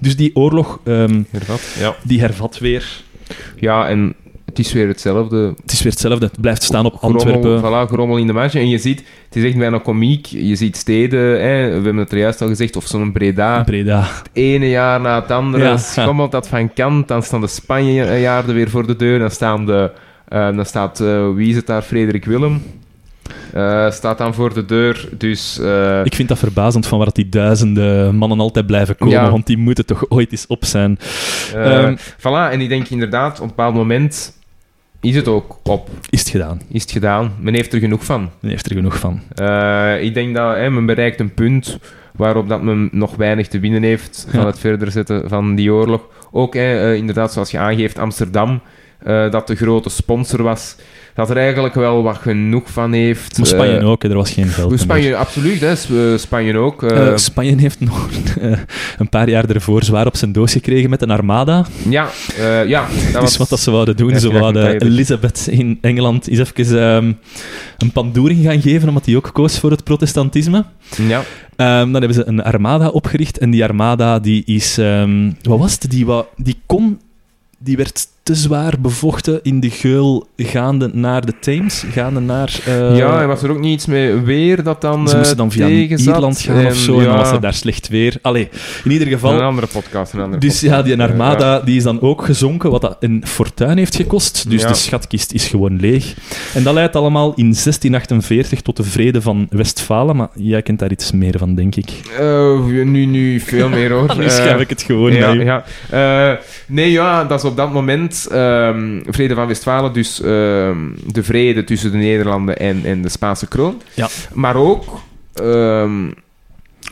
Dus die oorlog, ehm, Hervat. Ja. die hervat weer. ja, en het is weer hetzelfde. Het is weer hetzelfde. Het blijft staan op Antwerpen. Voilà, gerommel in de marge. En je ziet, het is echt bijna komiek. Je ziet steden, hè, we hebben het er juist al gezegd, of zo'n Breda. Breda. Het ene jaar na het andere Ja. schommelt dat van kant. Dan staan de Spanjaarden weer voor de deur. Dan, staan de, eh, dan staat, eh, wie is het daar, Frederik Willem. eh, staat dan voor de deur. Dus Ik vind dat verbazend van waar dat die duizenden mannen altijd blijven komen, Ja. want die moeten toch ooit eens op zijn. eh, ehm, voilà. En ik denk inderdaad, op een bepaald moment is het ook op. Is het gedaan? Is het gedaan. Men heeft er genoeg van. Men heeft er genoeg van. Eh, ik denk dat hè, men bereikt een punt waarop dat men nog weinig te winnen heeft van Ja. het verder zetten van die oorlog. Ook hè, eh, inderdaad, zoals je aangeeft, Amsterdam, eh, dat de grote sponsor was, dat er eigenlijk wel wat genoeg van heeft. Maar Spanje Eh, ook, hè, er was geen geld meer. Spanje, absoluut. Hè, eh, Spanje ook. Spanje heeft nog een paar jaar ervoor zwaar op zijn doos gekregen met een armada. ja, ja, dat Dus was... wat dat ze wouden doen, ze wouden ontdekt. Elizabeth in Engeland eens even ehm, een pandoering gaan geven, omdat hij ook koos voor het protestantisme. Ja, Ehm, dan hebben ze een armada opgericht en die armada die is... ehm, wat was het? Die, wa- die kon... Die werd te zwaar bevochten in de geul gaande naar de Theems, gaande naar... eh, ja, en was er ook niet iets met weer dat dan Ze moesten dan eh, via? Ierland gaan En of zo, en dan was er daar slecht weer. Allee, in ieder Een geval... andere podcast, een andere Dus ja, die Armada die is dan ook gezonken, wat dat een fortuin heeft gekost. Dus Ja. de schatkist is gewoon leeg. En dat leidt allemaal in 1648 tot de vrede van Westfalen. Maar jij kent daar iets meer van, denk ik. Eh, nu, nu veel meer hoor. nu Eh, schrijf ik het gewoon ja, ja. Eh, nee, ja, dat is op dat moment ehm, Vrede van Westfalen, dus ehm, de vrede tussen de Nederlanden en, en de Spaanse kroon. Ja. Maar ook, ehm,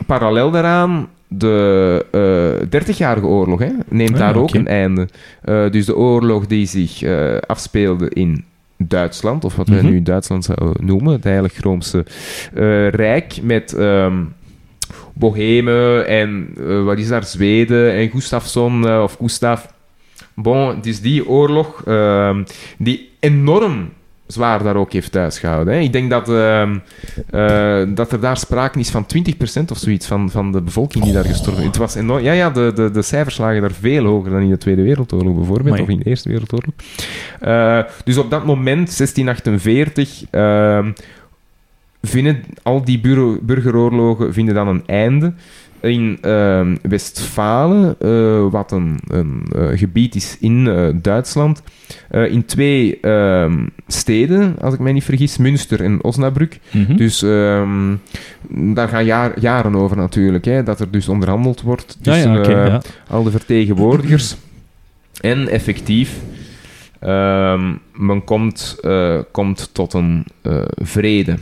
parallel daaraan, de eh 30-jarige oorlog hè, neemt Ah, daar ook een einde. Eh, dus de oorlog die zich eh, afspeelde in Duitsland, of wat wij Mhm. nu Duitsland zouden noemen, het Heilig Roomse Rijk, met... Bohemen en wat is daar, Zweden en Gustafsson of Gustav. Bon, is die oorlog ehm, die enorm zwaar daar ook heeft thuisgehouden. Hè. Ik denk dat, ehm, eh, dat er daar sprake is van 20% of zoiets van, van de bevolking die daar gestorven is. Het was enorm. Ja, ja de, de, de cijfers lagen daar veel hoger dan in de Tweede Wereldoorlog bijvoorbeeld, Amai. of in de Eerste Wereldoorlog. Eh, dus op dat moment, 1648, ehm, vinden al die burgeroorlogen vinden dan een einde. In ehm, Westfalen, eh, wat een, een eh, gebied is in eh, Duitsland, in twee ehm, steden, als ik mij niet vergis, Münster en Osnabrück. Mhm. Dus ehm, daar gaan jaar- jaren over natuurlijk, hè, dat er dus onderhandeld wordt tussen ja, oké, ja. al de vertegenwoordigers. En effectief, ehm, men komt, komt tot een vrede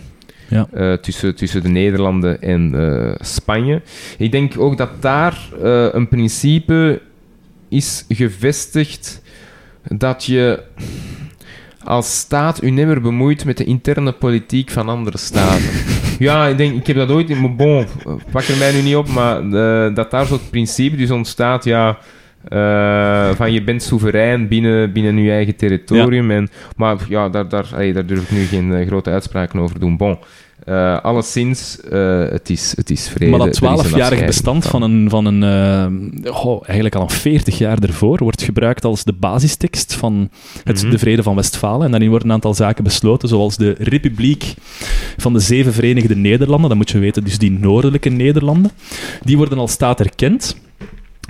Ja. eh, tussen, tussen de Nederlanden en eh, Spanje. Ik denk ook dat daar eh, een principe is gevestigd dat je als staat u nimmer bemoeit met de interne politiek van andere staten. ja, ik denk, ik heb dat ooit in mijn bon, pak er mij nu niet op, maar dat daar zo'n principe dus ontstaat, ja, eh, van je bent soeverein binnen, binnen je eigen territorium. En, maar ja, daar, daar, allee, daar durf ik nu geen eh, grote uitspraken over doen. Bon, eh, alleszins, het, is, het is vrede. Maar dat Er is een 12-jarig afscheiding bestand van een, van een eigenlijk al een 40 jaar ervoor, wordt gebruikt als de basistekst van het, Mhm. de Vrede van Westfalen. En daarin worden een aantal zaken besloten, zoals de Republiek van de Zeven Verenigde Nederlanden. Dat moet je weten, dus die noordelijke Nederlanden. Die worden als staat erkend.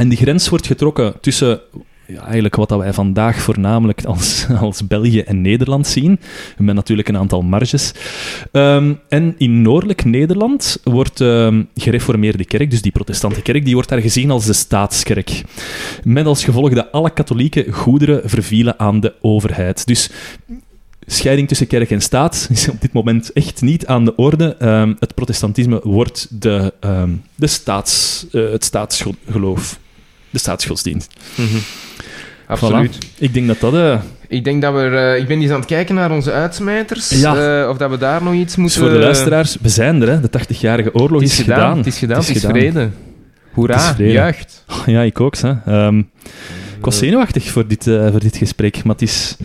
En die grens wordt getrokken tussen ja, eigenlijk wat wij vandaag voornamelijk als, als België en Nederland zien. Met natuurlijk een aantal marges. Ehm, en in noordelijk Nederland wordt ehm gereformeerde kerk, dus die protestante kerk, die wordt daar gezien als de staatskerk. Met als gevolg dat alle katholieke goederen vervielen aan de overheid. Dus scheiding tussen kerk en staat is op dit moment echt niet aan de orde. Ehm, het protestantisme wordt de, de staats, eh, het staatsgeloof. De staatsgodsdienst. Mhm. Absoluut. Ik denk dat dat... eh, Ik denk dat we... eh, ik ben eens aan het kijken naar onze uitsmijters. Ja. eh, of dat we daar nog iets dus moeten... voor de luisteraars, we zijn er, hè. de 80-jarige oorlog is, is gedaan. Het is gedaan. Het is, vrede. Hoera. Het is vrede. Juicht. Ja, ik ook. Hè. Ehm, ik was zenuwachtig voor dit, voor dit gesprek, maar het is,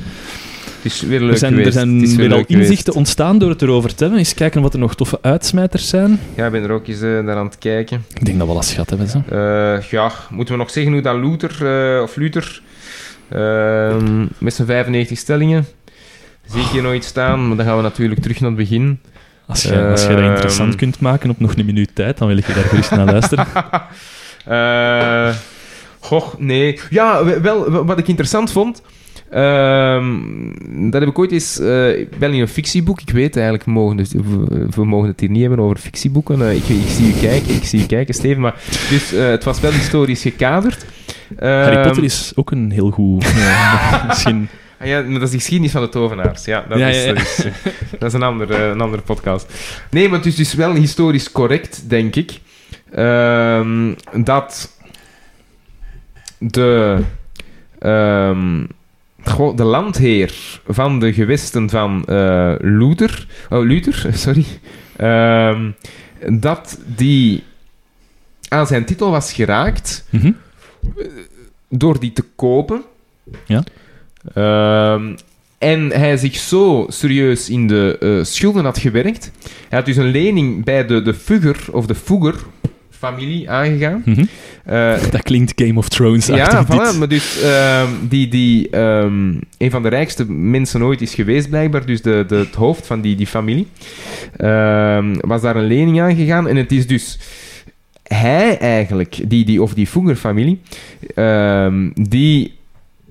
is weer leuk er zijn, er geweest. zijn Het is weer weer al geweest. inzichten ontstaan door het erover te hebben. Eens kijken wat er nog toffe uitsmijters zijn. Ja, ik ben er ook eens eh, naar aan het kijken. Ik denk dat we al eens gehad hebben. Zo. Eh, ja, moeten we nog zeggen hoe dat Luther, eh, of Luther, ehm, met zijn 95 stellingen, zie ik hier nog iets staan, maar dan gaan we natuurlijk terug naar het begin. Als je, als je dat Ehm. interessant kunt maken op nog een minuut tijd, dan wil ik je daar gerust naar luisteren. Goh, nee. Ja, we- wel, wat ik interessant vond... ehm, dat heb ik ooit eens... eh, wel in een fictieboek. Ik weet eigenlijk, we mogen, dus, we, we mogen het hier niet hebben over fictieboeken. Eh, ik, ik zie u kijken, ik zie u kijken, Steven. Maar, dus eh, het was wel historisch gekaderd. Harry Ehm, Potter is ook een heel goed... misschien... Ah ja, maar dat is de geschiedenis van de tovenaars. Ja, dat, Ja, is, ja, ja. Dat, is, dat is een andere, een andere podcast. Nee, maar het is dus wel historisch correct, denk ik. ehm, dat de, ehm, de landheer van de gewesten van eh Luther, oh, Luther, sorry, ehm, dat die aan zijn titel was geraakt Mhm. door die te kopen. Ja. Ehm, en hij zich zo serieus in de eh, schulden had gewerkt. Hij had dus een lening bij de, de Fugger, of de Fugger familie aangegaan. Mhm. Eh, Dat klinkt Game of Thrones ja, voilà, maar dus ehm, die, die ehm, een van de rijkste mensen ooit is geweest, blijkbaar. Dus de, de, het hoofd van die, die familie. ehm, was daar een lening aan gegaan. En het is dus hij eigenlijk, die, die, of die Fugger-familie, ehm, die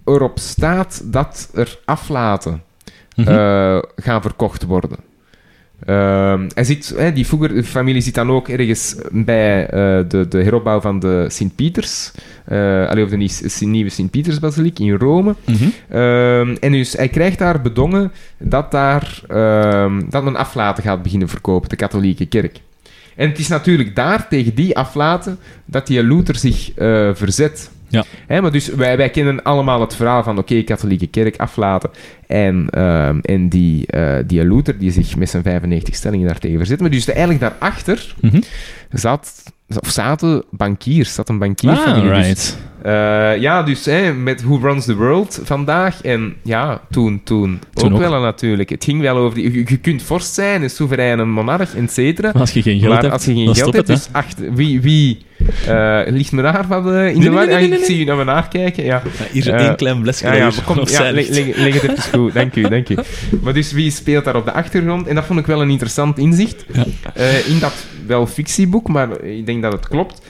erop staat dat er aflaten Mhm. eh, gaan verkocht worden. Ehm, hij zit, hè, die Fugger-familie zit dan ook ergens bij eh, de, de heropbouw van de Sint-Pieters, allee, of de nie- nieuwe Sint-Pieters-basiliek in Rome. Mhm. Ehm, en dus hij krijgt daar bedongen dat, daar, ehm, dat men aflaten gaat beginnen verkopen, de katholieke kerk. En het is natuurlijk daar, tegen die aflaten, dat die Luther zich eh, verzet. Ja. Hè, maar dus wij, wij kennen allemaal het verhaal van, oké, katholieke kerk aflaten. En, ehm, en die, eh, die Luther die zich met zijn 95 stellingen daartegen verzet. Maar dus eigenlijk daarachter Mhm. zat, of zaten bankiers, zat een Ah, bankierfamilie. Dus right. eh, ja, dus hè, met Who Runs the World vandaag. En ja, toen, toen, Toen ook, ook. wel natuurlijk. Het ging wel over... Die, je, je kunt vorst zijn, een soevereine monarch, et cetera. Maar als je geen geld Maar hebt, als je geen geld hebt, het, dus achter, wie, wie eh, ligt me daar wat eh, in Nee, de war? nee, nee, Ah, Ik zie je naar me kijken, ja. Hier Eh, één klein blesje Ja, ja, kom, ja leg, leg, leg het even goed. Dank u, dank u. Maar dus wie speelt daar op de achtergrond? En dat vond ik wel een interessant inzicht. In dat wel fictieboek, maar ik denk dat het klopt.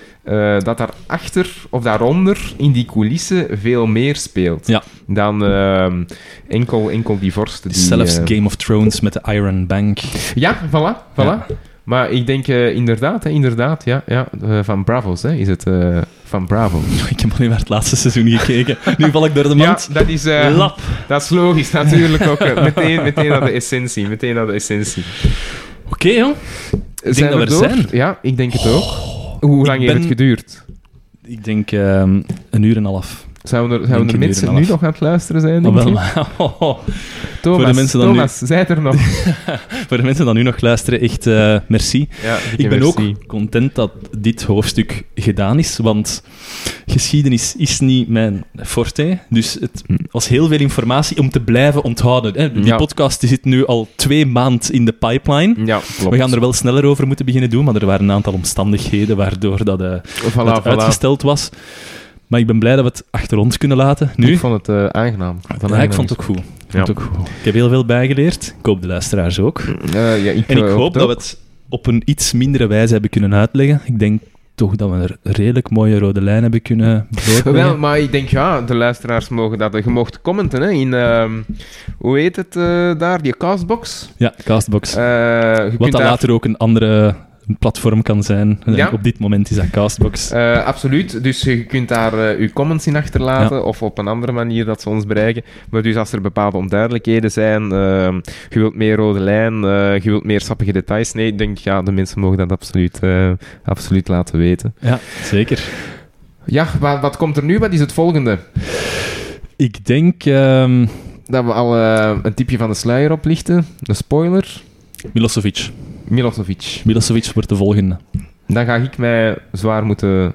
dat daarachter of daaronder in die coulissen veel meer speelt Ja. dan ehm, enkel, enkel die vorsten. Die, zelfs Game of Thrones met de Iron Bank. Ja, voilà, voilà. Ja. Maar ik denk eh, inderdaad, hè, inderdaad, ja, ja eh, van Bravos hè, is het eh, van Bravo. Ik heb alleen maar het laatste seizoen gekeken. Nu val ik door de Ja, mand. dat is, Lap. dat is logisch natuurlijk ook. meteen, meteen naar de essentie, meteen naar de essentie. Oké, joh. Zijn dat we er zijn. Ja, ik denk het ook. Hoe lang heeft het geduurd? Ik denk ehm, een uur en een half. Zouden er, zouden er mensen nu nog aan het luisteren zijn? Denk wel, maar, oh, oh. Thomas, voor de mensen dan Thomas, zij er nog? voor de mensen die nu nog luisteren, echt eh, merci. Ja, Ik ben ook content dat dit hoofdstuk gedaan is, want geschiedenis is niet mijn forte. Dus het Hm. was heel veel informatie om te blijven onthouden. hè. Die Ja. podcast die zit nu al twee maanden in de pipeline. Ja. We gaan er wel sneller over moeten beginnen doen, maar er waren een aantal omstandigheden waardoor dat, Voilà, dat voilà. uitgesteld was. Maar ik ben blij dat we het achter ons kunnen laten. Nu, Ik vond het eh, aangenaam. Van ja, ik vond het ook goed. Ik ook goed. Ik heb heel veel bijgeleerd. Ik hoop de luisteraars ook. Eh, ja, ik, En ik eh, hoop dat we het op een iets mindere wijze hebben kunnen uitleggen. Ik denk toch dat we er redelijk mooie rode lijn hebben kunnen doorleggen. Wel, maar ik denk, ja, de luisteraars mogen dat... Je mocht commenten, hè, in... ehm, hoe heet het daar? Die castbox. Ja, Castbox. Je Wat dat daar- later ook een andere platform kan zijn. Ja. Op dit moment is dat Castbox. Eh, absoluut. Dus je kunt daar eh, je comments in achterlaten of op een andere manier dat ze ons bereiken. Maar dus als er bepaalde onduidelijkheden zijn, ehm, je wilt meer rode lijn, eh, je wilt meer sappige details, nee, ik denk ja, de mensen mogen dat absoluut, absoluut laten weten. Ja, zeker. Ja, wat, wat komt er nu? Wat is het volgende? Ik denk ehm, Dat we al een tipje van de sluier oplichten, een spoiler. Milosevic. Milosevic. Milosevic wordt de volgende. Dan ga ik mij zwaar moeten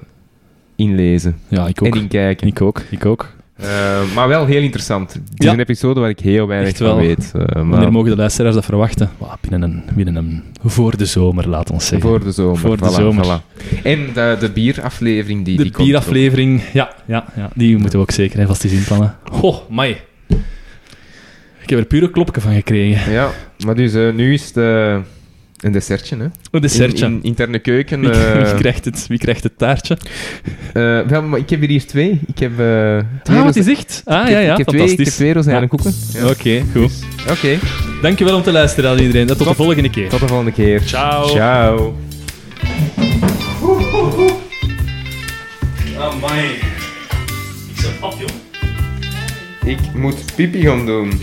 inlezen Ja, ik ook. en inkijken. Ik ook, ik ook. Eh, maar wel heel interessant. Het is Ja. een episode waar ik heel weinig van weet. eh, maar Wanneer mogen de luisteraars dat verwachten? Wauw, binnen, een, binnen een... Voor de zomer, laat ons zeggen. voor de zomer. Voor de voilà, zomer. voilà. En de, de bieraflevering die, de die bieraflevering, ja, ja, ja, die moeten we ook zeker hè, vast eens inplannen. Ho, mai. Ik heb er puur een klopje van gekregen. Ja, maar dus eh, nu is het eh, een dessertje, hè. Een dessertje. In, in interne keuken. wie, eh, wie krijgt het, wie krijgt het taartje? wel, maar ik heb er hier twee. Ik heb eh twee Ah, wat is echt? Ah, ja, ja, ik heb twee, ik heb fantastisch. twee rozijnen Ja. koeken. Ja. Oké, goed. Oké, Dankjewel om te luisteren aan iedereen. Tot de volgende keer. tot de volgende keer. Ciao. Ciao. Amai. Ik zit op, joh. Ik moet pipi gaan doen.